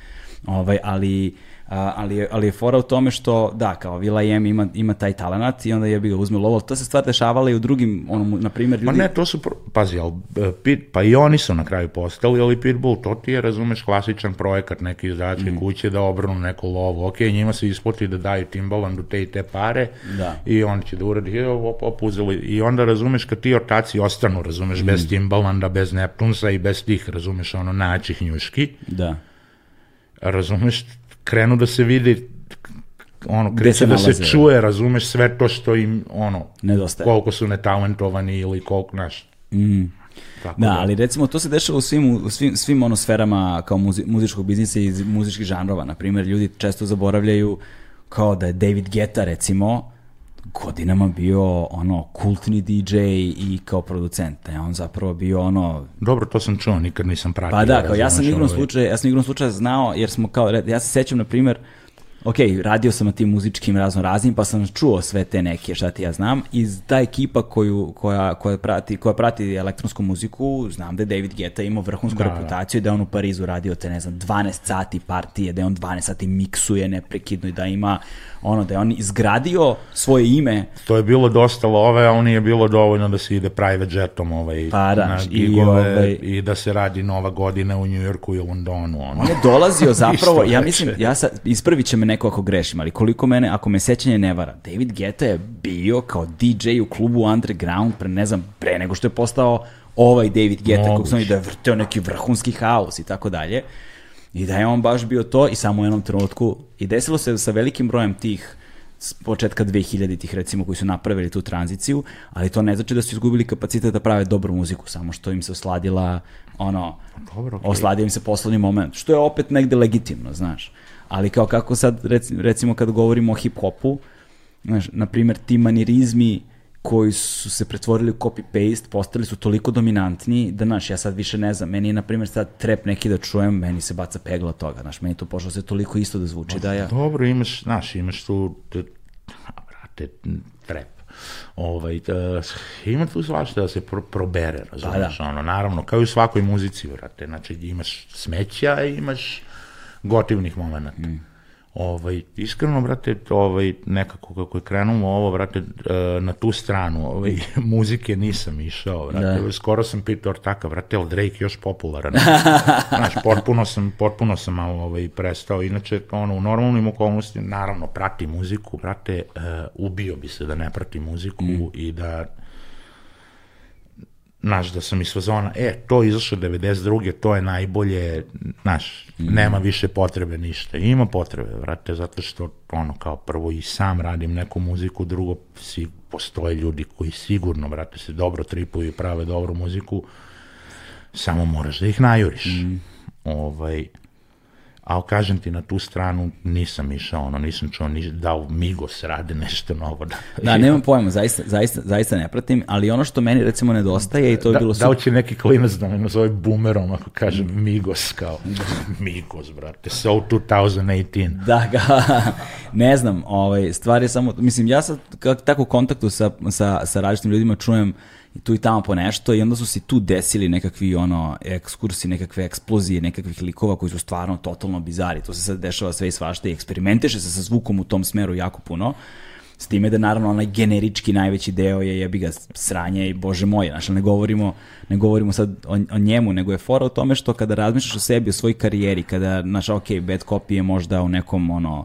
Ovaj, ali, ali, je- ali je fora u tome što, da, kao Vila M ima, ima taj talenat i onda jebi ga uzme lovo, to se stvar dešavala i u drugim, ono, na primjer,
Ma
ljudi...
ne, to su, pro- pazi, ali, e, Pit, pa i oni su na kraju postali, ali Pitbull, to ti je, razumeš, klasičan projekat neke izdavačke
Mm.
kuće da obrnu neku lovu. Ok, njima se isplati da daju Timbalandu te i te pare
Da.
i on će da uradi, op, op, uzeli. I onda, razumeš, kad ti ortaci ostanu, razumeš,
Mm.
bez Timbalanda, bez Neptunsa i bez tih, razumeš, ono, načih njuški,
Da.
Razumeš, krenu da se vidi ono, kreće
se
da se čuje, razumeš sve to što im, ono,
Nedostaje.
koliko su netalentovani ili koliko, znaš, tako
Da, ali recimo to se dešava u svim, u svim, svim ono sferama kao muzi, muzičkog biznisa i muzičkih žanrova. Na primjer, ljudi često zaboravljaju kao da je David Guetta recimo godinama bio ono kultni DJ i kao producent. Da je on zapravo bio ono
Dobro, to sam čuo, nikad nisam pratio.
Pa da, kao ja sam igrom
ovaj.
slučaja, ja sam igrom slučaja znao, jer smo kao, ja se sećam, na primjer, ok, radio sam na tim muzičkim razno raznim, pa sam čuo sve te neke, šta ti ja znam, i ta ekipa koju, koja, koja, prati, koja prati elektronsku muziku, znam da je David Guetta imao vrhunsku
Da, da.
reputaciju, da je on u Parizu radio te, ne znam, 12 sati partije, da je on 12 sati miksuje neprekidno i da ima, ono, da je on izgradio svoje ime
To je bilo dosta love, a nije bilo dovoljno da se ide private jetom ovaj,
Pa da,
na
i
gigove
ovaj-
i da se radi nova godina u New Yorku i Londonu. Ono.
On je dolazio <laughs> zapravo, ja mislim, ja sad, ispravit će me neko ako grešim, ali koliko mene, ako me sećanje ne vara, David Guetta je bio kao DJ u klubu Underground pre, ne znam, pre nego što je postao ovaj David Guetta, kako sam
Moguće.
da je vrteo neki vrhunski haos i tako dalje. I da je on baš bio to i samo u jednom trenutku, i desilo se sa velikim brojem tih s početka 2000-ih recimo koji su napravili tu tranziciju, ali to ne znači da su izgubili kapacitet da prave dobru muziku, samo što im se osladila ono,
Dobro, okej.
osladio im se poslovni moment, što je opet negde legitimno, znaš. Ali kao kako sad, rec- recimo kad govorimo o hip-hopu, znaš, na primjer ti manirizmi koji su se pretvorili u copy-paste, postali su toliko dominantni da, znaš, ja sad više ne znam, meni je, na primjer, sad trep neki da čujem, meni se baca pegla toga, znaš, meni to pošlo se toliko isto da zvuči da ja...
Dobro, imaš, znaš, imaš tu, brate, trep. Ovaj, t- ima tu svašta da se pro, probere, razumiješ,
da.
ono, naravno, kao i u svakoj muzici, brate, znači imaš smeća i imaš gotivnih momenta. Ovaj, iskreno, brate, ovaj, nekako kako je krenulo ovo, brate, e, na tu stranu ovaj, <laughs> muzike nisam išao, brate,
Da.
skoro sam pitao ortaka, brate, je li Drake još popularan? <laughs> Znaš, potpuno sam, potpuno sam malo ovaj, prestao, inače, ono, u normalnim okolnostima, naravno, prati muziku, brate, uh, ubio bi se da ne prati muziku i da znaš, da sam iz fazona, e, to izašlo 92. to je najbolje, znaš, nema više potrebe ništa. Ima potrebe, vrate, zato što, ono, kao prvo i sam radim neku muziku, drugo, si, postoje ljudi koji sigurno, vrate, se dobro tripuju i prave dobru muziku, samo moraš da ih najuriš. Ovaj, ali kažem ti, na tu stranu nisam išao, ono, nisam čuo ni da u Migos rade nešto novo. Da,
Da, nemam pojma, zaista, zaista, zaista ne pratim, ali ono što meni recimo nedostaje i to je
da,
bilo
da li će neki klinac da me nazove boomerom ako kažem Migos kao Migos, brate, so 2018.
Da, ga, ne znam, ovaj, stvar je samo, mislim, ja sad kak, tako u kontaktu sa, sa, sa različitim ljudima čujem i tu i tamo po nešto i onda su se tu desili nekakvi ono ekskursi, nekakve eksplozije, nekakvih likova koji su stvarno totalno bizari. To se sad dešava sve i svašta i eksperimentiše se sa zvukom u tom smeru jako puno. S time da naravno onaj generički najveći deo je jebi ga sranje i bože moje, znači ne govorimo, ne govorimo sad o, o njemu, nego je fora u tome što kada razmišljaš o sebi, o svojoj karijeri, kada, znaš, ok, bad copy je možda u nekom ono,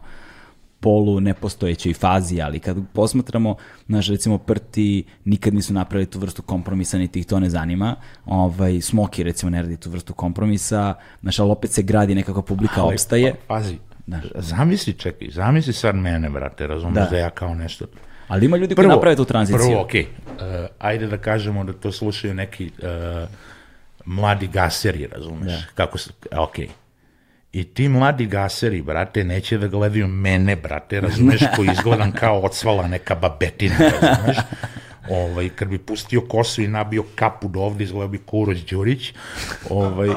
polu nepostojećoj fazi, ali kad posmatramo, znaš, recimo Prti nikad nisu napravili tu vrstu kompromisa, niti ih to ne zanima. Ovaj, Smoki, recimo, ne radi tu vrstu kompromisa, znaš, ali opet se gradi nekakva publika,
Ali,
opstaje.
pa, pazi, zamisli, čekaj, zamisli sad mene, brate, razumeš
Da.
da, ja kao nešto...
Ali ima ljudi koji naprave tu tranziciju.
Prvo, okej, uh, ajde da kažemo da to slušaju neki uh, mladi gaseri, razumeš,
Da.
kako se, okej. I ti mladi gaseri, brate, neće da gledaju mene, brate, razumeš, koji izgledam kao odsvala neka babetina, razumeš. Ovaj, kad bi pustio kosu i nabio kapu do ovde, izgledao bi Kuroć Đurić. Ovaj,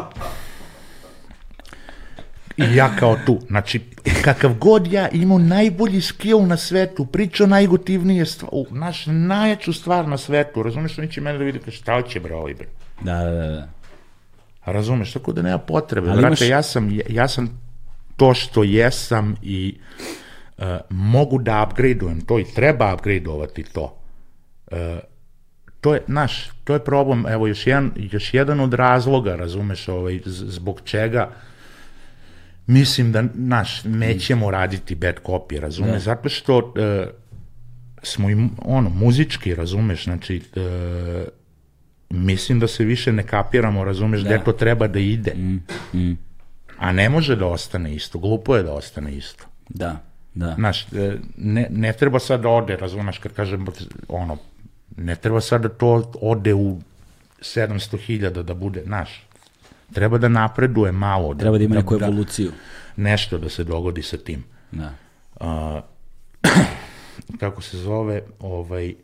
I ja kao tu, znači, kakav god ja imao najbolji skill na svetu, pričao najgotivnije stvar, naš najjaču stvar na svetu, razumeš, oni će mene da vidi šta će bre ovaj.
Da, da, da, da.
Razumeš, tako da nema potrebe.
Ali
Brate,
imaš-
ja, sam, ja sam to što jesam i uh, mogu da upgradeujem to i treba upgradeovati to. Uh, to je, naš, to je problem, evo još jedan, još jedan od razloga, razumeš, ovaj, zbog čega mislim da, naš, nećemo raditi bad copy, razumeš, zato što uh, smo i, ono, muzički, razumeš, znači, uh, mislim da se više ne kapiramo, razumeš, gde to treba da ide. A ne može da ostane isto, glupo je da ostane isto.
Da, da.
Znaš, e, ne, ne treba sad da ode, razumeš, kad kažem, ono, ne treba sad da to ode u 700.000 da bude, znaš, treba da napreduje malo.
Treba da ima neku evoluciju.
nešto da se dogodi sa tim.
Da. <clears throat>
kako se zove, ovaj,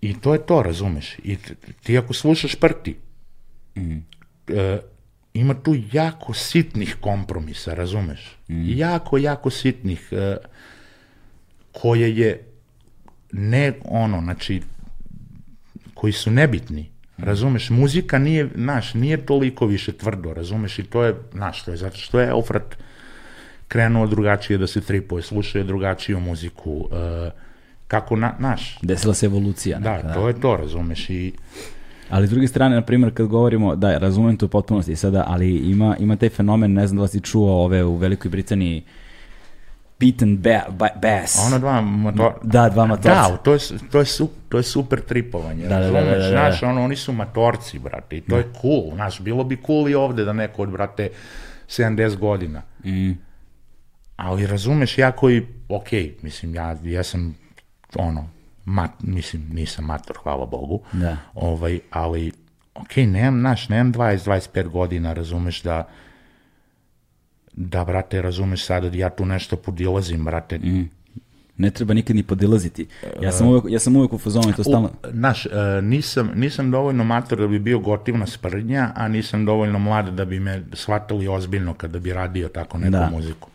i to je to, razumeš, i ti ako slušaš prti, e, ima tu jako sitnih kompromisa, razumeš? Jako, jako sitnih, e, koje je ne ono, znači, koji su nebitni. Razumeš, muzika nije, naš, nije toliko više tvrdo, razumeš, i to je, naš, to je zato što je Eufrat krenuo drugačije da se tripuje, slušaju drugačiju muziku, e, kako, na, naš,
Desila se evolucija.
da,
neka,
to je to, razumeš, i
Ali s druge strane, na primjer, kad govorimo, da, razumem to u potpunosti sada, ali ima, ima taj fenomen, ne znam da li si čuo ove u Velikoj Britaniji, beat and ba ba bass.
Ono dva motor...
Da, dva motorca.
Da, to je, to je, su, to je super tripovanje.
Da, da, da,
razumeš?
da, da.
Znaš, ono, oni su matorci, brate, i to je cool. Znaš, bilo bi cool i ovde da neko od, brate, 70 godina.
Mm.
Ali razumeš, ja koji, ok, mislim, ja, ja sam, ono, mat, mislim, nisam mator, hvala Bogu,
Da.
ovaj, ali, ok, nemam, znaš, nemam 20-25 godina, razumeš, da, da, brate, razumeš sada, ja tu nešto podilazim, brate,
Ne treba nikad ni podilaziti. Ja sam uvek, ja sam uvek u fazonu i to stalno...
U, naš, e, nisam, nisam dovoljno mator da bi bio gotivna sprdnja, a nisam dovoljno mlad da bi me shvatili ozbiljno kada bi radio tako neku
Da.
muziku.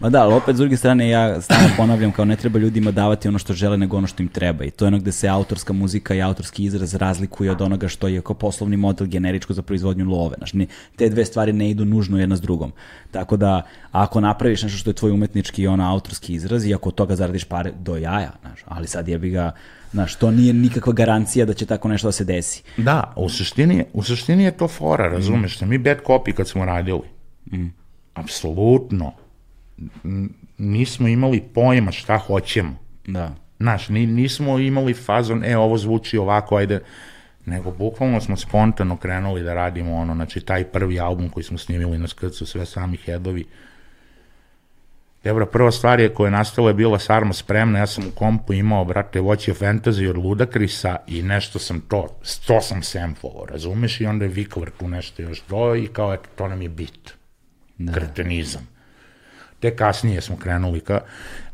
Ma da, ali opet s druge strane ja stalno ponavljam kao ne treba ljudima davati ono što žele nego ono što im treba i to je ono gde se autorska muzika i autorski izraz razlikuje od onoga što je kao poslovni model generičko za proizvodnju love. Znaš, ni, te dve stvari ne idu nužno jedna s drugom. Tako da ako napraviš nešto što je tvoj umetnički i ono autorski izraz i ako od toga zaradiš pare do jaja, znaš, ali sad jebi ga, znaš, to nije nikakva garancija da će tako nešto da se desi.
Da, u suštini, je- u suštini je to fora, razumeš se. Mi bad copy kad smo radili, apsolutno, n- nismo imali pojma šta hoćemo.
Da.
Znaš, ni, nismo imali fazon, e, ovo zvuči ovako, ajde, nego bukvalno smo spontano krenuli da radimo ono, znači taj prvi album koji smo snimili na skrcu, sve sami headovi. Debra, prva stvar je koja je nastala je bila Sarma spremna, ja sam u kompu imao, brate, Watch Your Fantasy od Ludakrisa i nešto sam to, to sam samplao, razumeš, i onda je Vikler tu nešto još do i kao, eto, to nam je bit. Da. Kretenizam. Te kasnije smo krenuli ka,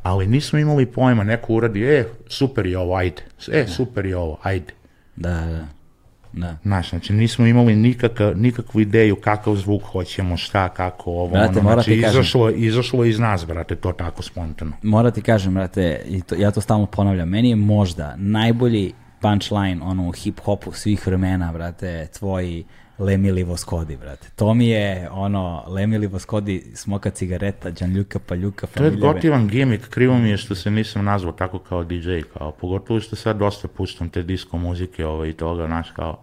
ali nismo imali pojma, neko uradi, e, super je ovo, ajde, e, super je ovo, ajde.
Da, da. Da.
Znaš, znači nismo imali nikaka, nikakvu ideju kakav zvuk hoćemo, šta, kako, ovo,
Brate,
ono, znači
ti kažem.
izašlo, izašlo iz nas, brate, to tako spontano.
Mora ti kažem, brate, i to, ja to stalno ponavljam, meni je možda najbolji punchline ono u hip-hopu svih vremena, brate, tvoji Lemili Voskodi, brate. To mi je ono, Lemili Voskodi, smoka cigareta, Đanljuka Paljuka,
To je gotivan gimik, krivo mi je što se nisam nazvao tako kao DJ, kao, pogotovo što sad dosta puštam te disco muzike ovaj, i toga, znaš, kao,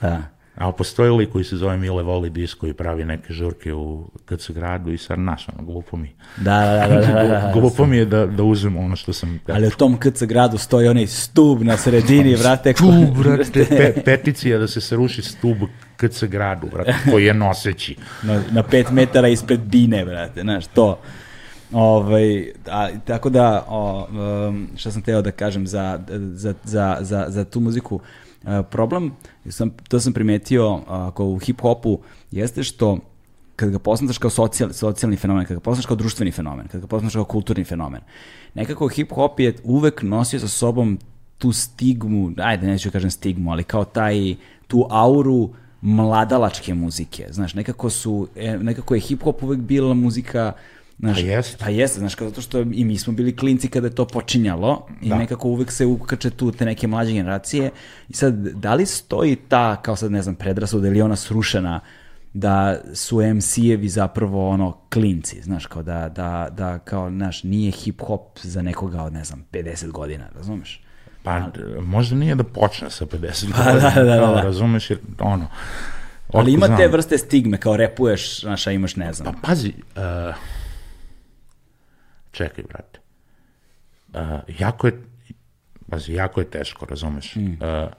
Da.
a postoji lik koji se zove Mile Voli Disco i pravi neke žurke u KC gradu i sad, znaš, ono, glupo mi.
Da, da, da, da, da, da. <laughs>
Glupo mi je da, da uzmem ono što sam...
Ali u tom KC gradu stoji onaj stub na sredini, brate.
Tu,
ko-
brate, pe, peticija da se sruši stub KC gradu, brate, koji je noseći. <laughs>
na, na pet metara ispred bine, brate, znaš, to. Ovaj, a, tako da, o, um, šta sam teo da kažem za, za, za, za, za tu muziku, a, problem, sam, to sam primetio ako u hip-hopu, jeste što kad ga posmatraš kao socijal, socijalni fenomen, kad ga posmatraš kao društveni fenomen, kad ga posmatraš kao kulturni fenomen, nekako hip-hop je uvek nosio sa sobom tu stigmu, ajde neću kažem stigmu, ali kao taj, tu auru mladalačke muzike, znaš, nekako su, e, nekako je hip-hop uvek bila muzika, znaš,
Pa jeste.
Pa jeste, znaš, kao zato što i mi smo bili klinci kada je to počinjalo i
Da.
nekako uvek se ukače tu te neke mlađe generacije i sad, da li stoji ta, kao sad ne znam, predrasuda ili ona srušena da su MC-evi zapravo ono klinci, znaš, kao da, da, da kao, znaš, nije hip-hop za nekoga od, ne znam, 50 godina, razumeš?
Pa, možda nije da počne sa 50
Pa,
godina,
da, da, da, da.
razumeš, jer, ono,
Ali ima
otko
te
znam.
vrste stigme, kao repuješ, znaš, a imaš, ne znam.
Pa pazi, uh, čekaj, brate. Uh, jako je, pazi, jako je teško, razumeš.
Mm.
Uh,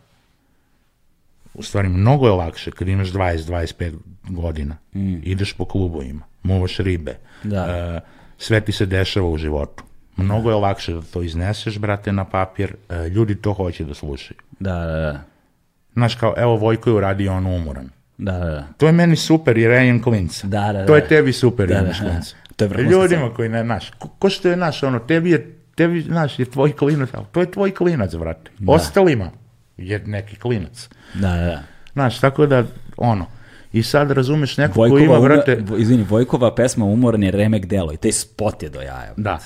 u stvari, mnogo je lakše kad imaš 20-25 godina. Ideš po klubovima, muvaš ribe.
Mm. Da.
Uh, sve ti se dešava u životu. Mnogo je lakše da to izneseš, brate, na papir. Uh, ljudi to hoće da slušaju.
Da, da, da.
Znaš, kao, evo Vojko je uradio on umoran.
Da, da, da.
To je meni super jer ja imam klinca.
Da, da,
To je
da.
tebi super
Da,
jer
da, da.
klinca.
To je vrhunska
Ljudima koji ne, znaš, ko, ko što je naš, ono, tebi je, tebi, znaš, je tvoj klinac, ali to je tvoj klinac, brate. Ostalima je neki klinac.
Da, da, da.
Znaš, tako da, ono, I sad razumeš neko ko
Vojkova,
ima,
ume-
brate,
izvini, Vojkova pesma Umoran je remek delo i taj spot je do jaja.
Da.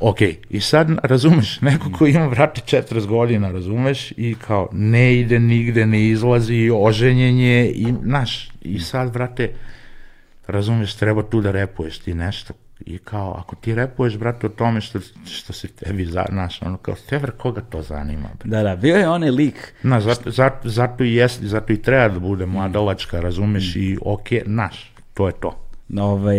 Ok, i sad razumeš, neko ko ima, brate, 40 godina, razumeš, i kao ne ide nigde, ne izlazi, oženjen je, i, znaš, i sad, brate, razumeš, treba tu da repuješ ti nešto, i kao, ako ti repuješ, brate, o tome što, što se tebi, znaš, ono, kao, tever, koga to zanima, bre?
Da, da, bio je onaj lik,
Znaš, zato, zato, zato, i jest, zato i treba da bude mladalačka, razumeš, i ok, znaš, to je to.
Ovaj,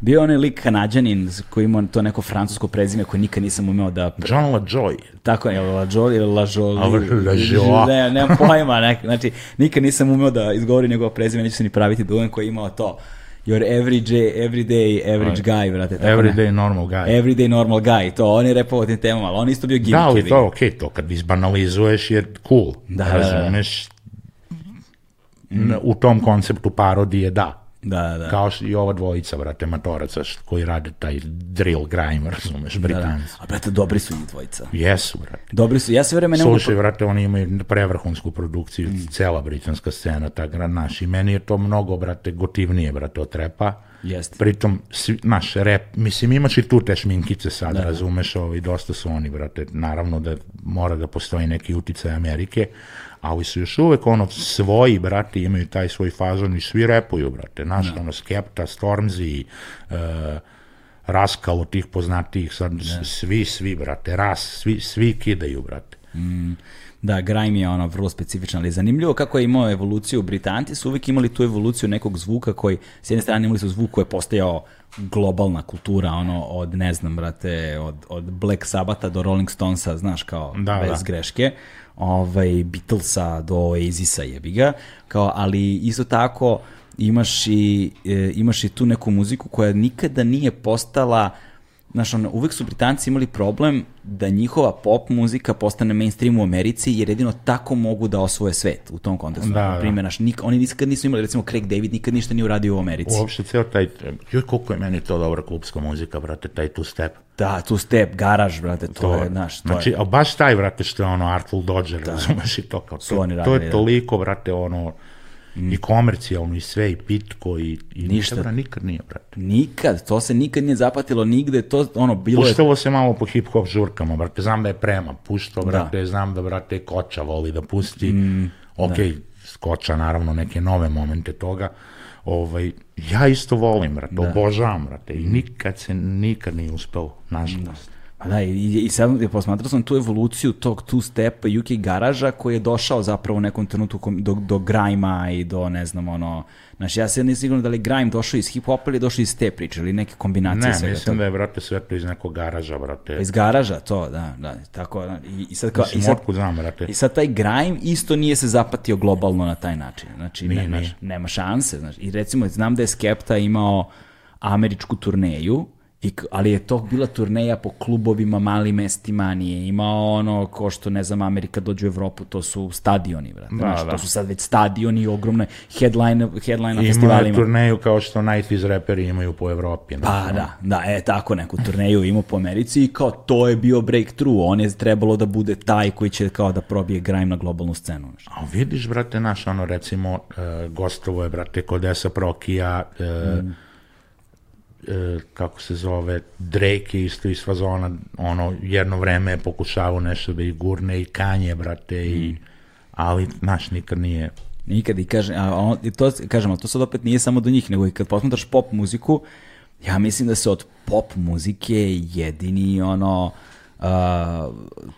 bio onaj lik kanadjanin koji ima to neko francusko prezime koje nikad nisam umeo da...
John LaJoy,
Tako je, La Jolie ili La Jolie.
A, La Jolie.
Ne, nemam pojma, ne, znači, nikad nisam umeo da izgovori njegovo prezime, neću se ni praviti duvan koji je imao to. Your everyday, everyday average guy, brate. Tako ne?
everyday normal guy.
Everyday normal guy, to, on je repao o tim temama, ali on isto bio gimmick.
Da, ali to je okej, to kad izbanalizuješ je cool.
Da, da, da.
Razumeš? N- U tom konceptu parodije, da.
Da, da.
Kao i ova dvojica, brate, matoraca koji rade taj drill grime, razumeš,
Da, da.
britanci.
A brate, dobri su njih dvojica.
Jesu, brate.
Dobri su, ja sve vreme ne mogu...
Slušaj, brate, oni imaju prevrhunsku produkciju,
Mm.
cela britanska scena, ta gra naš. I meni je to mnogo, brate, gotivnije, brate, od trepa.
Jeste.
Pritom, svi, naš rep, mislim, imaš i tu te šminkice sad, razumeš, ovaj, dosta su oni, brate, naravno da mora da postoji neki uticaj Amerike, ali su još uvek ono svoji, brate, imaju taj svoj fazon i svi repuju, brate, naš, ono, Skepta, Stormzy, uh, Raskal od tih poznatijih, sad, svi, svi, brate, Ras, svi, svi kidaju, brate.
Da, grime je ono vrlo specifičan, ali je zanimljivo kako je imao evoluciju. Britanci su uvijek imali tu evoluciju nekog zvuka koji, s jedne strane imali su zvuk koji je postajao globalna kultura, ono, od, ne znam, brate, od, od Black Sabbatha do Rolling Stonesa, znaš, kao,
Da,
bez
da.
greške, ovaj, Beatlesa do Oasisa jebi ga, kao, ali isto tako imaš i, e, imaš i tu neku muziku koja nikada nije postala Znaš, ono, uvek su Britanci imali problem da njihova pop muzika postane mainstream u Americi, jer jedino tako mogu da osvoje svet u tom kontekstu.
Da,
Na
da.
naš, nik, oni nikad nisu imali, recimo Craig David nikad ništa nije uradio u Americi.
Uopšte ceo taj, joj, koliko je meni to dobra klubska muzika, brate, taj two step.
Da, tu step, garaž, brate, to, je, znaš, to
znači,
je.
a baš taj, brate, što je ono Artful Dodger, razumeš i to kao, to, to
radili,
je
da.
Toliko, brate, ono, i komercijalno, i sve, i pitko, i, i
Ništa.
ništa, nikad nije, brate.
Nikad, to se nikad nije zapatilo nigde, to, ono, bilo je...
Puštalo se malo po hip-hop žurkama, brate, znam da je prema, puštao, brate, znam da, brate, Koča voli da pusti,
Mm,
ok, Koča, naravno, neke nove momente toga, ovaj, ja isto volim, brate, obožavam, brate,
Mm.
i nikad se, nikad nije uspeo, nažalost.
Pa da, i, i sad je posmatrao sam tu evoluciju tog two step UK garaža koji je došao zapravo u nekom trenutku do, do grajma i do, ne znam, ono, znači ja se nisam sigurno da li grime došao iz hip-hopa ili došao iz te priče ili neke kombinacije
Ne,
svega
mislim
toga.
da je, brate, sve to iz nekog garaža, brate.
Iz garaža, to, da, da, tako, da, i, i sad kao, i
Mislim,
sad,
otkud znam, brate.
I sad taj grime isto nije se zapatio globalno na taj način. Znači,
Nije,
ne,
nije.
nema šanse. Znači. I recimo, znam da je Skepta imao američku turneju, I, ali je to bila turneja po klubovima, malim mestima, nije imao ono ko što, ne znam, Amerika dođe u Evropu, to su stadioni, brate.
Da,
znaš,
da.
To su sad već stadioni, ogromne headline, headline na
Ima
festivalima.
turneju kao što 90s reperi imaju po Evropi.
Pa
znaš,
da, da, e, tako neku turneju imao po Americi i kao to je bio breakthrough, on je trebalo da bude taj koji će kao da probije grime na globalnu scenu. Znaš.
A vidiš, brate, naš, ono, recimo, uh, gostovo je, brate, kod Esa Prokija, uh, e, kako se zove, Drake je isto iz fazona, ono, jedno vreme je pokušavao nešto da ih gurne i Kanje, brate, i, ali, naš, nikad nije,
Nikad i kaže, a on, i to, kažem, ali to sad opet nije samo do njih, nego i kad posmatraš pop muziku, ja mislim da se od pop muzike jedini ono, uh,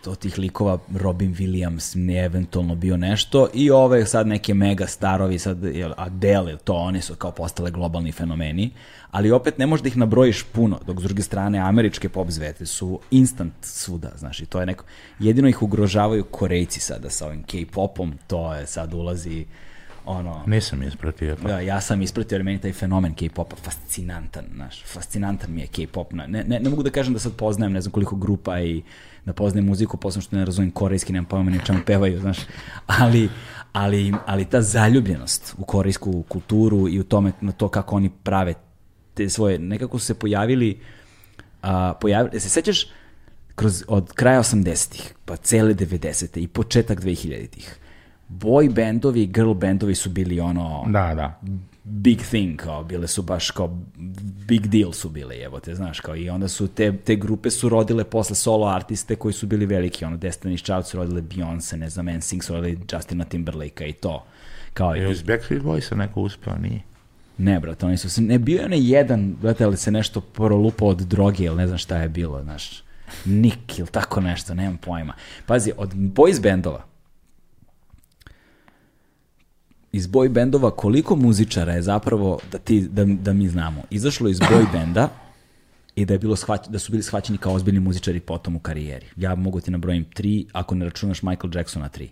od tih likova Robin Williams ne eventualno bio nešto. I ove sad neke mega starovi, sad Adele, to one su kao postale globalni fenomeni, ali opet ne možeš da ih nabrojiš puno, dok s druge strane američke pop zvezde su instant svuda, znaš, i to je neko, jedino ih ugrožavaju Korejci sada sa ovim K-popom, to je sad ulazi ono,
nisam ispratio to.
da, ja sam ispratio jer meni taj fenomen K-popa fascinantan, znaš, fascinantan mi je K-pop. Ne, ne, ne mogu da kažem da sad poznajem ne znam koliko grupa i da poznajem muziku, posebno što ne razumem korejski, nemam pojma ni o čemu pevaju, znaš, ali, ali, ali ta zaljubljenost u korejsku kulturu i u tome, na to kako oni prave te svoje, nekako su se pojavili, a, pojavili, se sećaš kroz, od kraja 80-ih, pa cele 90-te i početak 2000-ih, boy bandovi i girl bandovi su bili ono
Da, da.
big thing, kao bile su baš kao big deal su bile, evo te, znaš, kao i onda su te, te grupe su rodile posle solo artiste koji su bili veliki, ono Destiny's Child su rodile Beyoncé, ne znam, NSYNC su rodili Justina Timberlake i to. Kao
Je
i,
iz Backstreet Boysa neko uspeo, nije?
ne, brate, oni su se, ne, bio je onaj jedan, brate, ali se nešto prolupao od droge ili ne znam šta je bilo, znaš, Nick ili tako nešto, nemam pojma. Pazi, od boys bandova, iz boy bendova koliko muzičara je zapravo, da, ti, da, da mi znamo, izašlo iz boy <clears throat> benda i da, je bilo shvać, da su bili shvaćeni kao ozbiljni muzičari potom u karijeri. Ja mogu ti nabrojim tri, ako ne računaš Michael Jacksona tri.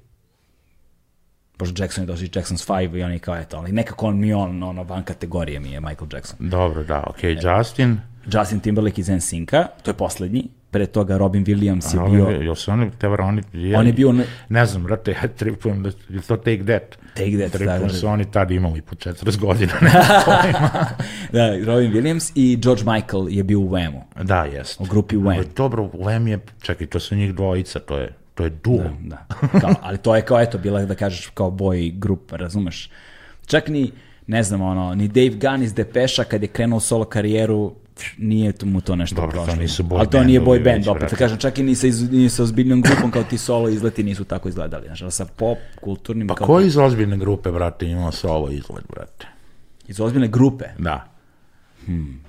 Pošto Jackson je došli Jackson's 5 i on je kao, eto, ali nekako on mi on, ono, van kategorije mi je Michael Jackson.
Dobro, da, okej, Justin.
Justin Timberlake iz NSYNC-a, to je poslednji, pre toga Robin Williams je
Robin,
bio,
jel su oni, te vara, oni, je,
on je bio, ne,
Ne znam, brate, ja tripujem da je to Take That.
Take That,
Tripujem
da, da.
su oni tad imali po 40 godina. <laughs> <laughs>
da, Robin Williams i George Michael je bio u Whamu.
da, jest.
U grupi Wham.
Ali Dobro, Wham je, čekaj, to su njih dvojica, to je, to je duo.
Da. Kao, ali to je kao, eto, bila da kažeš kao boy grup, razumeš? Čak ni, ne znam, ono, ni Dave Gunn iz Depeša kad je krenuo solo karijeru, nije mu to nešto
Dobro, to
prošlo.
nisu boy
Ali to nije boy band, opet da kažem, čak i ni sa, iz, ni sa ozbiljnom grupom kao ti solo izleti nisu tako izgledali. Znaš, sa pop, kulturnim,
Pa
kao
ko iz ozbiljne grupe, brate, ima solo izgled, brate?
iz ozbiljne grupe.
Da.
Hmm.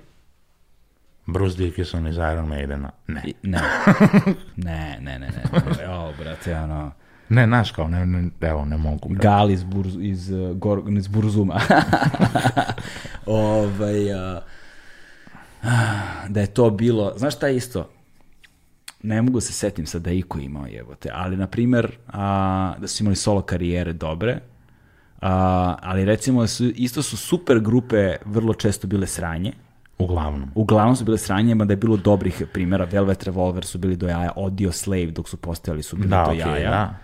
Bruce Dickinson iz Iron Maidena. Ne.
I- Ne. <laughs> ne, ne, ne, ne. ne. O, brate, ono...
Ne, znaš kao, ne, ne, evo, ne mogu, brate.
Gal iz, Burz, iz, uh, Gor, iz Burzuma. <laughs> ovaj, a, <sighs> da je to bilo, znaš šta je isto? Ne mogu se setim sad da je iko imao jebote, ali na primer a, da su imali solo karijere dobre, a, ali recimo da su, isto su super grupe vrlo često bile sranje,
Uglavnom.
uglavnom su bile sranje, mada je bilo dobrih primjera, Velvet Revolver su bili do jaja, Audio Slave dok su postojali su bili
Da,
do
okej,
jaja,
da.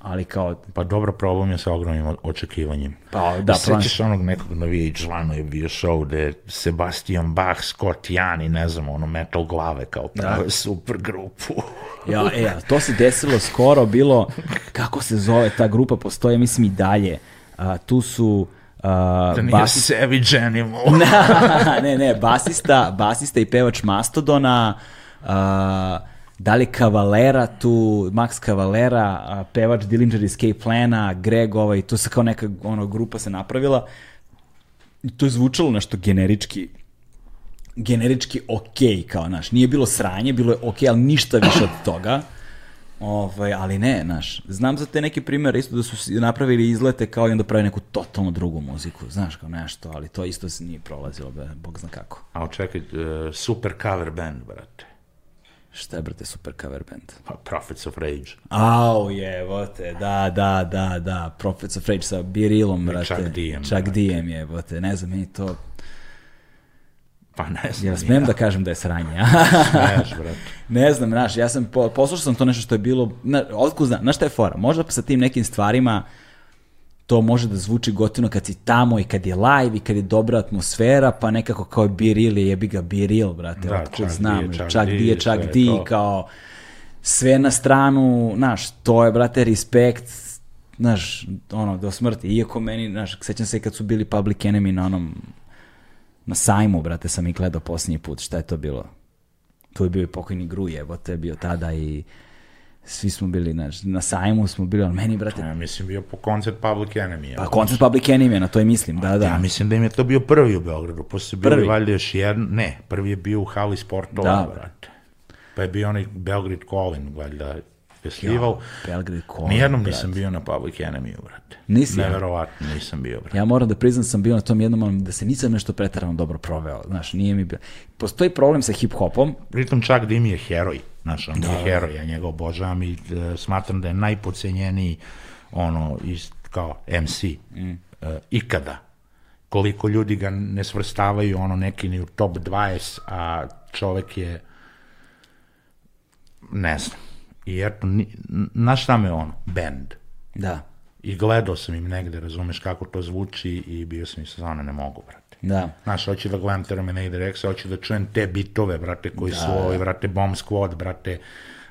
Ali kao,
Pa dobro, problem je sa ogromnim očekivanjem.
pa da,
Sećaš onog nekog na VH1 je bio show gde Sebastian Bach, Scott Ian i ne znam, ono metal glave kao prave super grupu.
Ja, e, to se desilo skoro, bilo, kako se zove ta grupa, postoje, mislim i dalje. A, tu su a,
Da nije
basi-
Savage Animal. <laughs>
ne, ne, basista, basista i pevač Mastodona, a, da li Cavalera tu, Max Cavalera, a, pevač Dillinger Escape Plana, Greg, ovaj, tu se kao neka ono, grupa se napravila. I to je zvučalo nešto generički generički okej, kao, naš, nije bilo sranje, bilo je okej, ali ništa više od toga. Ovaj, ali ne, znaš, znam za te neke primere isto da su napravili izlete kao i onda pravi neku totalno drugu muziku, znaš, kao nešto, ali to isto se nije prolazilo, be, bog zna kako.
A čekaj, uh, super cover band, brate.
Šta je, brate, super cover band?
Pa Prophets of Rage.
Au, jebote, da, da, da, da, Prophets of Rage sa Birilom, brate.
Chuck Diem,
Chuck
brate.
Diem, jebote, ne znam, meni to,
Pa ne znam.
jel smem da kažem da je sranje, a?
Smeš, brate. <laughs>
Ne znam, znaš, ja sam, po, poslušao sam to nešto što je bilo, na, otkud znam, znaš šta je fora, možda sa tim nekim stvarima to može da zvuči gotivno kad si tamo i kad je live i kad je dobra atmosfera, pa nekako kao biril je jebi ga biril, brate,
Da,
otkud znam, čak di je čak di,
to.
kao sve na stranu, znaš, to je, brate, respekt, znaš, ono, do smrti, iako meni, znaš, sećam se i kad su bili Public Enemy na onom, na sajmu, brate, sam ih gledao posljednji put, šta je to bilo? tu je bio i pokojni Gruj, evo te je bio tada i svi smo bili, znaš, na sajmu smo bili, ali meni, brate,
Ja mislim bio po koncert Public Enemy.
pa koncert Public Enemy, na to i mislim, da, da.
Ja mislim da im je to bio prvi u Beogradu, posle bili
Prvi?
valjda još jedan, ne, prvi je bio u hali sportova,
Da.
brate. Pa je bio onaj Belgrade Calling, valjda, festival.
Belgrade Calling,
Nijednom
brate.
nisam bio na Public Enemy, brate.
Nisi, ja?
Neverovatno nisam bio, brate.
Ja moram da priznam sam bio na tom jednom, ali da se nisam nešto pretarano dobro proveo, znaš, nije mi bio. Postoji problem sa hip-hopom,
Pritom čak Dim je heroj, znaš, on je heroj, ja njega obožavam i e, smatram da je najpocenjeniji ono, iz, kao MC mm. ikada. Koliko ljudi ga ne svrstavaju ono neki ni u top 20, a čovek je ne znam. I eto, na šta me ono? Band.
da,
I gledao sam im negde, razumeš kako to zvuči i bio sam i sa zone, ne mogu, brate.
da.
Znaš, hoću da gledam Terminator X, hoću da čujem te bitove, brate, koji su ovi, brate, Bomb Squad, brate,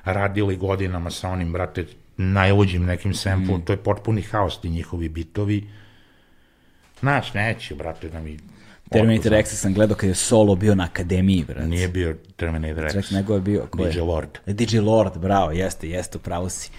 radili godinama sa onim, brate, najluđim nekim samplom, to je potpuni haos ti njihovi bitovi. Znaš, neće, brate, da mi...
Terminator X sam gledao kad je solo bio na akademiji, brate.
Nije bio Terminator X.
Ček, nego je bio... Ko je?
DJ Lord.
DJ Lord, bravo, jeste, jeste, upravo si.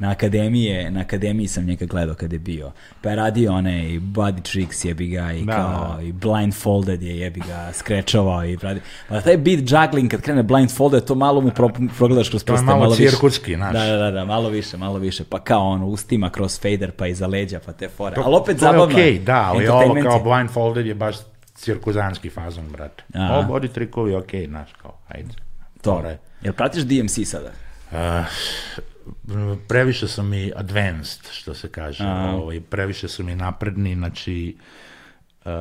Na akademiji, na akademiji sam njega gledao kad je bio. Pa je radio one i Body Tricks jebi ga i
Da,
kao
da.
i Blindfolded je jebi ga skrečovao i radi. Pa taj beat juggling kad krene Blindfolded to malo mu pro, progledaš kroz
To je
prste.
malo
više.
cirkuski, znaš.
Da, da, da, da, malo više, malo više. Pa kao ono, ustima kroz fader pa iza leđa pa te fore. Ali opet
to je
zabavno.
okej, da, ali ovo kao
je.
blindfolded je baš cirkuzanski fazon, brate.
Aha.
Ovo body trikovi, okej, znaš, kao, ajde.
To.
Fora
Jel pratiš DMC sada?
je. Uh, previše su mi advanced, što se kaže. Ovaj, previše su mi napredni, znači... Uh,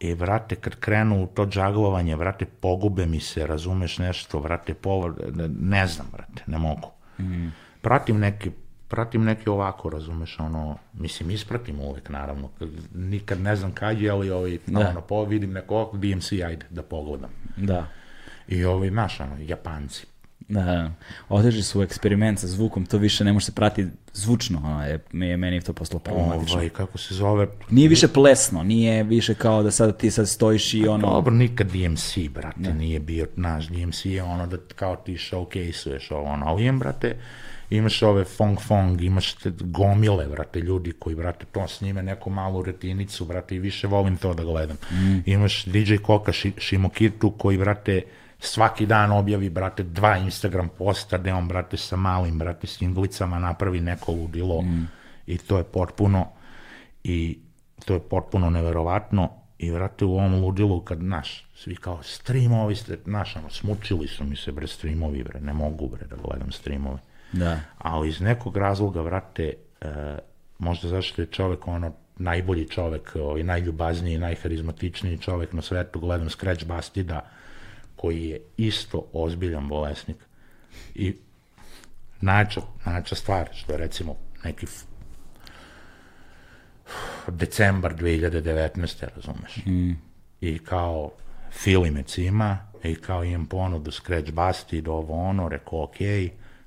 I, vrate, kad krenu u to džaglovanje, vrate, pogube mi se, razumeš nešto, vrate, povr... ne znam, vrate, ne mogu. Pratim neki pratim neke ovako, razumeš, ono, mislim, ispratim uvek, naravno, nikad ne znam kad je, ali ovaj,
Da.
ono, po, vidim neko, DMC, ajde, da pogledam.
Da.
I ovi, znaš, ono, Japanci,
Da, da. Otišli su u eksperiment sa zvukom, to više ne može se prati zvučno, ono, je, je meni to postalo problematično.
ovaj, kako se zove,
Nije više plesno, nije više kao da sad ti sad stojiš i ono...
Dobro, nikad DMC, brate, nije bio, naš DMC je ono da kao ti showcase-uješ ovo, ono, ali brate, imaš ove fong fong, imaš te gomile, brate, ljudi koji, brate, to snime neku malu retinicu, brate, i više volim to da gledam. Imaš DJ Koka Ši, Shimokitu koji, brate, svaki dan objavi, brate, dva Instagram posta gde on, brate, sa malim, brate, singlicama napravi neko ludilo i to je potpuno i to je potpuno neverovatno i vrate u ovom ludilu kad, naš, svi kao streamovi ste, naš, ono, smučili su mi se, bre, streamovi, bre, ne mogu, bre, da gledam streamove.
Da.
Ali iz nekog razloga, vrate, e, možda zašto je čovek, ono, najbolji čovek, ovaj, najljubazniji, najharizmatičniji čovek na svetu, gledam Scratch Bastida, koji je isto ozbiljan bolesnik. I najča, najča stvar, što je recimo neki decembar 2019. razumeš? Mm. I kao Filimec ima, i kao imam ponudu Scratch Bastid, ovo ono, rekao ok,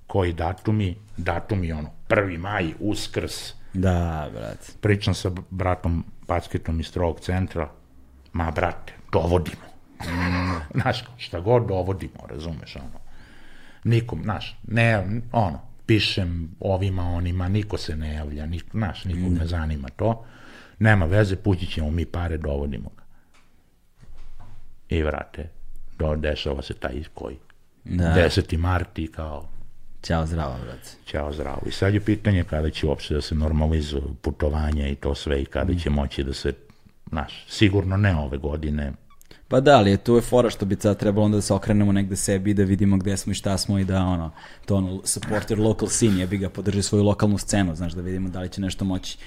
koji datumi, datumi ono, 1. maj, uskrs,
Da, brate.
pričam sa bratom Packetom iz strog centra, ma brate, dovodimo. Mm, <laughs> znaš, šta god dovodimo, razumeš, ono. Nikom, znaš, ne, ono, pišem ovima, onima, niko se ne javlja, nik, znaš, nikog ne zanima to. Nema veze, pući ćemo mi pare, dovodimo ga. I vrate, do, dešava se taj koji.
Da.
10. marti kao
Ćao, zdravo, brate.
Ćao zdravo. I sad je pitanje kada će uopšte da se normalizuju putovanja i to sve i kada će moći da se, znaš, sigurno ne ove godine.
Pa da, ali je tu je fora što bi sad trebalo onda da se okrenemo negde sebi i da vidimo gde smo i šta smo i da ono, to ono, support your local scene, jebi ga, podrži svoju lokalnu scenu, znaš, da vidimo da li će nešto moći.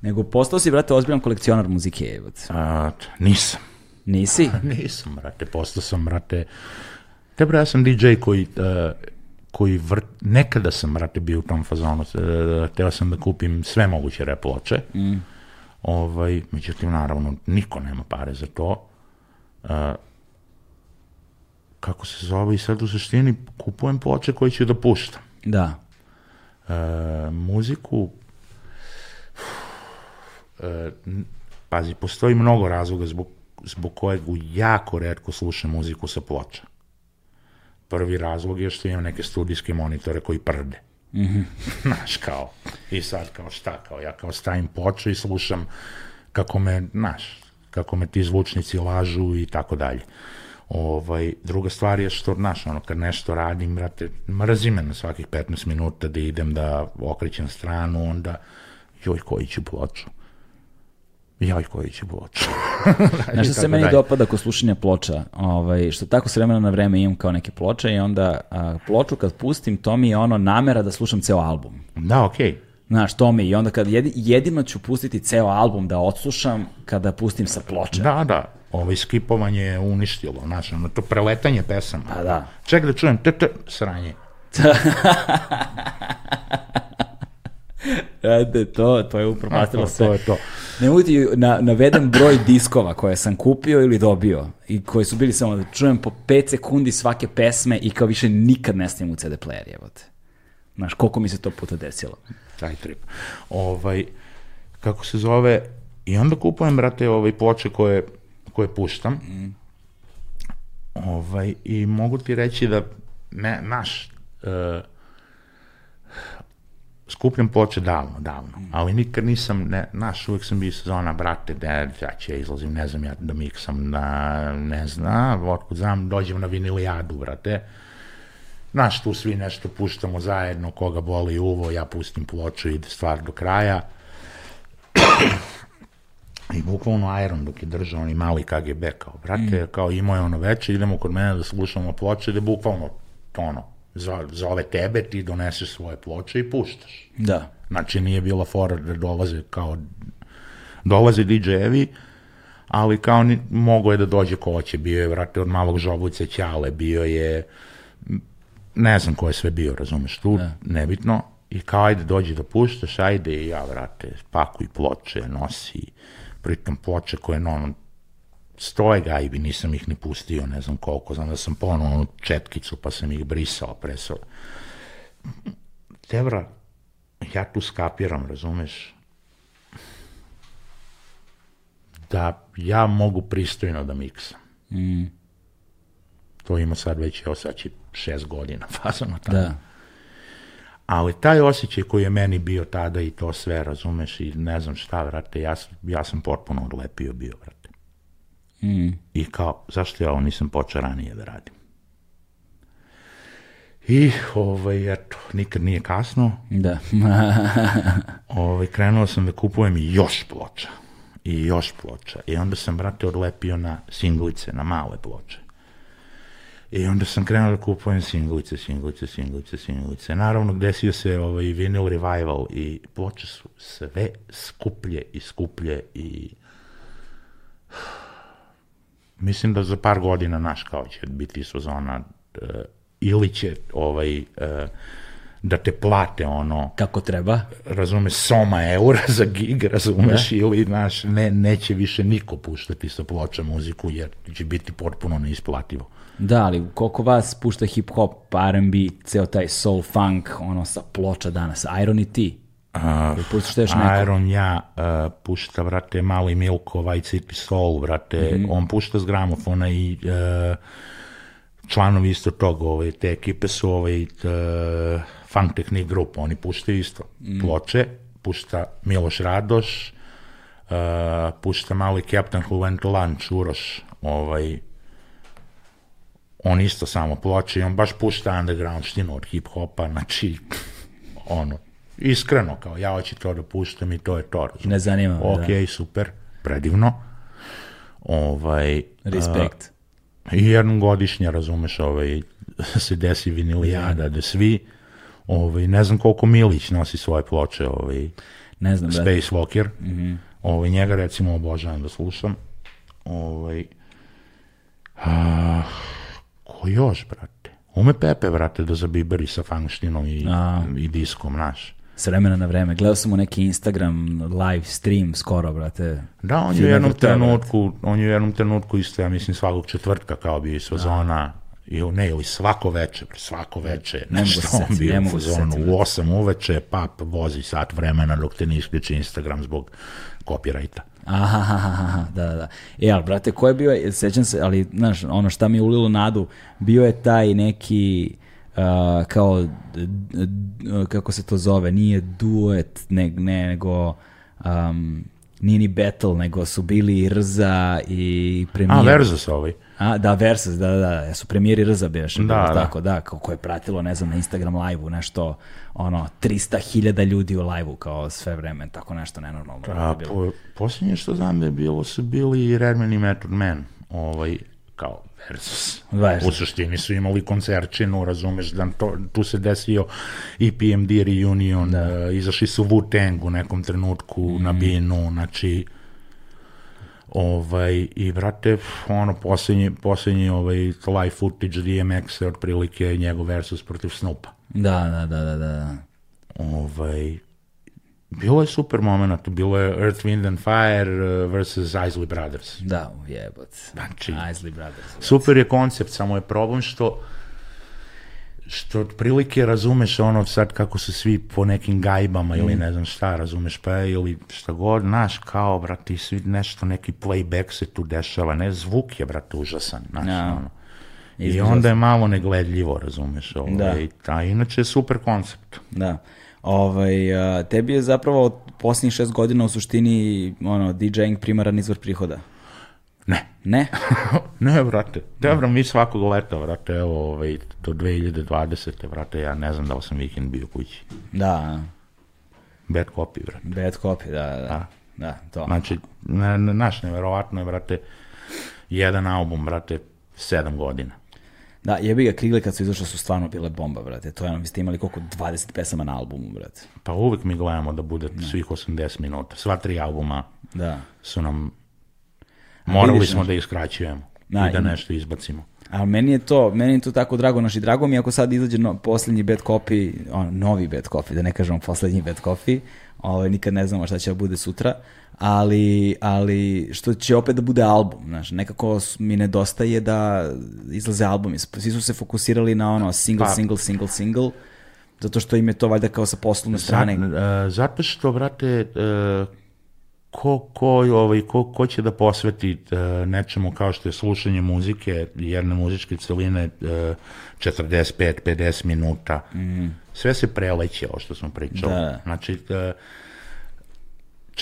Nego postao si, brate, ozbiljan kolekcionar muzike, jebac.
A, nisam.
Nisi? <laughs>
Nisam, brate, postao sam, brate, te ja sam DJ koji, uh, koji vrt, nekada sam, brate, bio u tom fazonu, uh, teo sam da kupim sve moguće rap ploče, mm. ovaj, međutim, naravno, niko nema pare za to, uh, kako se zove, i sad u suštini kupujem ploče koje ću da puštam.
Da.
E, muziku e, pazi, postoji mnogo razloga zbog, zbog kojeg jako redko slušam muziku sa ploča. Prvi razlog je što imam neke studijske monitore koji prde. Mm -hmm. <laughs> Znaš, kao, i sad kao šta, kao ja kao stavim ploču i slušam kako me, znaš, kako me ti zvučnici lažu i tako dalje. Ovaj, druga stvar je što, znaš, ono, kad nešto radim, brate, mrzi me na svakih 15 minuta da idem da okrećem stranu, onda, joj, koji ću ploču? Joj, koji ću ploču? <laughs>
Znaš što se meni
dalje.
dopada kod slušanja ploča? Ovaj, što tako s vremena na vreme imam kao neke ploče i onda a, ploču kad pustim, to mi je ono namera da slušam ceo album.
Da, okej.
Znaš, to mi je. I onda kad jedi, jedino ću pustiti ceo album da odslušam kada pustim sa ploče.
Da, da. Ovo skipovanje je uništilo, znaš, ono, to preletanje pesama.
Pa da.
Ček da čujem, t, t, sranje. <laughs>
Ede, to, to je upropastilo
To,
sve.
to je to.
Ne mogu ti na, naveden broj diskova koje sam kupio ili dobio i koji su bili samo da čujem po 5 sekundi svake pesme i kao više nikad ne stavim u CD player, jebote. Znaš, koliko mi se to puta desilo.
taj trip. Ovaj, kako se zove, i onda kupujem, brate, ovaj, ploče koje, koje puštam. Ovaj, I mogu ti reći da, ne, naš, uh, skupljam ploče davno, davno, ali nikad nisam, ne, naš, uvijek sam bio sezona, brate, da ja će izlazim, ne znam ja da miksam, da ne znam, otkud znam, dođem na vinilijadu, brate, Znaš, tu svi nešto puštamo zajedno, koga boli uvo, ja pustim ploču i ide stvar do kraja. I bukvalno Iron dok je držao oni mali KGB kao, brate, kao imao je ono veče, idemo kod mene da slušamo ploče, da bukvalno ono, zo- zove tebe, ti doneseš svoje ploče i puštaš.
Da.
Znači nije bila fora da dolaze kao dolaze DJ-evi, ali kao ni, mogo je da dođe ko hoće, bio je vrate od malog žobuce Ćale, bio je ne znam ko je sve bio, razumeš, tu nebitno, i kao ajde dođi da puštaš, ajde i ja vrate, pakuj ploče, nosi, pritom ploče koje no, stoje gajbi, nisam ih ni pustio, ne znam koliko, znam da sam ponovno onu četkicu, pa sam ih brisao, presao. Tebra, ja tu skapiram, razumeš, da ja mogu pristojno da miksam.
Mm.
To ima sad već, evo sad će šest godina <laughs> fazano tamo.
Da.
Ali taj osjećaj koji je meni bio tada i to sve, razumeš, i ne znam šta, vrate, ja, ja sam potpuno odlepio bio, vrate.
Mm.
I kao, zašto ja ovo nisam počeo ranije da radim? I, ovaj, eto, nikad nije kasno,
Da. <laughs>
ovaj, krenuo sam da kupujem još ploča. I još ploča. I onda sam, brate, odlepio na singlice, na male ploče. I onda sam krenuo da kupujem singlice, singlice, singlice, singlice. Naravno, desio se ovaj vinyl revival i ploče su sve skuplje i skuplje i mislim da za par godina naš kao će biti sezona uh, ili će ovaj uh, da te plate ono
Kako treba.
razumeš, soma eura za gig, razumeš, ili, znaš, ne, neće više niko puštati sa ploča muziku, jer će biti potpuno neisplativo.
Da, ali koliko vas pušta hip-hop, R&B, ceo taj soul funk, ono sa ploča danas, Iron i Ili puštaš neko?
Ja uh, pušta, vrate, Mali Milko, White City Soul, vrate,
Mhm.
on pušta s gramofona i uh, članovi isto toga, ovaj, te ekipe su ovaj, uh, Funk Technique Group, oni puštaju isto
Mhm.
ploče, pušta Miloš Radoš, uh, pušta mali Captain Who Went to Lunch, Uroš, ovaj, on isto samo ploče i on baš pušta underground štinu od hip-hopa, znači, <laughs> ono, iskreno, kao ja hoću to da puštam i to je to. razumeš?
Ne zanima
Ok, super, predivno. Ovaj,
Respekt.
I jednom godišnje, razumeš, ovaj, se desi vinilijada, da svi, ovaj, ne znam koliko Milić nosi svoje ploče, ovaj,
ne znam, da.
Space Walker, ovaj, njega recimo obožavam da slušam, ovaj, a, ko još, brate? Ume Pepe, brate, da zabiberi sa funkštinom i,
A.
i diskom, naš.
S vremena na vreme. Gledao sam mu neki Instagram live stream skoro, brate.
Da, on je u jednom trenutku, on je u jednom trenutku isto, ja mislim, svakog četvrtka kao bi sezona, ili ne, ili svako veče, svako veče,
Ne mogu
nešto
se
on bio u
mogu se
fazonu, u 8 uveče, pap vozi sat vremena dok te ne isključi Instagram zbog kopirajta.
Aha, aha, aha, da, da, da. E, ali, brate, ko je bio, sećam se, ali, znaš, ono šta mi je ulilo nadu, bio je taj neki, uh, kao, kako se to zove, nije duet, ne, ne, nego, um, nije ni battle, nego su bili i Rza i premijer.
A, Versus ovaj.
A, da, Versus, da, da, da, su premijeri Rza beš,
Da,
da, tako, da, kako je pratilo, ne znam, na Instagram live-u, nešto, ono, 300.000 ljudi u live-u, kao sve vreme, tako nešto nenormalno.
A, po, posljednje što znam da je bilo su bili i Redman i Method Man, ovaj, kao Versus.
Versus.
U suštini su imali koncerčinu, razumeš, da to, tu se desio i PMD reunion, da. izašli su Wu-Tang u nekom trenutku
Mhm.
na binu, znači, ovaj, i brate, ono, posljednji, posljednji ovaj, live footage DMX je otprilike njegov versus protiv Snoopa.
Da, da, da, da, da.
Ovaj, bilo je super moment, bilo je Earth, Wind and Fire uh, versus Isley Brothers.
Da, jebot.
Znači,
Isley Brothers.
super je koncept, samo je problem što što otprilike razumeš ono sad kako su svi po nekim gajbama ili ne znam šta, razumeš, pa ili šta god, znaš, kao, brati, svi nešto, neki playback se tu dešava, ne, zvuk je, brate, užasan, znaš,
Ja.
ono. I onda je malo negledljivo, razumeš, ovaj, a inače je super koncept.
Da. Ovaj, tebi je zapravo od posljednjih šest godina u suštini ono, DJing primaran izvor prihoda.
Ne,
Ne? <laughs>
ne, brate, dobro, mi svakog leta, brate, evo, ovaj, do 2020. brate, ja ne znam da li sam vikend bio kući.
Da,
Bad copy, brate.
bad copy, da, da.
A.
Da, to.
Znači, naš, neverovatno je, brate, jedan album, brate, sedam godina.
Da, jebi ga krigle kad su izašle su stvarno bile bomba, brate. To je ono, vi ste imali koliko 20 pesama na albumu, brate.
Pa uvek mi gledamo da bude svih 80 minuta. Sva tri albuma
Da.
su nam, morali
vidiš,
smo
znaš.
da ih skraćujemo
Da,
i da nešto izbacimo.
Ali meni je to, meni je to tako drago, naši drago mi ako sad izađe no, posljednji bad copy, on, novi bad copy, da ne kažemo posljednji bad copy, ovaj, nikad ne znamo šta će da bude sutra, ali, ali što će opet da bude album, znaš, nekako mi nedostaje da izlaze albumi, svi su se fokusirali na ono single,
Pa-
single, single, single, zato što im je to valjda kao sa poslovne strane.
E, zato što, brate, e, ko, ko, ovaj, ko, ko će da posveti e, nečemu kao što je slušanje muzike, jedne muzičke celine e, 45-50 minuta. Sve se preleće, ovo što smo pričali.
Da.
Znači,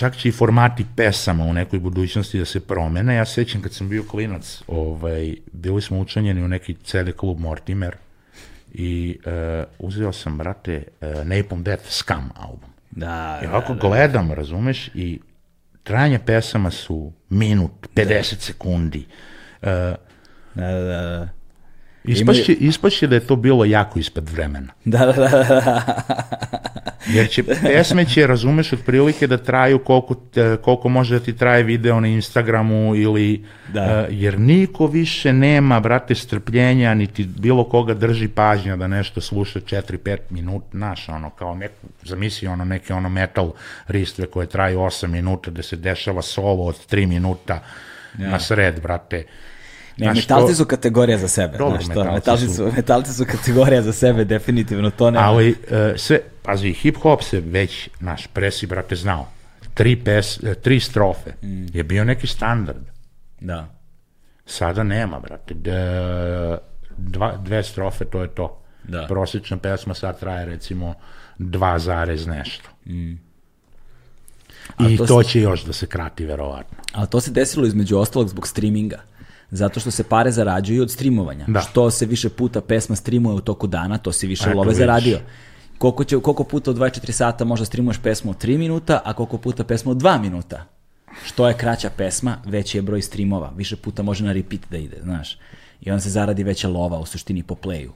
čak će i formati pesama u nekoj budućnosti da se promene. Ja sećam kad sam bio klinac, ovaj, bili smo učlanjeni u neki CD klub Mortimer i e, uzeo sam, brate, e, Napalm Death Scum album.
Da,
I ovako gledam, razumeš, i trajanje pesama su minut, 50 sekundi. Uh,
da, da, da,
ispašće, ispašće da je to bilo jako ispred vremena.
Da, da, da, da.
Jer će, pesme će, razumeš, otprilike da traju koliko, koliko može da ti traje video na Instagramu ili,
Da.
eh, jer niko više nema, brate, strpljenja, niti bilo koga drži pažnja da nešto sluša 4-5 minuta, znaš, ono, kao neku, zamisli ono, neke ono metal ristve koje traju 8 minuta, da se dešava solo od 3 minuta na sred, brate.
Ne,
Znaš,
metalci
to-
su kategorija za sebe.
Dobro,
znaš
metalci
metalci,
su-
su, metalci su kategorija za sebe, definitivno to ne.
Ali e, sve, pazi, hip-hop se već, naš presi, brate, znao. Tri, pes, e, tri strofe je bio neki standard.
Da.
Sada nema, brate. D, dva, dve strofe, to je to.
Da.
Prosječna pesma sad traje, recimo, dva zarez nešto. I
to
to,
se-
će još da se krati, verovatno.
Ali to se desilo između ostalog zbog streaminga. Zato što se pare zarađuju od streamovanja.
Da.
Što se više puta pesma streamuje u toku dana, to si više
Eto,
love
vidiš.
zaradio. Koliko, će, koliko puta u 24 sata možda streamuješ pesmu od 3 minuta, a koliko puta pesmu od 2 minuta? Što je kraća pesma, veći je broj streamova. Više puta može na repeat da ide, znaš. I onda se zaradi veća lova u suštini po playu.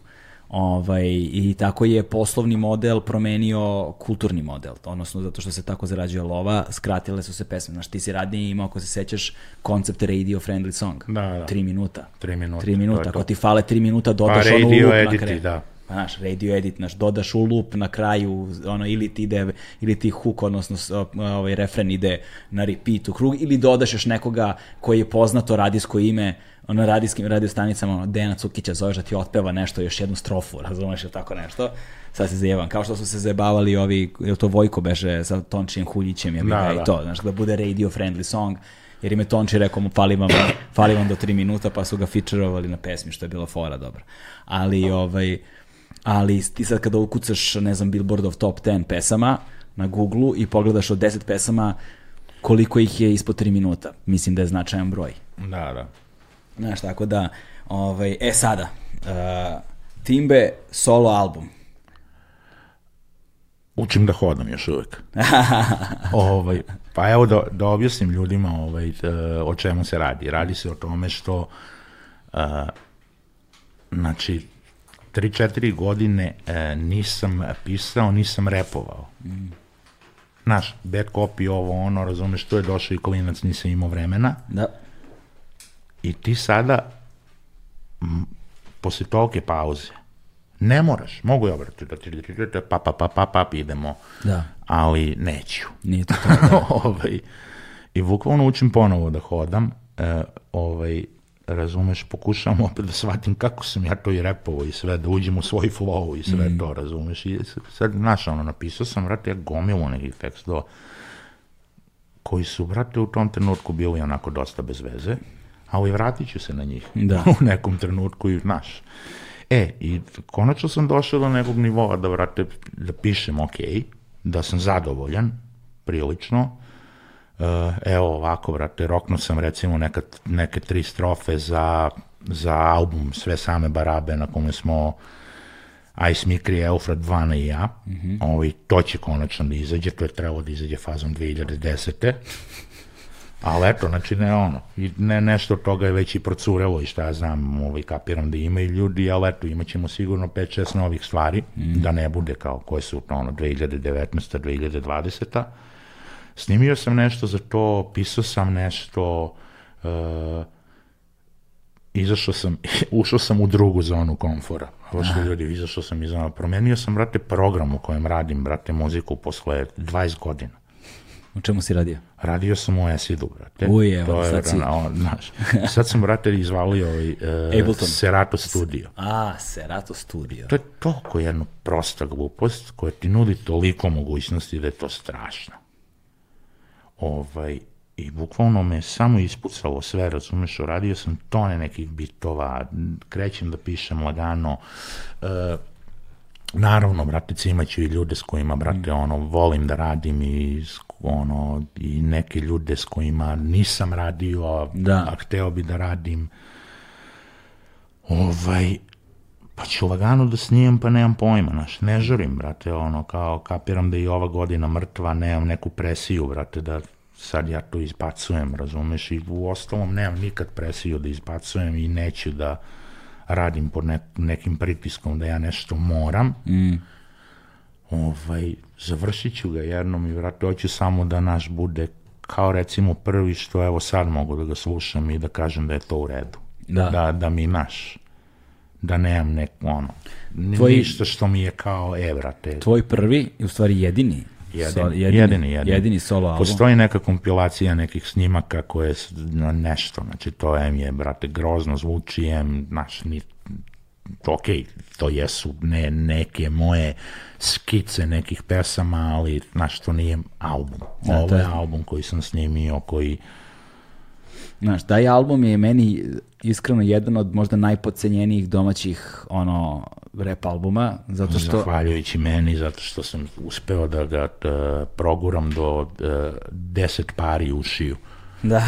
Ovaj, I tako je poslovni model promenio kulturni model, odnosno zato što se tako zarađuje lova, skratile su se pesme. Znaš, ti si radnije imao, ako se sećaš, koncept radio friendly song.
Da, da.
Tri minuta.
Tri minuta,
Tri minuta. Ako ti fale tri minuta, dodaš
Pa
ono loop na kraju.
da.
Znaš, radio edit, znaš, dodaš u loop na kraju, ono, ili ti ide, ili ti hook, odnosno ovaj refren ide na repeat u krug, ili dodaš još nekoga koji je poznato radijsko ime, ono, na radijskim radiostanicama, ono, Dejana Cukića zoveš da ti otpeva nešto, još jednu strofu, <laughs> razumeš, ili tako nešto. Sad se zajevam, kao što su se zajebavali ovi, je to Vojko beže sa Tončijem Huljićem, je
Da,
da, i
da.
to, znaš, da bude radio friendly song, jer im je Tonči rekao mu fali vam, fali vam do tri minuta, pa su ga featureovali na pesmi, što je bilo fora dobro. Ali, ovaj, ali ti sad kada ukucaš, ne znam, Billboardov top 10 pesama na Google i pogledaš od 10 pesama koliko ih je ispod 3 minuta. Mislim da je značajan broj.
Da, da.
Znaš, tako da, ovaj, e sada, uh, Timbe solo album.
Učim da hodam još uvek. <laughs> ovaj, pa evo da, da objasnim ljudima ovaj, o čemu se radi. Radi se o tome što a, znači 3-4 godine e, nisam pisao, nisam repovao. Znaš, bad copy, ovo, ono, razumeš, to je došao i klinac, nisam imao vremena.
Da.
I ti sada, m, posle tolike pauze, ne moraš, mogu ja brati, da ti pa, pa, pa, pa, pa, idemo,
Da.
ali neću.
Nije to to. <laughs>
ovaj, I bukvalno učim ponovo da hodam, e, ovaj, razumeš, pokušavam opet da shvatim kako sam ja to i repovo i sve, da uđem u svoj flow i sve mm. to, razumeš, i sad, znaš, ono, napisao sam, vrate, ja gomilu nekih tekstova, koji su, vrate, u tom trenutku bili onako dosta bez veze, ali vratit ću se na njih
Da. <laughs>
u nekom trenutku i, znaš, E, i konačno sam došao do nekog nivoa da, vrate, da pišem ok, da sam zadovoljan, prilično, evo ovako, brate, roknuo sam recimo neka, neke tri strofe za, za album Sve same barabe na kome smo Ice Mikri, Eufrat, Vana i ja. Mm -hmm. Ovaj, to će konačno da izađe, to je trebalo da izađe fazom 2010. Ali eto, znači ne ono, i ne, nešto od toga je već i procurelo i šta ja znam, ovaj, kapiram da ima i ljudi, ali eto, imat ćemo sigurno 5-6 novih stvari, mm. da ne bude kao koje su ono 2019. 2020. Snimio sam nešto za to, pisao sam nešto, uh, izašao sam, <laughs> ušao sam u drugu zonu komfora. Ovo što ljudi, izašao sam iz zona, promenio sam, brate, program u kojem radim, brate, muziku posle 20 godina.
U čemu si radio?
Radio sam u Esidu, brate.
Uj, evo,
to je,
sad si-
ono, znaš, sad sam, brate, izvalio ovaj, uh,
Ableton.
Serato studio.
A, Serato Studio.
To je toliko jedna prosta glupost koja ti nudi toliko mogućnosti da je to strašno. Ovaj, I bukvalno me samo ispucalo sve, razumeš, radio sam tone nekih bitova, krećem da pišem lagano, e, naravno, brate, imaću i ljude s kojima, brate, ono, volim da radim i, ono, i neke ljude s kojima nisam radio,
Da.
a hteo bi da radim. Ovaj, pa ću lagano da snimam, pa nemam pojma, znaš, ne žurim, brate, ono, kao, kapiram da je i ova godina mrtva, nemam neku presiju, brate, da sad ja to izbacujem, razumeš, i u ostalom nemam nikad presiju da izbacujem i neću da radim pod nek, nekim pritiskom da ja nešto moram,
Mm.
ovaj, završit ću ga jednom i vrate, hoću samo da naš bude kao recimo prvi što evo sad mogu da ga slušam i da kažem da je to u redu.
Da.
Da, da mi naš, da nemam nek, ono,
Tvoji-
ništa što mi je kao, e, vrate,
Tvoj prvi u stvari jedini.
Jedini,
so-
jedini, jedini, jedini.
jedini solo album.
Postoji neka kompilacija nekih snimaka koje na nešto, znači to em je, brate, grozno zvuči, em, znaš, ni, ok, to jesu ne, neke moje skice nekih pesama, ali, znaš, to nije album.
Da,
Ovo
to
je
je-
album koji sam snimio, koji,
Znaš, taj album je meni iskreno jedan od možda najpocenjenijih domaćih ono rap albuma, zato što
zahvaljujući meni, zato što sam uspeo da ga t, proguram do e, deset pari ušiju. <laughs>
Da.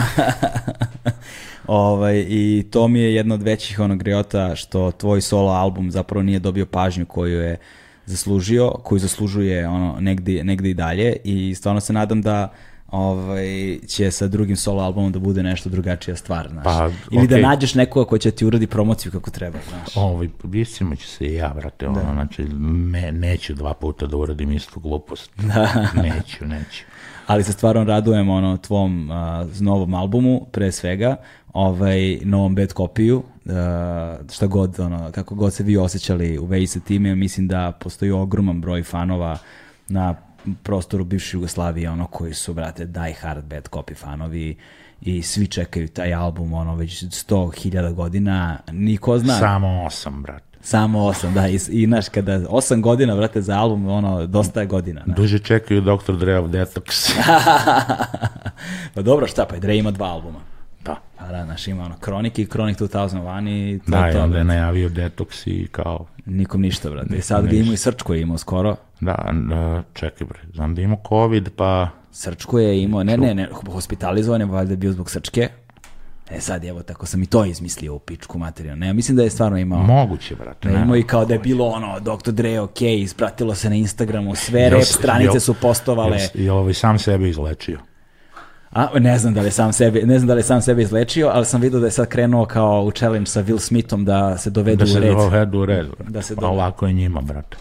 ovaj, I to mi je jedna od većih onog griota što tvoj solo album zapravo nije dobio pažnju koju je zaslužio, koju zaslužuje ono negde, negde i dalje i stvarno se nadam da ovaj, će sa drugim solo albumom da bude nešto drugačija stvar, znaš.
Pa,
Ili da nađeš nekoga ko će ti uradi promociju kako treba, znaš.
Ovaj, iscima ću se i ja, brate, ono, znači, me, neću dva puta da uradim istu glupost. <laughs> Da. neću, neću.
ali se stvarno radujem ono tvom a, novom albumu pre svega ovaj novom bad kopiju uh, šta god ono kako god se vi osjećali u vezi sa time mislim da postoji ogroman broj fanova na prostoru bivše Jugoslavije ono koji su brate die hard bad copy fanovi i svi čekaju taj album ono već 100.000 godina niko zna
Samo osam, brate.
samo osam da i, i znaš kada osam godina brate za album ono dosta je godina znaš.
Duže čekaju Dr. Dreov Detox. <laughs> <laughs>
pa dobro, šta pa i Dre ima dva albuma.
Da.
Pa da, znaš, ima ono Chronic i Chronic 2001 i to
Da,
je
i
to,
onda je najavio Detox i kao,
Nikom ništa, brate. I sad ga ima i Srčko je imao skoro.
da, da, čekaj bre, znam da ima COVID, pa
Srčko je imao, ne, ne, ne, hospitalizovan je valjda bio zbog Srčke. E sad, evo, tako sam i to izmislio u pičku materiju. Ne, mislim da je stvarno imao...
moguće, brate.
Da imao i kao da je bilo ono, Dr. Dre, ok, ispratilo se na Instagramu, sve rap
Jel-
stranice
jel-
su postovale.
Jel, jel ovaj sam sebe izlečio?
A, ne znam da li sam sebe, ne znam da li sam sebe izlečio, ali sam vidio da je sad krenuo kao u challenge sa Will Smithom da se dovedu
Da
u
se
red.
dovedu u red.
Da se
Pa
do-
ovako je njima, brate.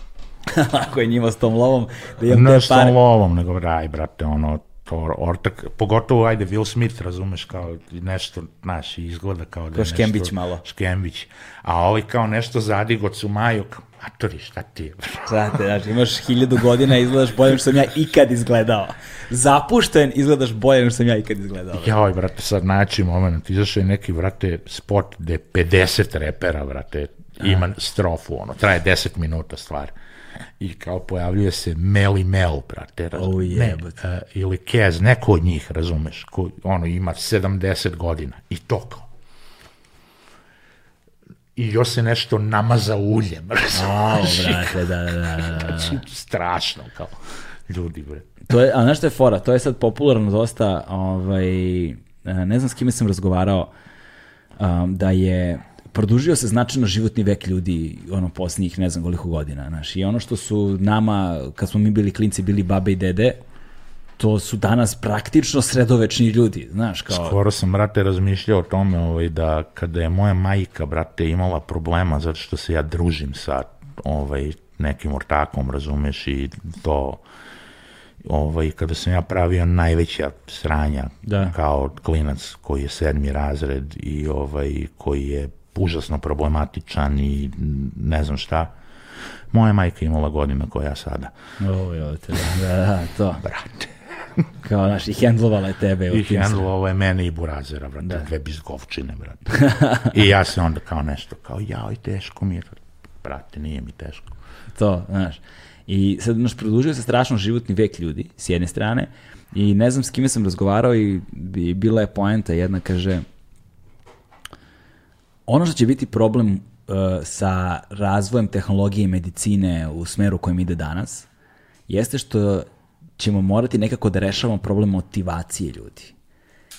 <laughs>
Ako je njima s tom lovom, da imam
Ne
te
s tom lovom, nego raj, brate, ono, to ortak, pogotovo ajde Will Smith, razumeš, kao nešto, znaš, izgleda kao da je
Kao
nešto...
Škembić malo.
Škembić. A ovaj kao nešto zadigot su Maju, kao, matori, šta ti je? <laughs>
Znate, znači, imaš hiljadu godina, izgledaš bolje nego što sam ja ikad izgledao. Zapušten, izgledaš bolje nego što sam ja ikad izgledao.
Joj, brate, sad naći moment, izašao je neki, brate, spot gde 50 repera, brate, ima strofu, ono, traje 10 minuta stvar. I kao pojavljuje se Meli Mel, brate, raz,
O,
ne, e, ili Kez, neko od njih, razumeš, ko, ono, ima 70 godina, i to kao. I još se nešto namaza uljem, <laughs> razumeš,
brate, da, da, da, da.
Znači, strašno, kao, ljudi, bre.
To je, a znaš što je fora? To je sad popularno dosta, ovaj, e, ne znam s kime sam razgovarao, um, da je produžio se značajno životni vek ljudi ono posljednjih ne znam koliko godina, znaš. I ono što su nama, kad smo mi bili klinci, bili babe i dede, to su danas praktično sredovečni ljudi, znaš, kao...
Skoro sam, brate, razmišljao o tome ovaj, da kada je moja majka, brate, imala problema zato što se ja družim sa ovaj, nekim ortakom, razumeš, i to ovaj, kada sam ja pravio najveća sranja
Da.
kao klinac koji je sedmi razred i ovaj, koji je užasno problematičan i ne znam šta, moja majka je imala godina koja ja sada.
O, jo, te, da, da, to.
Brate.
Kao, znaš, i hendlovala je tebe.
I ovo je mene i burazera, brate, da. dve bizgovčine, brate. I ja se onda kao nešto, kao, jao, teško mi je. Brate, nije mi teško.
To, znaš. I sad, znaš, produžio se strašno životni vek ljudi, s jedne strane, i ne znam s kime sam razgovarao i, i bila je poenta jedna, kaže, ono što će biti problem uh, sa razvojem tehnologije i medicine u smeru kojem ide danas, jeste što ćemo morati nekako da rešavamo problem motivacije ljudi.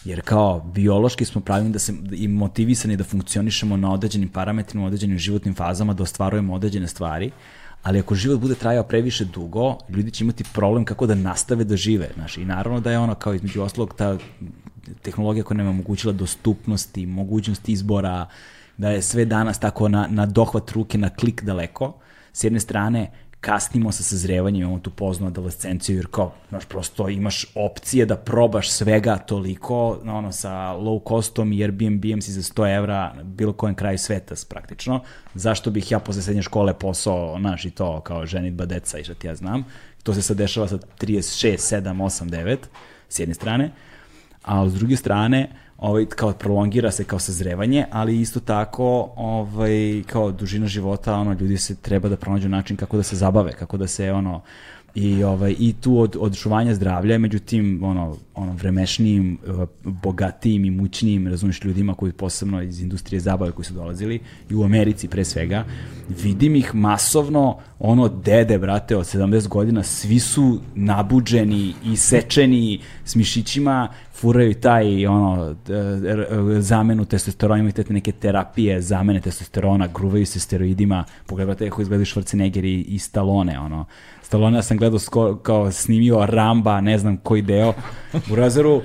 Jer kao biološki smo pravili da se i motivisani da funkcionišemo na određenim parametrima, određenim životnim fazama, da ostvarujemo određene stvari, ali ako život bude trajao previše dugo, ljudi će imati problem kako da nastave da žive. Znaš, I naravno da je ono kao između ostalog ta tehnologija koja nam je omogućila dostupnosti, mogućnost izbora, da je sve danas tako na, na dohvat ruke, na klik daleko. S jedne strane, kasnimo sa sazrevanjem, imamo tu poznu adolescenciju, jer kao, znaš, prosto imaš opcije da probaš svega toliko, ono, sa low costom i Airbnb-em si za 100 evra bilo kojem kraju sveta, praktično. Zašto bih ja posle srednje škole posao, znaš, i to, kao ženitba deca i šta ti ja znam. To se sad dešava sa 36, 7, 8, 9, s jedne strane. A s druge strane, ovaj, kao prolongira se kao sazrevanje, ali isto tako ovaj, kao dužina života, ono, ljudi se treba da pronađu način kako da se zabave, kako da se ono, i ovaj i tu od odšuvanja zdravlja međutim ono ono vremešnijim eh, bogatijim i mućnijim razumiješ ljudima koji posebno iz industrije zabave koji su dolazili i u Americi pre svega vidim ih masovno ono dede brate od 70 godina svi su nabuđeni i sečeni s mišićima furaju taj ono eh, eh, zamenu testosterona imaju te neke terapije zamene testosterona gruvaju se steroidima pogledajte kako izgledaju Schwarzenegger i, i Stallone ono Stallone ja sam gledao skoro, kao snimio Ramba, ne znam koji deo, u razeru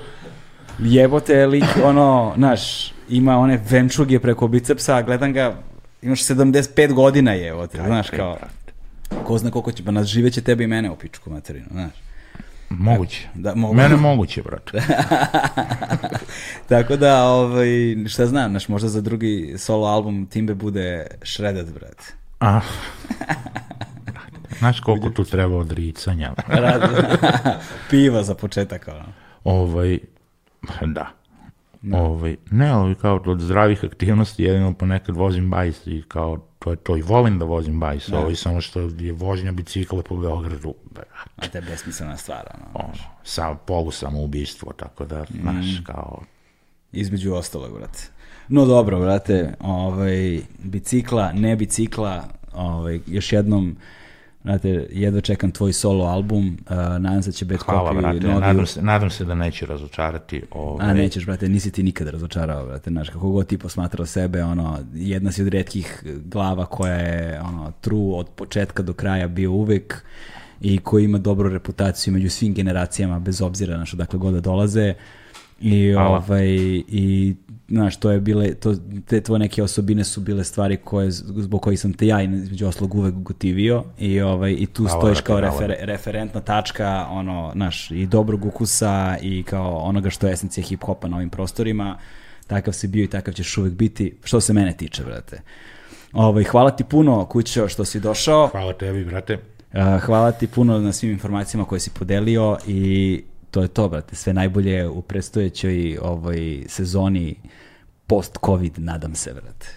jebote lik, ono, znaš, ima one venčuge preko bicepsa, gledam ga, imaš 75 godina jebote, znaš, kao, ko zna koliko će, pa nas živeće tebe i mene u pičku materinu, znaš.
Moguće.
Da, mogu.
Mene moguće, brate. <laughs>
Tako da, ovaj, šta znam, znaš, možda za drugi solo album Timbe bude Shredded, brate.
A, <laughs> Znaš koliko tu treba odricanja? <laughs>
Piva za početak, ono.
ovaj, da. Ovaj, ne, ali kao od zdravih aktivnosti jedino ponekad vozim bajs i kao to je to i volim da vozim bajs, da. ovaj, samo što je vožnja bicikla po Beogradu, brate,
A to je besmislena stvar, ono.
ono, sa, polu samoubistvo, tako da, znaš, kao,
Između ostalog, brate. No dobro, brate, ovaj, bicikla, ne bicikla, ovaj, još jednom, Znate, jedva čekam tvoj solo album, uh, nadam se da će Bad
hvala,
Copy
brate,
novi...
nadam se, nadam se da neće razočarati. Ovaj,
A nećeš, brate, nisi ti nikada razočarao, brate, znaš, kako god ti posmatrao sebe, ono, jedna si od redkih glava koja je, ono, true od početka do kraja bio uvek i koji ima dobru reputaciju među svim generacijama, bez obzira na što dakle god da dolaze I,
Hvala.
ovaj, i znaš, to je bile, to, te tvoje neke osobine su bile stvari koje, zbog kojih sam te ja između oslog uvek gotivio i, ovaj, i tu stojiš kao refer, referentna tačka ono, naš, i dobrog ukusa i kao onoga što je esencija hip-hopa na ovim prostorima. Takav si bio i takav ćeš uvek biti, što se mene tiče, brate. Ovaj, hvala ti puno, Kućo, što si došao.
Hvala tebi, brate.
Uh, hvala ti puno na svim informacijama koje si podelio i to je to, brate. Sve najbolje u predstojećoj ovoj sezoni post-covid, nadam se, brate.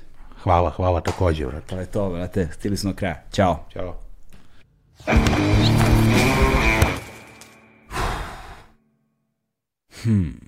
Hvala, hvala takođe, brate.
To je to, brate. Stili smo do kraja. Ćao.
Ćao.
Hmm.